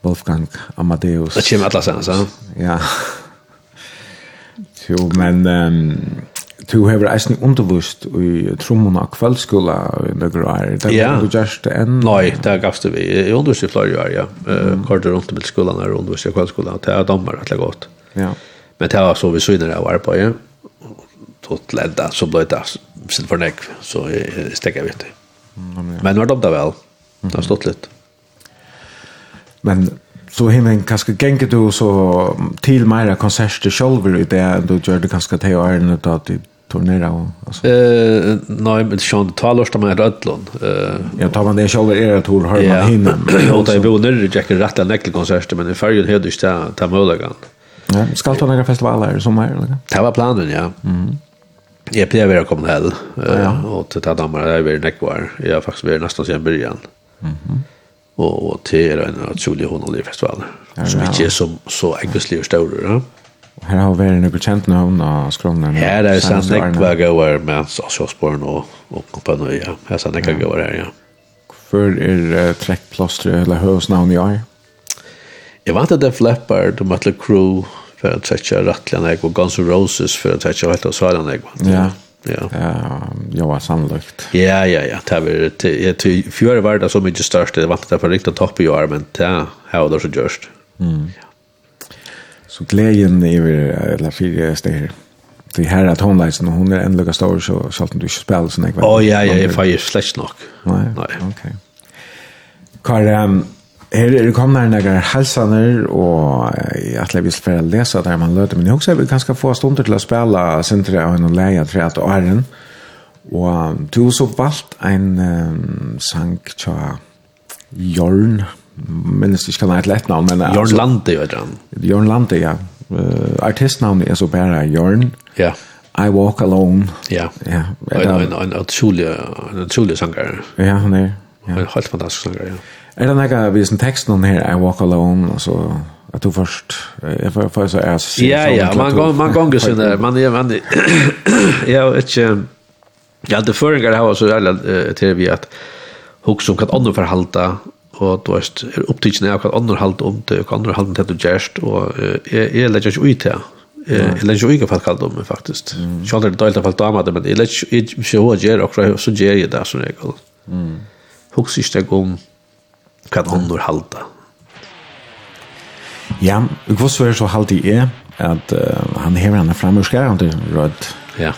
Wolfgang Amadeus. Det kommer alla sen, så. Ja. Jo, men... Um, du har eisen undervist i trommene av i nøkker år. Det ja. du gjørst enn? Nei, det er gavst vi. Jeg undervist i flere år, ja. Mm. Kortet rundt med skolan er undervist i kveldsskola. Det er dommer rettelig godt. Ja. Men det var så vi syner av arbeidet. Tot ledda, så ble det sitt for nek, så jeg stekker vidt det. Men nå er det da vel. Det har stått litt. Men så hinner kanskje genker du så til mera konserter selv i det, du gör det kanske till å då da turnera och alltså. Eh nej men Sean talar med att Eh jag tar man det själva era tur har man hinna. Ja, det blir när Jack är rätta nyckelkonsert men i färgen hade det där ta möjligen. Ja, ska ta några festivaler som här eller? Det var planen ja. Mm. Jag blev väl kommen här eh och till att dammar där vi näck var. Jag faktiskt blir nästan sen början. Mhm. Och till en otrolig honolig festival. Som inte är så så äggslig och stor. Her har vært noen kjent namn och skromne. Ja, det er sånn nekva gauar med sosialsporen og, og kompani, ja. Det er sånn nekva gauar her, ja. För er uh, trekkplåstre eller høvsnavn i år? Jeg vant at det flipper, du måtte crew att å trekke rattlige og Guns N' Roses for å trekke helt og svarene jeg. Ja, ja. Ja, var sannolikt. Ja, ja, ja. Det var det. Fjøret var det så mye størst. Det vant at det var riktig topp i år, men det har det så gjørst. Mm. Så glädjen är väl alla fyra steg Det här att hon läser hon är ändå stor så så att du inte spelar så ekvän. Åh ja ja, jag får ju slash nog. Nej. Okej. Okay. Karl Her er det kommet her nægare halsaner, og jeg tror vi skal bare lese der man løter, men jeg husker vi ganske få stunder til å spille sentre av en leie tre at åren, og du har så valgt en um, sang til Jørn, minnes ikke hva han heter ettnavn, men... Jørn Lande, vet du. Jørn Lande, ja. Uh, artistnavnet er så bare Jørn. Ja. I Walk Alone. Ja. ja en utrolig sanger. Ja, han er. Ja. En helt fantastisk sanger, ja. Er det noe vi som teksten her, I Walk Alone, og så Jag du först jag får får så er Ja ja, man går man går sen där. Man är man ja, ett ja, det förringar har så alla till vi att hooks som kan andra förhalta og du veist, er opptidgjene av hva andre halvt om det, hva andre halvt om det du gjerst, og jeg, jeg legger ikke ut til Jeg legger ikke ut hva kallt om det, faktisk. har aldri det døylt av hva dama det, men jeg legger ikke hva gjer, og så gjer jeg det som regel. Hoks ikke jeg om hva andre halvt Ja, hva så så halvt i er, at han hever henne fram ur skjæren til Rød. Ja.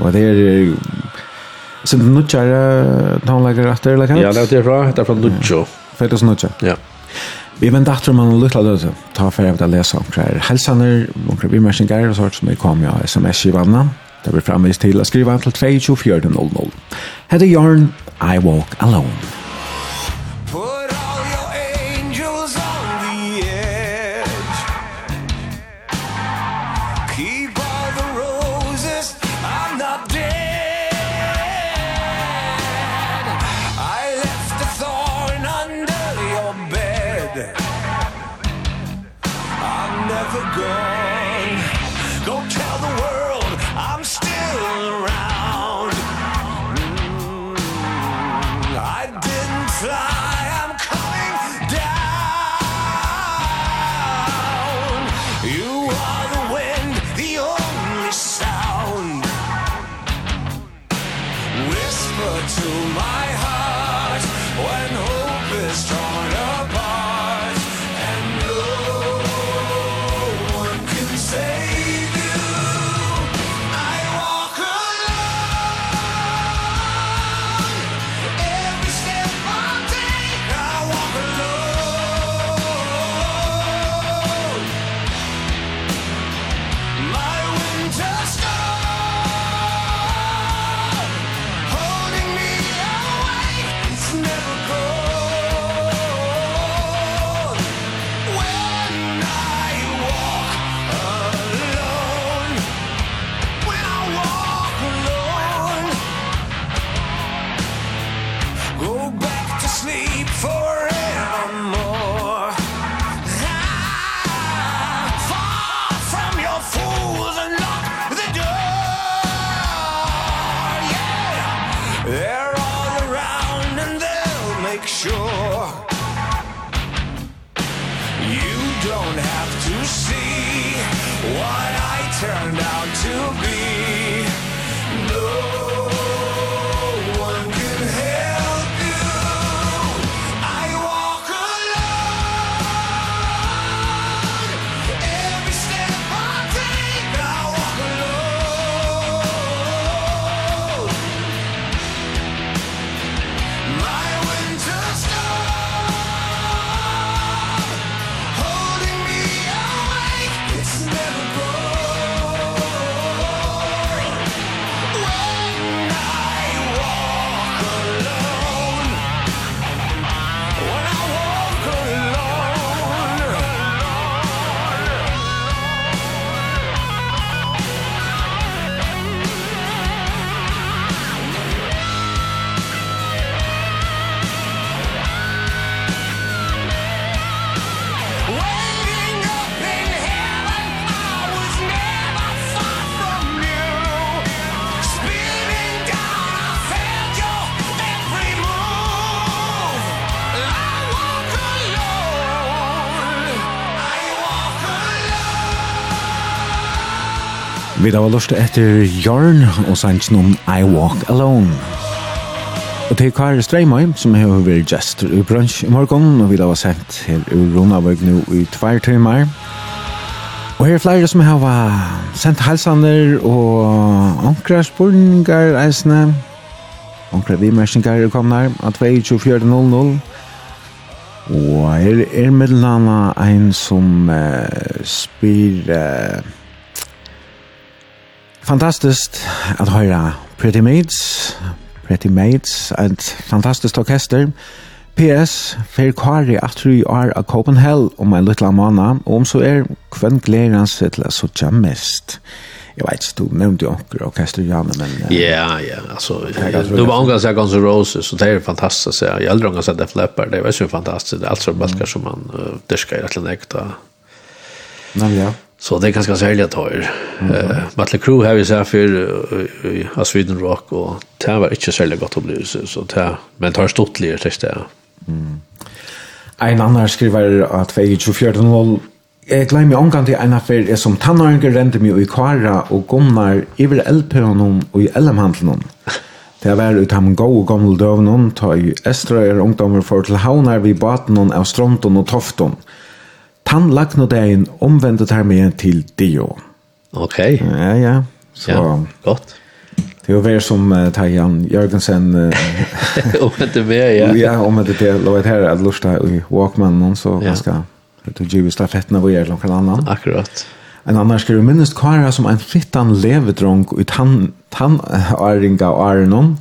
Og det er... Så nu tjara tonlager att det eller kan? Ja, det är bra. Det är från Lucho. 2009. Ja. Vi men dacht man lukla liten løse. Ta for jeg vil lese om hva er helsener, om hva er bimerkninger og sånt som jeg kom med sms-skivene. Det blir fremvist til å skriva til 22400. Hedde Jørn, I Walk Alone. Vi da var lort etter Jørn og sannsyn om I Walk Alone. Og til Kari Streimøy, som har vært gestor i brunch i morgen, og vi da var sent her i Ronavøg nå i tvær timer. Og her er flere som har sendt halsander og ankra spurningar eisne. Ankra vimersingar er kommet her, at vi er 24.00. Og her er middelnana en som uh, spyr... Uh, Fantastiskt att höra Pretty Maids, Pretty Maids, ett fantastiskt orkester. PS, fer kari at tru år av Copenhagen om en liten måned, og om så er kvenn gleder han seg til å sutja mest. Jeg vet ikke, du nevnte jo anker orkester, Janne, men... Ja, ja, altså, du var omgang seg Guns N' Roses, så det er fantastisk, jeg äldre omgang seg Def Leppard, det var så fantastiskt det är alltså som balkar som man dyrker i rettelig nekta. Nei, ja. Så det är ganska särskilt att ha er. Mötley Crüe har vi sett för i Sweden Rock och det var inte särskilt gott upplevelse. Så det, men det har stått tills det. Mm. En annan skriver att 24.0 Jeg glemmer omgang til en affær er som tannarger rente meg i kvara og gomnar iver LP-en og i LM-handelen. Det var ut ham gå og gammel døvnen, ta i estra er ungdommer for til havnar vi baten av stronten og toften. Og han lagt nå det inn omvendet her med til Dio. Okay. Ja, ja. Så, ja, godt. Det er vær som uh, Tajan Jørgensen uh, om det vær, ja. ja, om det vær. Det var her at lusta i Walkman noen, så ja. ganske du giver stafetten av å gjøre noen annan. Akkurat. En annan skal du minnes kara som en fittan levedrong i tann-æringa og ærenom.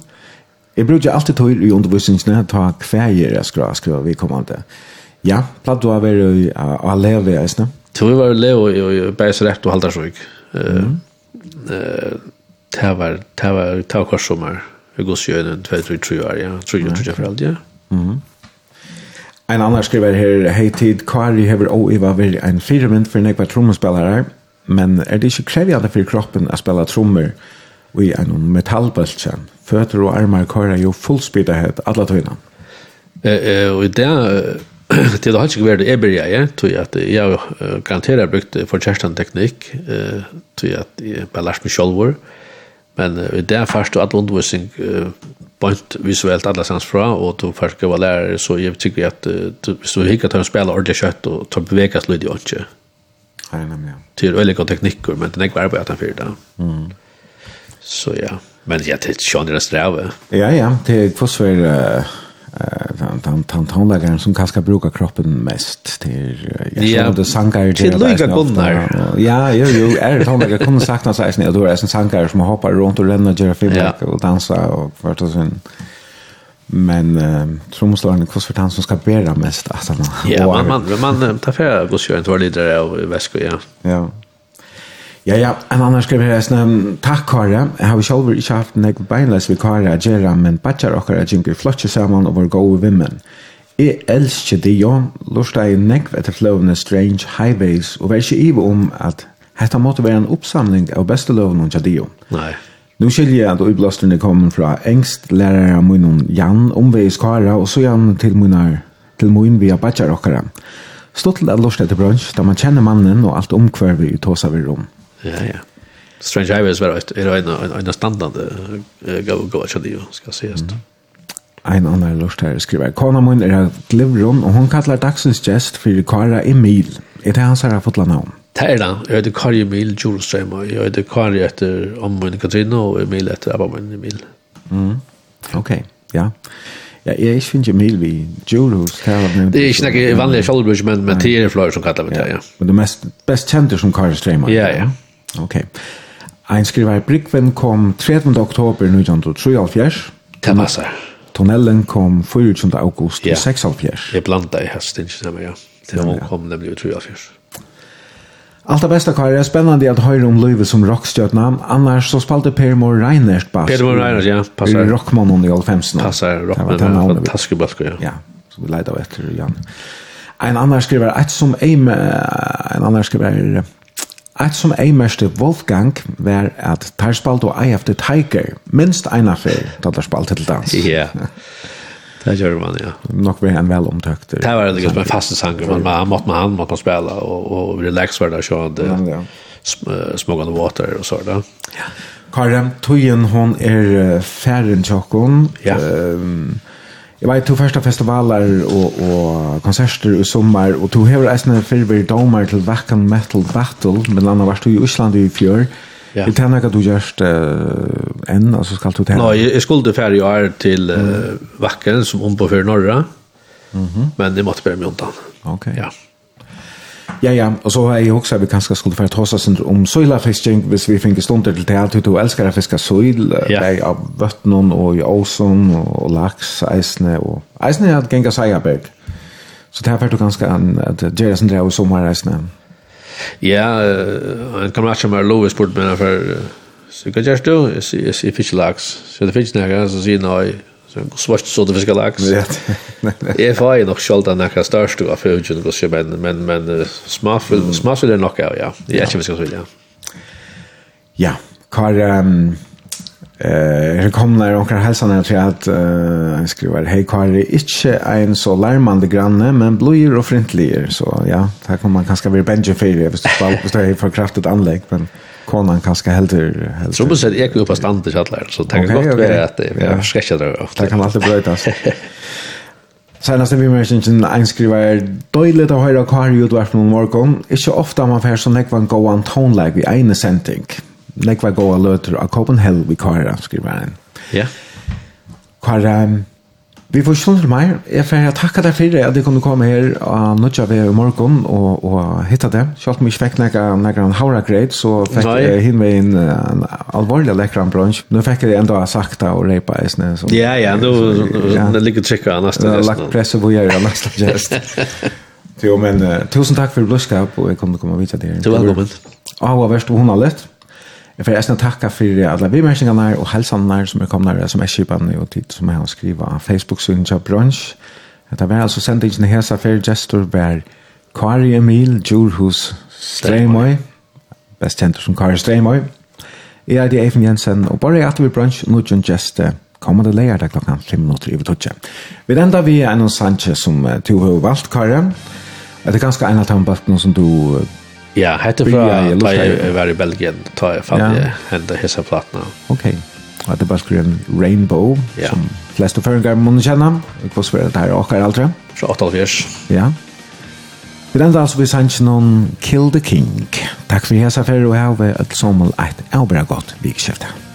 Jeg bruker alltid tog i undervisningsne ta kvægjer jeg skal skrive vi kommande. Ja Ja, platt du har vært å leve i eisene? Tror jeg var å leve i Bergsrett og Haldarsvøk. Det var det var det var kvar sommar. Vi går 2-3 år, ja. 3-3 for alt, ja. En annan skriver her, hei tid, Kari hever og Iva vir en firemynd for nekva trommespillere, men er det ikke krevjande for kroppen å spela trommer i en metallbøltsen? Føtter og armar kører jo fullspydighet alle tøyna. Og i det det har ikke vært det jeg blir jeg, tror jeg at jeg garanterer jeg brukte for kjærestand teknikk, tror jeg at jeg bare lærte meg selv vår, men i det først og alle undervisning bant visuelt alle sans fra, og du først skal være så jeg tykker at hvis du ikke tar en spiller ordentlig kjøtt, og tar bevegas lyd i åndsje. Ja, nemlig, ja. Til øyelig og teknikker, men den er ikke arbeidet han fyrt det. Mm. Så ja, men jeg tror ikke han er strevet. Ja, ja, det er kvassver... Uh han tonläggaren som kanske brukar kroppen mest till jag känner det sankar till lika gunnar. Ja jo jo är det tonläggare sagt sakna sig och då är det sankar som hoppar runt och lämnar göra feedback och dansa och vart och sen men eh, tromslagaren kost för han som ska bära mest alltså ja man man man tar för gå inte var lite där och väska ja. Ja Ja, ja, en annan skriver här snäm, tack Kare, jag har själv inte haft en ägg beinlös vid Kara att göra, men batjar och Kara jinker flotcher samman och var goa vimmen. Jeg elsker det, ja, lortar jeg nekv etter fløvene Strange Highways, og vær ikke ive om at Hetta måtte være en oppsamling av beste loven og Jadio. Nei. Nu skiljer jeg at uiblasterne kommer fra engst lærere munnen Jan, omveis Kara, og så Jan til munnar, til munn via Bajarokkara. Stått til at lortet til brunch, da man kjenner mannen og alt omkvarver i tåsa ved rom. Ja, ja. Strange Highways var ett är en en en standard gå gå att det ska ses. Ein annan lust här skriver Kona mun är Glivron och hon kallar dagsens gest för Kara Emil. Är det hans här fått namn? Tæla, jeg heter Kari Emil Jolstrøm, og jeg heter Kari etter Amman Katrine, og Emil etter Abamman Emil. Mm. Ok, ja. Ja, jeg synes Emil vi Jolhus, Det er ikke noe vanliga kjallbrus, men, men tiere fløyer som kallar vi det, ja. Men det mest, best kjente som Kari Strøm. Ja, ja. Ok. Ein skriver Brickven kom 13. oktober 1973. Det massar. Tunnelen kom 24. august ja. 76. Jeg blanda i hesten, ikke ja. Det var ja. kom nemlig 73. Allt det bästa kvar är spännande att höra om Löve som rockstjärna. Annars så spalte Per Mor Reinert bass. Per Mor Reinert, ja, passar. Rockmannen i all femsen. Passar, rockmannen, fantastisk bass, ja. Ja, så vi leidde av etter, Jan. En annan skriver, ett som Eime, en annan skriver, Et som ei meste Wolfgang var at tar spalt og ei efter Tiger, minst eina fyr, da tar spalt til dans. Ja, det gjør man, ja. Nok var en vel omtøkt. Det var en liksom en faste sanger, man, man måtte man han, måtte man spela, og, och relax var det sånn, ja, ja. Smog on the water og så da. Ja. Tøyen hon er færen tjokken. Ja. Um, Jag vet to första festivaler och och konserter i sommar och to hever eisne Silver Domer til Wacken Metal Battle men landa var du i Island i fjør. Ja. Det tänker du just uh, enn, alltså ska du tenne? Nå, jeg, jeg skulle färja i år till Vacken som om på för norra. Mhm. Men det måste bare mig undan. Okej. Ja. Ja, ja, og så har jeg også at vi kanskje skulle få trossa oss om søylafisking, hvis vi finner stunder til det at du elsker å fiske søyl, ja. det av vøttnen og i åsen og laks, eisene, og eisene er at genga seierberg. Så det er får du ganske an, at det er sånn det er jo sommereisene. Ja, en kamerat som er lov spurt meg for, så hva gjør du? Jeg sier fisk laks, så det finnes nægge, så sier jeg, Så svart så det fiskar lax. Jag får ju nog skölda när jag störst du av fjögen så men men men smaffel smaffel är knockout ja. Jag vet inte vad jag ska säga. Ja, kar ehm eh det kom när onkel hälsan tror att eh skriver hej kar är inte en så larmande granne men blöjer och frintlier så ja, där kommer man kanske bli benjen för det visst det är för kraftigt anlägg men konan kanske helder helt Så måste jag upp på standard så chatta så tänker jag gott vara att jag skräcker där. Det kan alltid brötas. Senast vi mer sin einskriver døylet av høyra kvar i utverf noen morgon. Ikke ofta man fer så nekva en gåan tonlag vi ene sending. Nekva gåa løter av Copenhagen vi kvar skriver han. Ja. Kvar, Vi får sånn til meg. Jeg får takke deg for at du kunne komme her og nødja ved i morgen og, og hitta det. Selv om vi ikke fikk noen en haura greit, så fikk Nei. jeg hin med en, en alvorlig lekkeren bransj. Nå fikk jeg enda sakta og reipa i snø. Ja, ja, nå det ligger av nesten. Jeg har lagt presse på gjøre nesten gest. Jo, men uh, tusen takk for blodskap, og jeg kommer til å komme videre til. Du er velkommen. Og hva verst, hun har lett. Jeg får eisen takka for alle vimerkningene og helsene som er kommet som er kjøpene og tid som jeg har skrivet av Facebook-synet til Brunch. Det var altså sendingen hesa for gestor var Kari Emil Djurhus Streimøy, best kjent som Kari Streimøy. Jeg er det Eifen Jensen, og bare at vi Brunch, nå gjør geste kommende leier der klokka 5 minutter i Vitotje. Vi enda vi er noen Sanchez som du har valgt, Kari. Det er ganske en av de som du Ja, hette fra da jeg var i Belgien, da jeg fant det, henne hisse platene. Ok, og det er bare skrevet Rainbow, ja. som flest og føringar må kjenne. Jeg var svært her og akkurat aldri. Fra 88. Ja. Vi den enda så vi sanns noen Kill the King. Takk for hese affære og jeg heve et sommer et avbra godt vikskiftet.